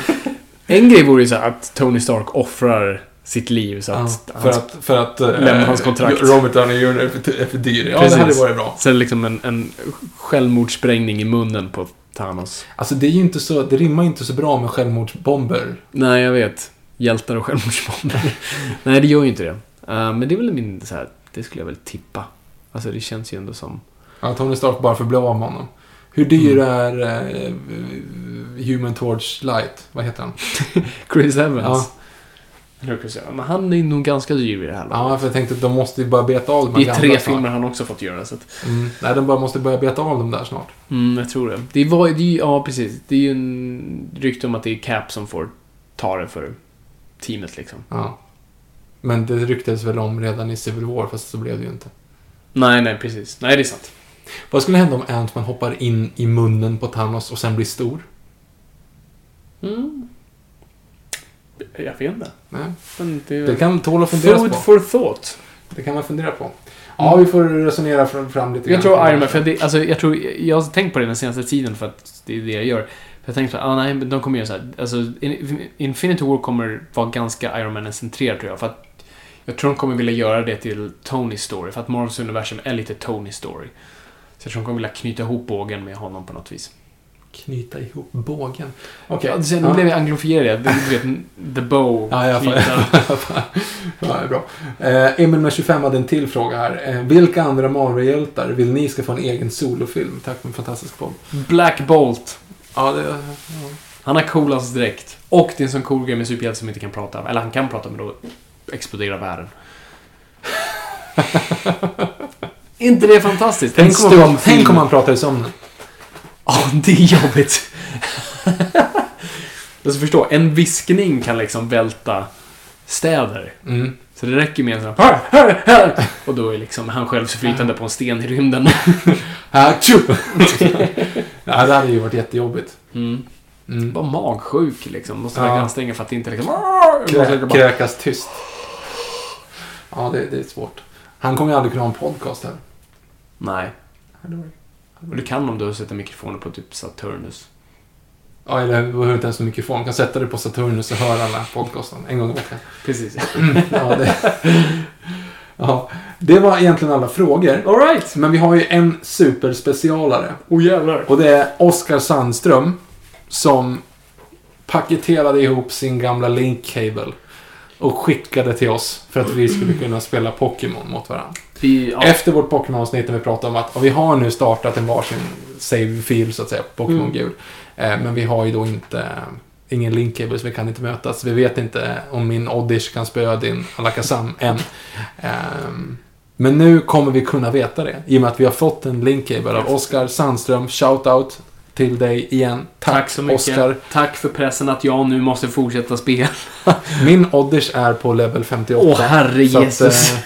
en grej vore ju så att Tony Stark offrar sitt liv så Ja, att... för att... För att Lämna hans kontrakt. Robert Downey Jr. är för, är för dyr. Ja, Precis. det hade varit bra. Det liksom en, en självmordssprängning i munnen på Thanos. Alltså det är ju inte så... Det rimmar inte så bra med självmordsbomber. Nej, jag vet. Hjältar och självmordsbomber. Nej, det gör ju inte det. Eh, men det är väl min så här, det skulle jag väl tippa. Alltså det känns ju ändå som... Ja, Tony Stark bara för att bli av med honom. Hur dyr Mm. är eh, Human Torch Light? Vad heter han? Chris Evans. Ja. Men han är nog ganska dyr vid det här laget. Ja, för jag tänkte att de måste ju bara beta av de här Det är tre snart. filmer han också fått göra. Så att, Mm. Nej, de bara måste börja beta av dem där snart. mm, jag tror det. Det var ju, ja precis. Det är ju en rykte om att det är Cap som får ta det för teamet liksom. Ja. Men det ryktades väl om redan i Civil War, fast så blev det ju inte. Nej, nej, precis. Nej, det är sant. Vad skulle hända om Ant-Man hoppar in i munnen på Thanos och sen blir stor? Mm. Jag vet inte. Nej. Men det, Det kan tåla att funderas Food på. for thought. Det kan man fundera på. Ja, vi får resonera fram, fram lite Jag tror Iron Man, för det, alltså, jag, tror, jag har tänkt på det den senaste tiden för att det är det jag gör. Jag tänkte att ah, nej, de kommer göra så här. Alltså, In- Infinity War kommer vara ganska Iron Man-centrerad tror jag. För att jag tror de kommer vilja göra det till Tonys story. För att Marvels universum är lite Tonys story. Så jag tror de kommer vilja knyta ihop bågen med honom på något vis. Knyta ihop bågen. Okej. Ja, sen, nu blev jag anglofierad. Du vet, the bow. Ja, jag knyta. ja, är bra. Eh, Emil med 25 hade en till fråga här. Eh, vilka andra Marvel-hjältar vill ni ska få en egen solofilm? Tack för en fantastisk podd. Black Bolt. Ja, det... Ja. Han har coolast direkt. Och det är en sån cool grej med superhjälte som inte kan prata. Eller han kan prata, men då exploderar världen. inte det fantastiskt? Tänk, En om man, tänk om man pratar i sömnen. Ja, det är jobbigt. alltså förstå, en viskning kan liksom välta städer. Mm. Så det räcker med en sån här, "Hör, hör, hör!" Och då är liksom han själv flytande på en sten i rymden. Ja, det hade ju varit jättejobbigt. Mm. Mm. Bara magsjuk liksom. Måste Ja. anstränga för att inte liksom... Krä, kräkas tyst. Ja, det, det är svårt. Han kommer ju aldrig kunna ha en podcast här. Nej. Och du kan om du sätter mikrofonen på typ Saturnus. Ja, eller du behöver inte ens en mikrofon. Du kan sätta dig på Saturnus och höra alla podcasten en gång i veckan. Precis. Ja, det... ja. Det var egentligen alla frågor. Alright. Men vi har ju en superspecialare. Oh jävlar. Och det är Oskar Sandström som paketerade ihop sin gamla link-cable och skickade till oss för att vi skulle kunna spela Pokémon mot varandra. Vi, ja. Efter vårt Pokémon-avsnitt när vi pratade om att vi har nu startat en varsin save-fil så att säga, Pokémon Mm. Gul. Eh, men vi har ju då inte ingen link-cable så vi kan inte mötas. Vi vet inte om min Oddish kan spöa din Alakazam än. Ehm, men nu kommer vi kunna veta det i och med att vi har fått en link-cable av Oskar Sandström. Shout-out till dig igen. Tack, Tack så mycket. Oskar. Tack för pressen att jag nu måste fortsätta spela. Min Oddish är på level 58. Åh, herre Så Jesus. eh,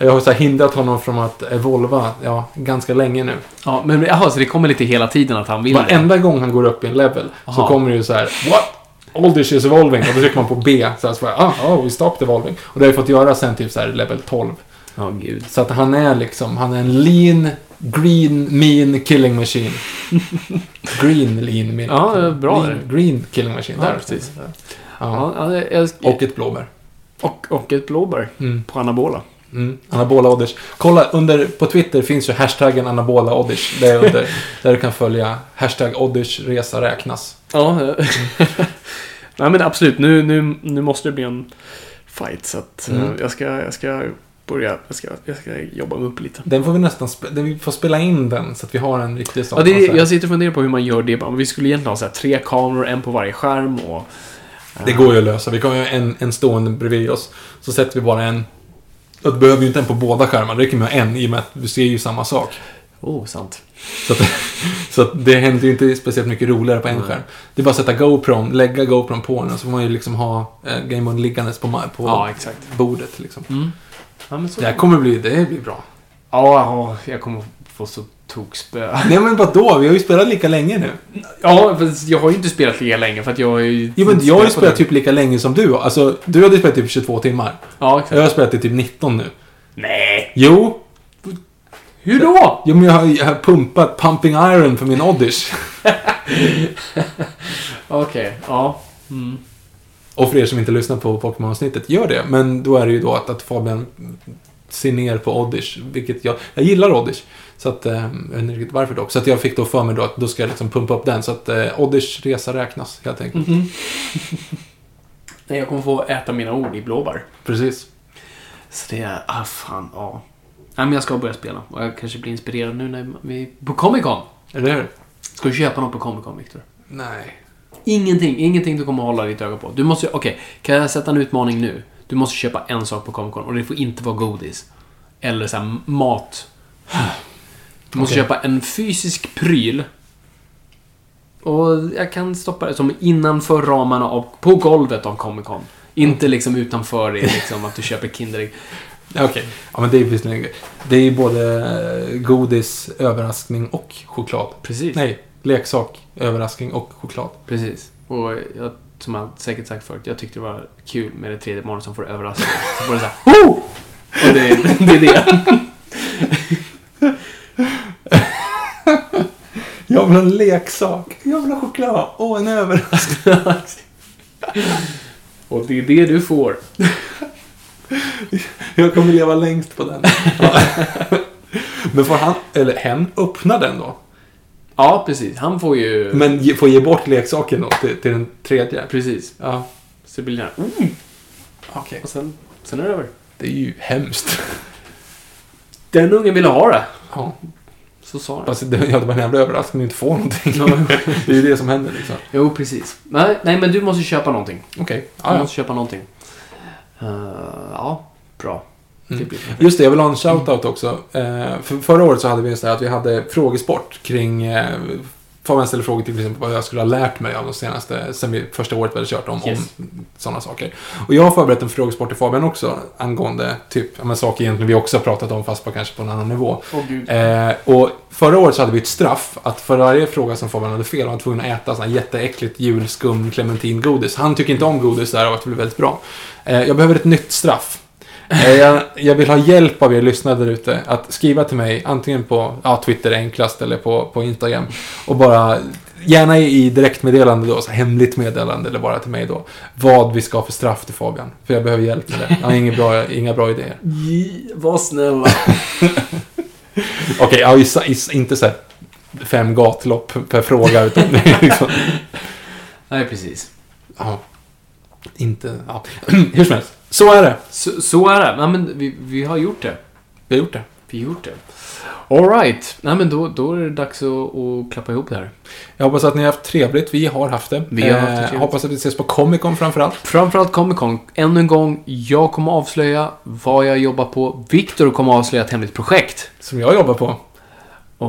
jag har så hindrat honom från att evolva ja, ganska länge nu. Ja, men jaha, så det kommer lite hela tiden att han vill det? Varenda gång han går upp i en level så Aha. kommer det ju så här What? Oddish is evolving. Och då trycker man på B. Så här, så bara, ah, oh, we stopped evolving. Och det har jag fått göra sen typ så här level 12. Ja, gud. Så att han är liksom, han är en lean, green, mean killing machine. green, lean, mean. Ja, bra Lean, green killing machine. Ja, där. precis. Ja. Ja, jag, Och ett blåbär. och, och ett blåbär Mm. på anabola. Mm. Anabola Oddish. Kolla, under, på Twitter finns ju hashtaggen anabola Oddish. Det är under, där du kan följa hashtag Oddish resa räknas. Ja, eh, nej men absolut. Nu, nu, nu måste det bli en fight. Så att eh, Mm. jag, ska, jag ska börja, jag ska, jag ska jobba mig upp lite. Den får vi nästan den, vi får spela in den så att vi har en riktig sån. Ja, det, är- jag sitter och funderar på hur man gör det. Vi skulle egentligen ha så här, tre kameror, en på varje skärm och... det går ju att lösa. Vi kan ju ha en, en stående bredvid oss. Så sätter vi bara en. Du behöver ju inte en på båda skärmarna. Det räcker med en i och med att du ser ju samma sak. Oh, sant. Så, att, så att det händer ju inte speciellt mycket roligare på en skärm. Det är bara att sätta GoPron, lägga GoPron på den och så får man ju liksom ha eh, Gameboy liggandes på, på Ja, bordet. Liksom. Mm. Ja, men så. Det här kommer bli, det blir bra. Ja, ja, jag kommer få så tokspö. Nej men vadå? Vi har ju spelat lika länge nu. Ja, för jag har ju inte spelat lika länge för att jag har ju... Jo men jag har ju spelat typ lika länge som du. Alltså, du hade spelat typ 22 timmar. Ja, exakt. Jag har spelat i typ 19 nu. Nej! Jo, Hur då? jo men jag har, jag har pumpat Pumping Iron för min Oddish. Okej, ja. Mm. Och för er som inte lyssnar på Pokémon-avsnittet, gör det. Men då är det ju då att, att Fabian ser ner på Oddish. Vilket jag, jag gillar Oddish. Så att, eh, jag vet inte riktigt varför dock. Så att jag fick då för mig då att då ska jag liksom pumpa upp den. Så att eh, Oddish resa räknas helt enkelt. Mhm. Nej, jag kommer få äta mina ord i blåbär. Precis. Så det är, ah fan, ja. Nej, men jag ska börja spela. Och jag kanske blir inspirerad nu när vi på Comic Con. Eller hur? Ska du köpa något på Comic Con, Victor? Nej. Ingenting, ingenting du kommer hålla ditt öga på. Du måste, okej, kan jag sätta en utmaning nu? Du måste köpa en sak på Comic Con och det får inte vara godis. Eller så här, mat. Du måste Okej. köpa en fysisk pryl. Och jag kan stoppa det som innanför ramarna av, på golvet av Comic Con. Inte liksom utanför det, liksom att du köper Kinderägg. Okej. Ja, men det är visserligen... Det är både eh, godis, överraskning och choklad. Precis. Nej, leksak, överraskning och choklad. Precis. Och jag, som jag säkert sagt förut, jag tyckte det var kul med det tredje barnet som får överraskning. Så får det såhär Ho! Och det, det är det. Jag vill ha en leksak. Jag vill ha choklad. Åh, en överraskning. Och det är det du får. Jag kommer leva längst på den. Men får han, eller hen, öppna den då? Ja, precis. Han får ju... Men ge, får ge bort leksaken då till, till den tredje? Precis. Ja. Så det blir här... Mm. Okej. Och sen, sen är det över. Det är ju hemskt. Den ungen ville ha det. Ja. Så sa den. Alltså, det, ja, det var en jävla överraskning att inte få någonting. Det är ju det som händer liksom. Jo, precis. Nej, nej, men du måste köpa någonting. Okej. Du Ja, ja. måste köpa någonting. Uh, ja, bra. Mm. Perfekt. Just det, jag vill ha en shoutout också. Eh, för förra året så hade vi så här att vi hade frågesport kring... Eh, Fabian ställde frågor till exempel vad jag skulle ha lärt mig av de senaste, sen vi första året vi hade kört om, Yes. om sådana saker. Och jag har förberett en frågesport till Fabian också angående typ, men saker egentligen vi också har pratat om fast på kanske på en annan nivå. Gud. Eh, och förra året så hade vi ett straff att för varje fråga som Fabian hade fel var han tvungen att äta sån här jätteäckligt julskum clementingodis. Han tycker inte om godis där och att det blir väldigt bra. Eh, jag behöver ett nytt straff. Eh, jag, jag vill ha hjälp av er lyssnare där ute att skriva till mig antingen på ja, Twitter enklast eller på, på Instagram och bara gärna i direktmeddelande då, så hemligt meddelande eller bara till mig då. Vad vi ska ha för straff till Fabian. För jag behöver hjälp med det. Jag har inga bra, inga bra idéer. Var snälla. Okej, okay, ja, inte så här fem gatlopp per fråga utan liksom... Nej, precis. Ja. Inte, ja. Hur som helst. Så är det. Så, så är det. Nej, men vi, vi har gjort det. Vi har gjort det. Vi har gjort det. Alright. Nej, men då, då är det dags att, att klappa ihop det här. Jag hoppas att ni har haft trevligt. Vi har haft det. Vi har haft det eh, trevligt. hoppas att vi ses på Comic Con framförallt. Framförallt Comic Con. Ännu en gång, jag kommer avslöja vad jag jobbar på. Viktor kommer avslöja ett hemligt projekt. Som jag jobbar på. Och...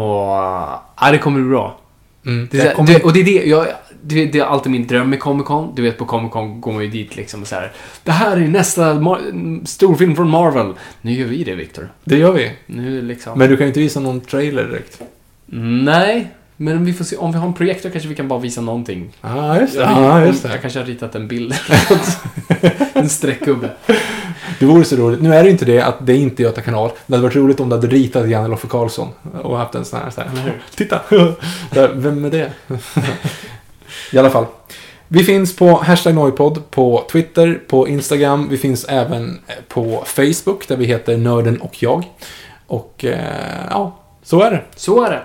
Ja, det kommer bli bra. Mm, det, det kommer... det, och det är det, jag, det, det är alltid min dröm med Comic Con. Du vet, på Comic Con går man ju dit liksom så här. Det här är nästa Mar- storfilm från Marvel. Nu gör vi det, Victor. Det gör vi. Nu liksom. Men du kan ju inte visa någon trailer direkt. Nej, men vi får se. Om vi har en projektor kanske vi kan bara visa någonting. Ja, ah, just det. Ah, just det. Jag kanske har ritat en bild. en streckgubbe. Det vore så roligt. Nu är det inte det att det inte är Göta kanal. Det hade varit roligt om du hade ritat Janne Loffe Karlsson och haft en sån här, så här. Titta! Vem är det? I alla fall. Vi finns på hashtag Noipod på Twitter, på Instagram. Vi finns även på Facebook där vi heter Nörden och jag. Och eh, ja, så är det. Så är det.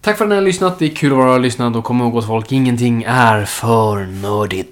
Tack för att ni har lyssnat. Det är kul att vara lyssnad och kom ihåg att folk, ingenting är för nördigt.